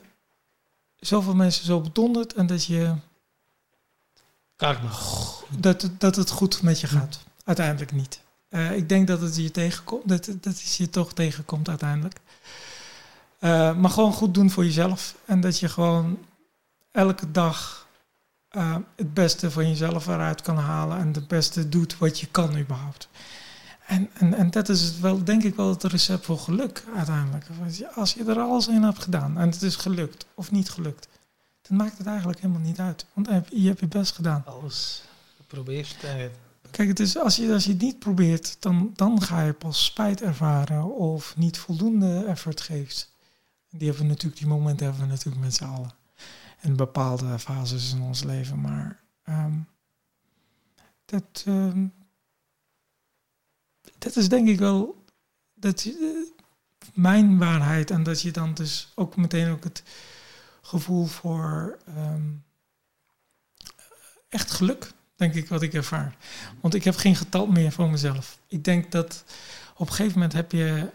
zoveel mensen zo bedondert en dat, je, Karma. dat, dat het goed met je gaat. Uiteindelijk niet. Eh, ik denk dat het je tegenkomt, dat, dat het je toch tegenkomt uiteindelijk. Eh, maar gewoon goed doen voor jezelf. En dat je gewoon elke dag eh, het beste van jezelf eruit kan halen. En het beste doet wat je kan überhaupt. En, en, en dat is wel, denk ik wel het recept voor geluk uiteindelijk. Als je, er alles in hebt gedaan en het is gelukt of niet gelukt. Dan maakt het eigenlijk helemaal niet uit. Want je hebt- je best gedaan. Alles geprobeerd. Kijk, het is, als, je, als je het niet probeert, dan, dan ga je pas spijt ervaren of niet voldoende effort geeft. Die, hebben we natuurlijk, die momenten hebben we natuurlijk met z'n allen. In bepaalde fases in ons leven. Maar ehm, dat, ehm, dat is denk ik wel dat, eh, mijn waarheid. En dat je dan dus ook meteen ook het gevoel voor ehm, echt geluk, denk ik, wat ik ervaar. Want ik heb geen getal meer voor mezelf. Ik denk dat op een gegeven moment heb je.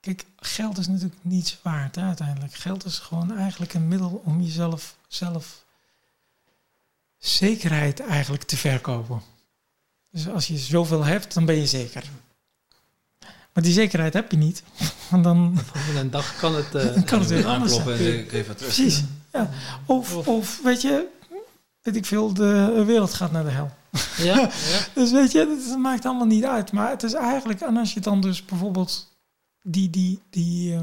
Kijk, geld is natuurlijk niets waard hè, uiteindelijk. Geld is gewoon eigenlijk een middel om jezelf zelf zekerheid eigenlijk te verkopen. Dus als je zoveel hebt, dan ben je zeker. Maar die zekerheid heb je niet. Want dan, Volgende een dag kan het... Dan kan het weer anders Aankloppen en geef wat terug. precies. Ja. Of, of weet je, weet ik veel, de wereld gaat naar de hel. ja, ja. Dus weet je, het maakt allemaal niet uit. Maar het is eigenlijk, en als je dan dus bijvoorbeeld die, die, die eh,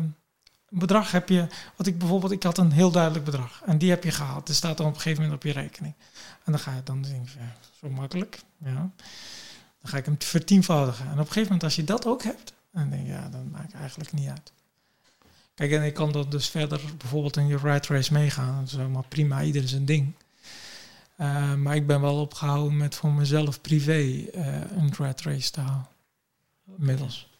bedrag heb je, wat ik bijvoorbeeld, ik had een heel duidelijk bedrag. En die heb je gehaald. Dat staat dan op een gegeven moment op je rekening. En dan ga je dan denken, ja, zo makkelijk. Ja. Dan ga ik hem vertienvoudigen. En op een gegeven moment, als je dat ook hebt, dan denk ja, dat maakt eigenlijk niet uit. Kijk, en ik kan dat dus verder bijvoorbeeld in je ride race meegaan. Dat is helemaal prima, ieder zijn ding. Uh, maar ik ben wel opgehouden met voor mezelf privé uh, een ride race te houden. Inmiddels.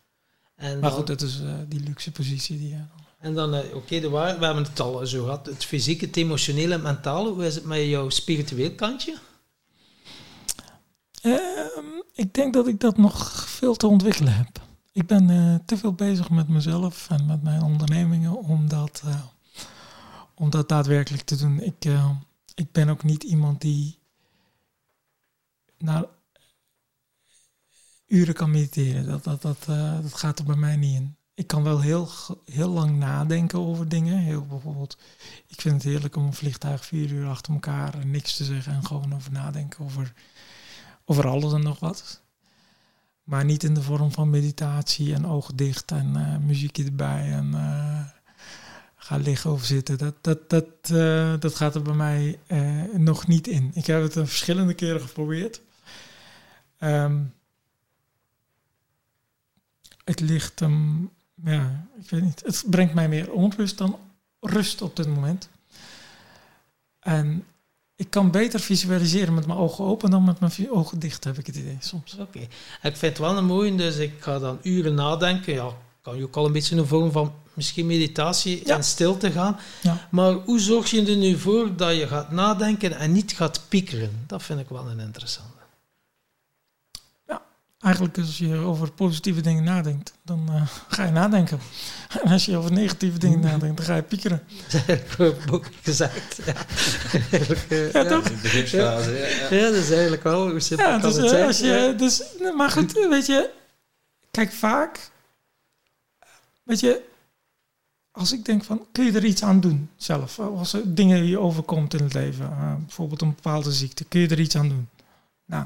En Maar goed, dat is uh, die luxe positie die je dan. En dan, eh, oké, de waar- we hebben het al zo gehad. Het fysieke, het emotionele, het mentale. Hoe is het met jouw spiritueel kantje? Ehm, ik denk dat ik dat nog veel te ontwikkelen heb. Ik ben eh, te veel bezig met mezelf en met mijn ondernemingen om dat, eh, om dat daadwerkelijk te doen. Ik, eh, ik ben ook niet iemand die na uren kan mediteren. Dat, dat, dat, dat gaat er bij mij niet in. Ik kan wel heel, heel lang nadenken over dingen. Heel bijvoorbeeld, ik vind het heerlijk om een vliegtuig vier uur achter elkaar niks te zeggen en gewoon over nadenken over over alles en nog wat. Maar niet in de vorm van meditatie en ogen dicht en eh, muziekje erbij en eh, ga liggen of zitten. Dat, dat, dat, eh, dat gaat er bij mij nog niet in. Ik heb het verschillende keren geprobeerd. Ehm, het ligt hem, ja, ik weet niet. Het brengt mij meer onrust dan rust op dit moment. En ik kan beter visualiseren met mijn ogen open dan met mijn ogen dicht, heb ik het idee soms. Oké. Ik vind het wel een mooie, dus ik ga dan uren nadenken. Ja, kan je ook al een beetje een vorm van misschien meditatie Ja. en stilte gaan. Ja. Maar hoe zorg je er nu voor dat je gaat nadenken en niet gaat piekeren? Dat vind ik wel een interessante. Eigenlijk als je over positieve dingen nadenkt, dan eh, ga je nadenken. En als je over negatieve dingen nadenkt, dan ga je piekeren. Ook gezegd. Ja, Ja, toch? Ja, ja. Dat is eigenlijk wel hoe simpel Ja, kan dus, het eh, zijn. als je, dus, maar goed, weet je, kijk vaak, weet je, als ik denk van, kun je er iets aan doen zelf? Als er dingen je overkomt in het leven, eh, bijvoorbeeld een bepaalde ziekte, kun je er iets aan doen? Nou,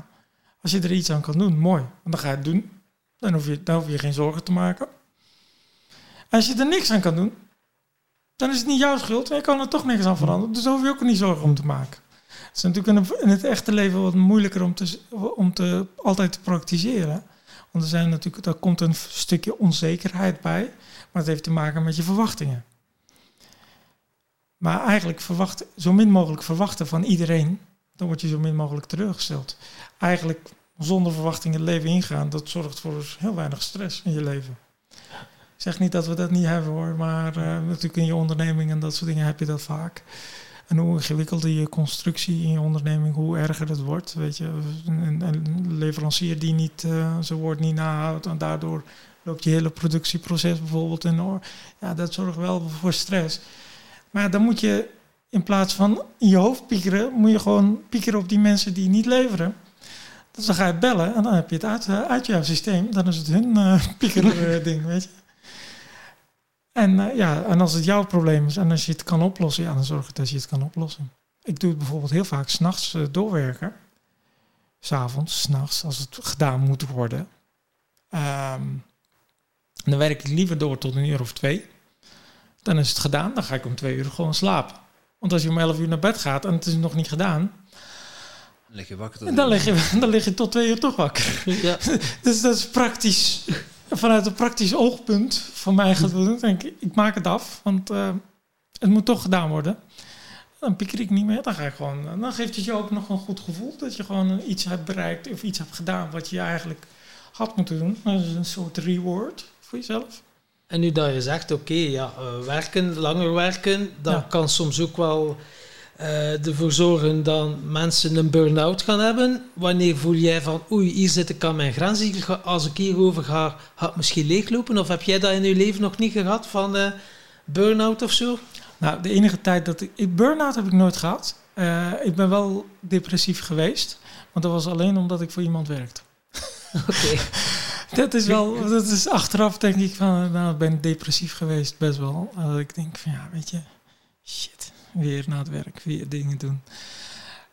als je er iets aan kan doen, mooi, dan ga je het doen. Dan hoef je, dan hoef je geen zorgen te maken. Als je er niks aan kan doen, dan is het niet jouw schuld en je kan er toch niks aan veranderen. Dus hoef je ook niet zorgen om te maken. Het is natuurlijk in het- echte leven wat moeilijker om, te, om te, altijd te praktiseren. Want er zijn natuurlijk, daar komt een stukje onzekerheid bij. Maar het heeft te maken met je verwachtingen. Maar eigenlijk verwacht, zo min mogelijk verwachten van iedereen. Dan word je zo min mogelijk teleurgesteld. Eigenlijk zonder verwachtingen het leven ingaan. Dat zorgt voor heel weinig stress in je leven. Ik zeg niet dat we dat niet hebben hoor. Maar eh, natuurlijk in je onderneming en dat soort dingen heb je dat vaak. En hoe ingewikkelder je constructie in je onderneming, hoe erger het wordt. Weet je, een, een leverancier die niet eh, zijn woord niet nahoudt en daardoor loopt je hele productieproces bijvoorbeeld in oor. Ja, dat zorgt wel voor stress. Maar dan moet je in plaats van in je hoofd piekeren, moet je gewoon piekeren op die mensen die niet leveren. Dus dan ga je bellen en dan heb je het uit, eh, uit jouw systeem. Dan is het hun uh, pieker ding, weet je. En, uh, ja, en als het jouw probleem is en als je het kan oplossen, ja, dan zorg dat je het kan oplossen. Ik doe het bijvoorbeeld heel vaak s'nachts uh, doorwerken. S'avonds, s'nachts, als het gedaan moet worden. Um, dan werk ik liever door tot een uur of twee. Dan is het gedaan, dan ga ik om twee uur gewoon slapen. Want als je om elf uur naar bed gaat en het is nog niet gedaan... Dan lig je wakker tot en dan lig je, dan lig je tot twee uur toch wakker. Ja. dus dat is praktisch vanuit een praktisch oogpunt van mij gaat doen, denk ik, ik maak het af, want uh, het moet toch gedaan worden. Dan pieker ik niet meer, dan ga ik gewoon, dan geeft het je ook nog een goed gevoel dat je gewoon iets hebt bereikt of iets hebt gedaan wat je eigenlijk had moeten doen. Dat is een soort reward voor jezelf. En nu dat je zegt, oké, okay, ja, uh, werken, langer werken, dat ja. kan soms ook wel eh, ervoor zorgen dat mensen een burn-out gaan hebben? Wanneer voel jij van, oei, hier zit ik aan mijn grens, ga- als ik hierover ga, gaat het misschien leeglopen? Of heb jij dat in je leven nog niet gehad, van eh burn-out of zo? Nou, de enige tijd dat ik... burn-out heb ik nooit gehad. Eh, ik ben wel depressief geweest. Want dat was alleen omdat ik voor iemand werkte. Oké. Dat is wel... Dat is achteraf denk ik van... Nou, ik ben depressief geweest best wel. Dat ik denk van ja, weet je... Shit, weer na het werk. Weer dingen doen.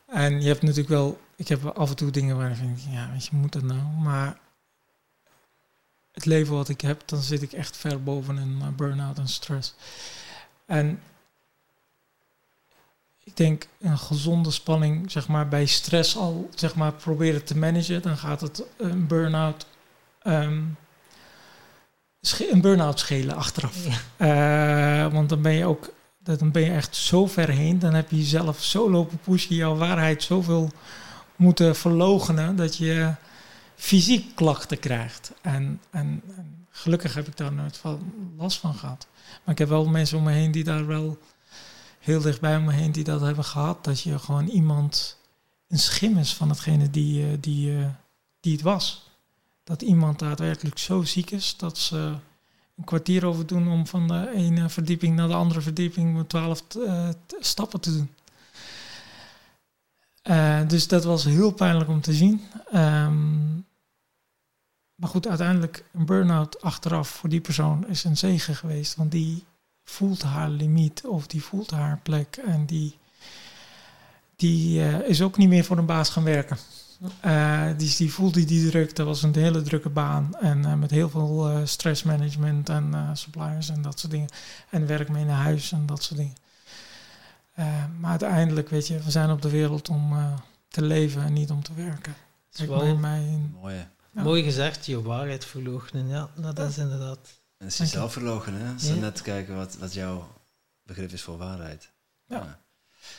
En je hebt natuurlijk wel... Ik heb af en toe dingen waar ik denk... Ja, weet je, moet dat nou? Maar... Het leven wat ik heb, dan zit ik echt ver boven een eh, burn-out en stress. En ik denk een gezonde spanning, zeg maar, bij stress al, zeg maar, proberen te managen, dan gaat het een burn-out, ehm, een burn-out schelen achteraf. Eh, want dan ben je ook, dan ben je echt zo ver heen, dan heb je jezelf zo lopen pushen, jouw waarheid zoveel moeten verlogenen, dat je fysiek klachten krijgt. En, en, en gelukkig heb ik daar nooit van last van gehad. Maar ik heb wel mensen om me heen die daar wel heel dichtbij om me heen die dat hebben gehad. Dat je gewoon iemand een schim is van hetgene die, eh, die, eh, die het was. Dat iemand daadwerkelijk zo ziek is dat ze een kwartier over doen om van de ene verdieping naar de andere verdieping met twaalf t- stappen te doen. Eh, dus dat was heel pijnlijk om te zien. Ehm, maar goed, uiteindelijk een burn-out achteraf voor die persoon is een zegen geweest. Want die voelt haar limiet of die voelt haar plek. En die, die eh, is ook niet meer voor een baas gaan werken. Eh, die, die voelde die druk. Dat was een hele drukke baan. En eh, met heel veel eh, stressmanagement en eh, suppliers en dat soort dingen. En werk mee naar huis en dat soort dingen. Eh, maar uiteindelijk, weet je, we zijn op de wereld om eh, te leven en niet om te werken. is Ik Mooi. hè. Ja. Mooi gezegd, je waarheid verloochenen. Ja, nou, dat is inderdaad... En is Dank je. jezelf verlogen, hè? Ja. net kijken wat, wat jouw begrip is voor waarheid. Ja.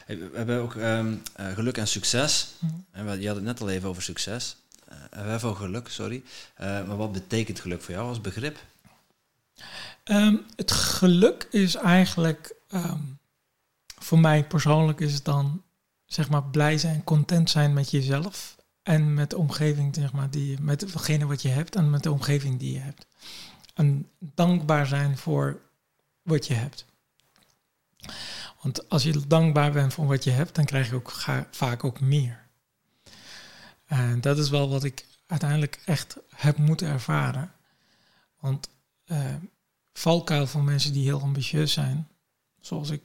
We hebben ook ehm, eh, geluk en succes. En we- je had het net al even over succes. Eh, we hebben over geluk, sorry. Eh, maar wat betekent geluk voor jou als begrip? Ehm, het geluk is eigenlijk, ehm, voor mij persoonlijk is het dan, zeg maar, blij zijn, content zijn met jezelf en met de omgeving, zeg maar, die, met hetgene wat je hebt en met de omgeving die je hebt. En dankbaar zijn voor wat je hebt. Want als je dankbaar bent voor wat je hebt, dan krijg je ook vaak ook meer. En dat is wel wat ik uiteindelijk echt heb moeten ervaren. Want eh, valkuil van mensen die heel ambitieus zijn, zoals ik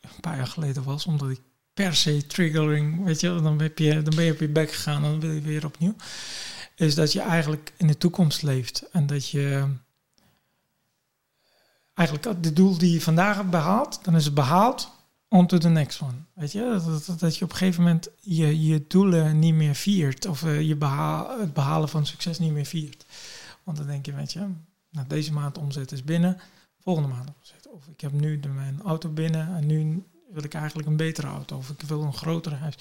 een paar jaar geleden was, omdat ik per se triggering, weet je, dan, je, dan ben je op je bek gegaan dan wil je weer opnieuw, is dat je eigenlijk in de toekomst leeft en dat je eigenlijk de doel die je vandaag hebt behaald, dan is het behaald, on to the next one. Weet je, dat, je op een gegeven moment je, je doelen niet meer viert of eh, je behaal, het behalen van succes niet meer viert. Want dan denk je, weet je, nou, deze maand omzet is binnen, volgende maand omzet. Of ik heb nu de, mijn auto binnen en nu wil ik eigenlijk een betere auto. Of ik wil een groter huis.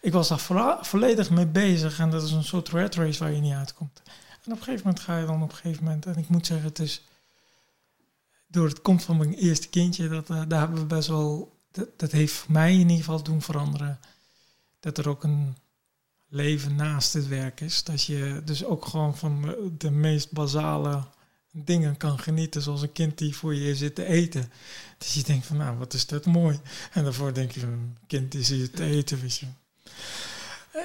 Ik was daar volledig mee bezig en dat is een soort red race waar je niet uitkomt. En op een gegeven moment ga je dan op een gegeven moment, en ik moet zeggen, het is door het komt van mijn eerste kindje, dat, eh, daar hebben we best wel, dat, dat heeft mij in ieder geval doen veranderen. Dat er ook een leven naast het werk is. Dat je dus ook gewoon van de meest basale dingen kan genieten. Zoals een kind die voor je zit te eten. Dus je denkt van, nou, wat is dat mooi. En daarvoor denk je een kind die zit te eten, weet je.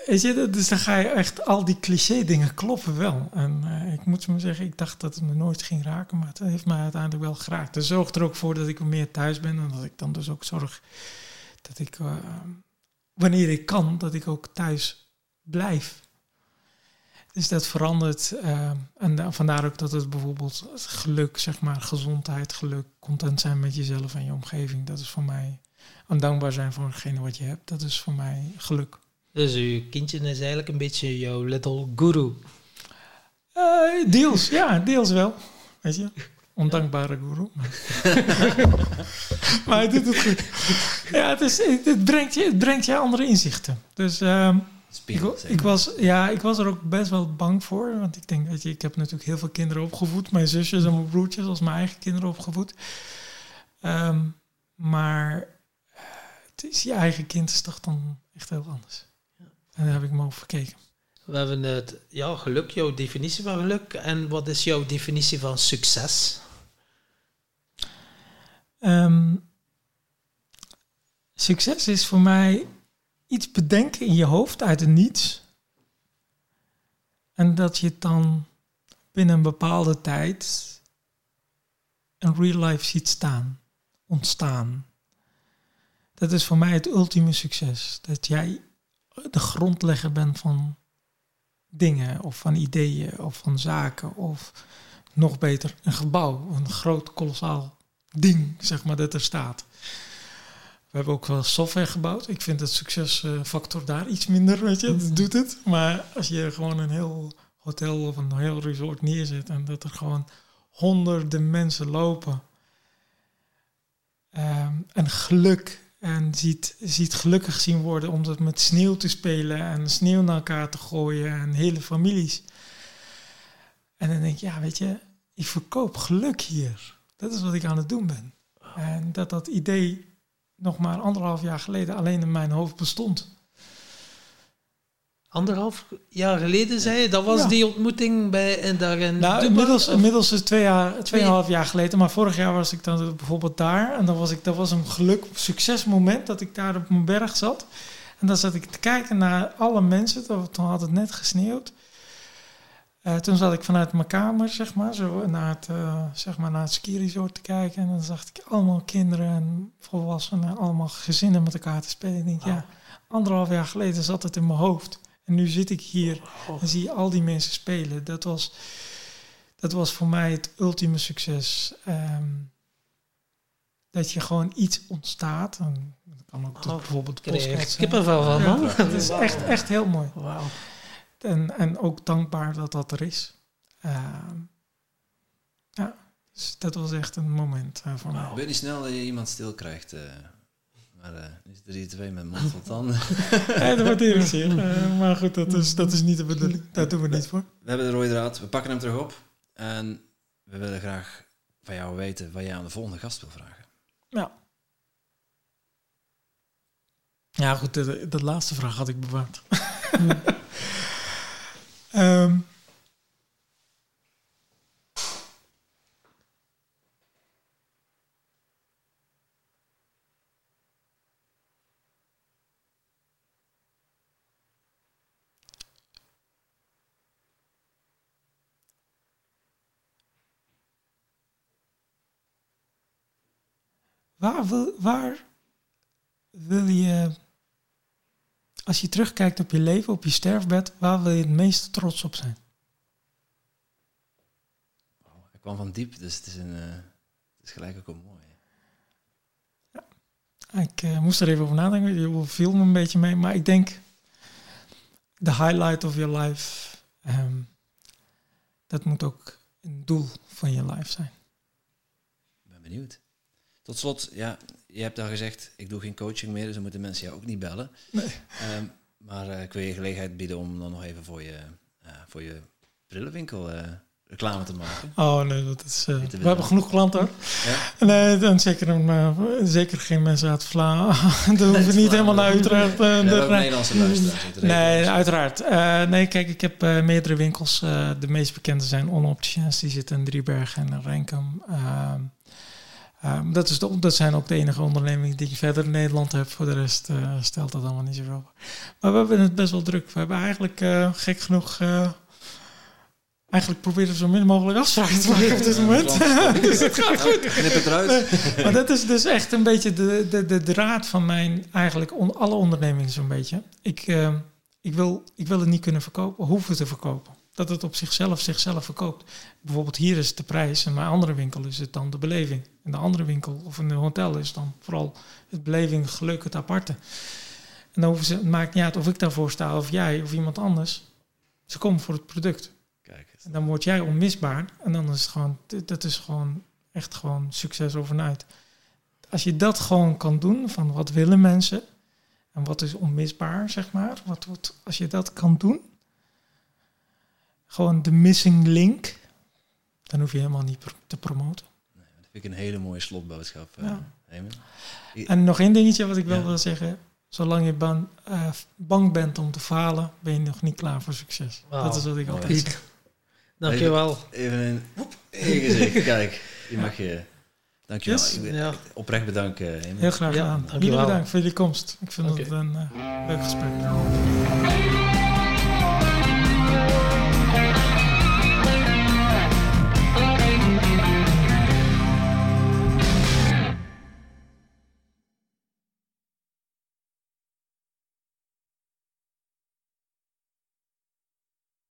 Je, dus dan ga je echt, al die cliché dingen kloppen wel. En eh, ik moet maar zeggen, ik dacht dat het me nooit ging raken, maar het heeft mij uiteindelijk wel geraakt. Dus zorgt er ook voor dat ik meer thuis ben en dat ik dan dus ook zorg dat ik, eh, wanneer ik kan, dat ik ook thuis blijf. Dus dat verandert. eh, en da- vandaar ook dat het bijvoorbeeld geluk, zeg maar, gezondheid, geluk, content zijn met jezelf en je omgeving. Dat is voor mij, en dankbaar zijn voor hetgene wat je hebt, dat is voor mij geluk. Dus uw kindje is eigenlijk een beetje jouw little guru. Eh, deels, ja, deels wel. Weet je, ondankbare guru. maar hij doet het goed. Ja, het, is, het, het brengt je, het brengt je andere inzichten. Dus ehm, ik, Spiegel, ik, was, ja, ik was er ook best wel bang voor. Want ik denk, weet je, ik heb natuurlijk heel veel kinderen opgevoed. Mijn zusjes en mijn broertjes als mijn eigen kinderen opgevoed. Ehm, maar het is je eigen kind is toch dan echt heel anders. En daar heb ik me over gekeken. We hebben het, ja, geluk, jouw definitie van geluk. En wat is jouw definitie van succes? Ehm, succes is voor mij iets bedenken in je hoofd uit het niets. En dat je het dan binnen een bepaalde tijd een real life ziet staan, ontstaan. Dat is voor mij het ultieme succes. Dat jij de grondlegger bent van dingen of van ideeën of van zaken of nog beter een gebouw, een groot kolossaal ding, zeg maar, dat er staat. We hebben ook wel software gebouwd. Ik vind het succesfactor daar iets minder, weet je. Dat doet het. Maar als je gewoon een heel hotel of een heel resort neerzet en dat er gewoon honderden mensen lopen um, en geluk en ziet, ziet gelukkig zien worden om dat met sneeuw te spelen en sneeuw naar elkaar te gooien en hele families. En dan denk ik, ja, weet je, ik verkoop geluk hier. Dat is wat ik aan het doen ben. En dat dat idee nog maar anderhalf jaar geleden alleen in mijn hoofd bestond. Anderhalf jaar geleden zei je, dat was die ontmoeting bij en daar in. Nou, inmiddels, inmiddels is twee jaar, tweeënhalf jaar geleden. Maar vorig jaar was ik dan bijvoorbeeld daar. En dan was ik, dat was een geluk, succesmoment dat ik daar op mijn berg zat. En dan zat ik te kijken naar alle mensen. Toen had het net gesneeuwd. Uh, toen zat ik vanuit mijn kamer, zeg maar, zo naar het, uh, zeg maar, naar het ski-resort te kijken. En dan zag ik allemaal kinderen en volwassenen, allemaal gezinnen met elkaar te spelen. Ik denk, ja, anderhalf jaar geleden zat het in mijn hoofd. En nu zit ik hier en zie al die mensen spelen. Dat was, dat was voor mij het ultieme succes. Um, dat je gewoon iets ontstaat. En dat kan ook oh, bijvoorbeeld podcast kippenvel van, man. Ja, het is echt, echt heel mooi. Wow. En, en ook dankbaar dat dat er is. Uh, ja, dus dat was echt een moment uh, voor mij. Ben je niet snel dat je iemand stil krijgt? Uh, maar uh, nu zitten die twee met mond van tanden. ja, dat waardeer ik zeer. Uh, maar goed, dat is, dat is niet de bedoeling. Daar doen we niet voor. We hebben de rode draad. We pakken hem terug op. En we willen graag van jou weten wat jij aan de volgende gast wil vragen. Ja. Ja, goed, de, dat laatste vraag had ik bewaard. um, Waar wil, waar wil je, als je terugkijkt op je leven, op je sterfbed, waar wil je het meest trots op zijn? Oh, ik kwam van diep, dus het is, een, uh, het is gelijk ook een mooi. Ja. Ik uh, moest er even over nadenken, je viel me een beetje mee, maar ik denk, de highlight of your life, um, dat moet ook een doel van je life zijn. Ik ben benieuwd. Tot slot, ja, je hebt al gezegd, ik doe geen coaching meer, dus dan moeten mensen jou ook niet bellen. Nee. Um, maar uh, ik wil je gelegenheid bieden om dan nog even voor je, uh, voor je brillenwinkel uh, reclame te maken. Oh nee, dat is. we hebben genoeg klanten hoor. Ja? Nee, dan zeker, een, zeker geen mensen uit Vlaanderen. Dan hoeven niet helemaal naar Utrecht. De Nederlandse luisteraars. Nee, uiteraard. nee, kijk, ik heb meerdere winkels. de meest bekende zijn Onopticians, die zitten in Driebergen en Renkum. Ehm, Um, dat, is de, dat zijn ook de enige ondernemingen die ik verder in Nederland heb. Voor de rest uh, stelt dat allemaal niet zoveel. Maar we hebben het best wel druk. We hebben eigenlijk uh, gek genoeg. Uh, eigenlijk proberen we zo min mogelijk afspraken te maken op dit moment. dus het gaat goed. Knip het eruit. maar dat is dus echt een beetje de, de, de draad van mijn. Eigenlijk on, alle ondernemingen zo'n beetje. Ik, ik, wil, ik wil het niet kunnen verkopen, hoeven te verkopen dat het op zichzelf zichzelf verkoopt. Bijvoorbeeld hier is het de prijs en bij andere winkel is het dan de beleving. En de andere winkel of in een hotel is dan vooral het beleving, geluk, het aparte. En dan hoeven ze, het maakt niet uit of ik daarvoor sta of jij of iemand anders. Ze komen voor het product. Kijk en dan word jij onmisbaar en dan is het gewoon, dat is gewoon echt gewoon succes overnight. Als je dat gewoon kan doen, van wat willen mensen en wat is onmisbaar, zeg maar. Wat, wat, als je dat kan doen, gewoon de missing link. Dan hoef je helemaal niet te promoten. Nee, dat vind ik een hele mooie slotboodschap. Ja. Hemen. En nog één dingetje wat ik wel Ja. wil zeggen. Zolang je ban- eh, bang bent om te falen, ben je nog niet klaar voor succes. Dat is wat ik Mooi. altijd zeg. Dankjewel. Even een je gezicht. Kijk, je mag je... Dankjewel. Yes. Ik wil Ja. oprecht bedanken. Hemen. Heel graag Ja, gedaan. dankjewel. Jullie bedankt voor jullie komst. Ik vind het een eh, leuk gesprek.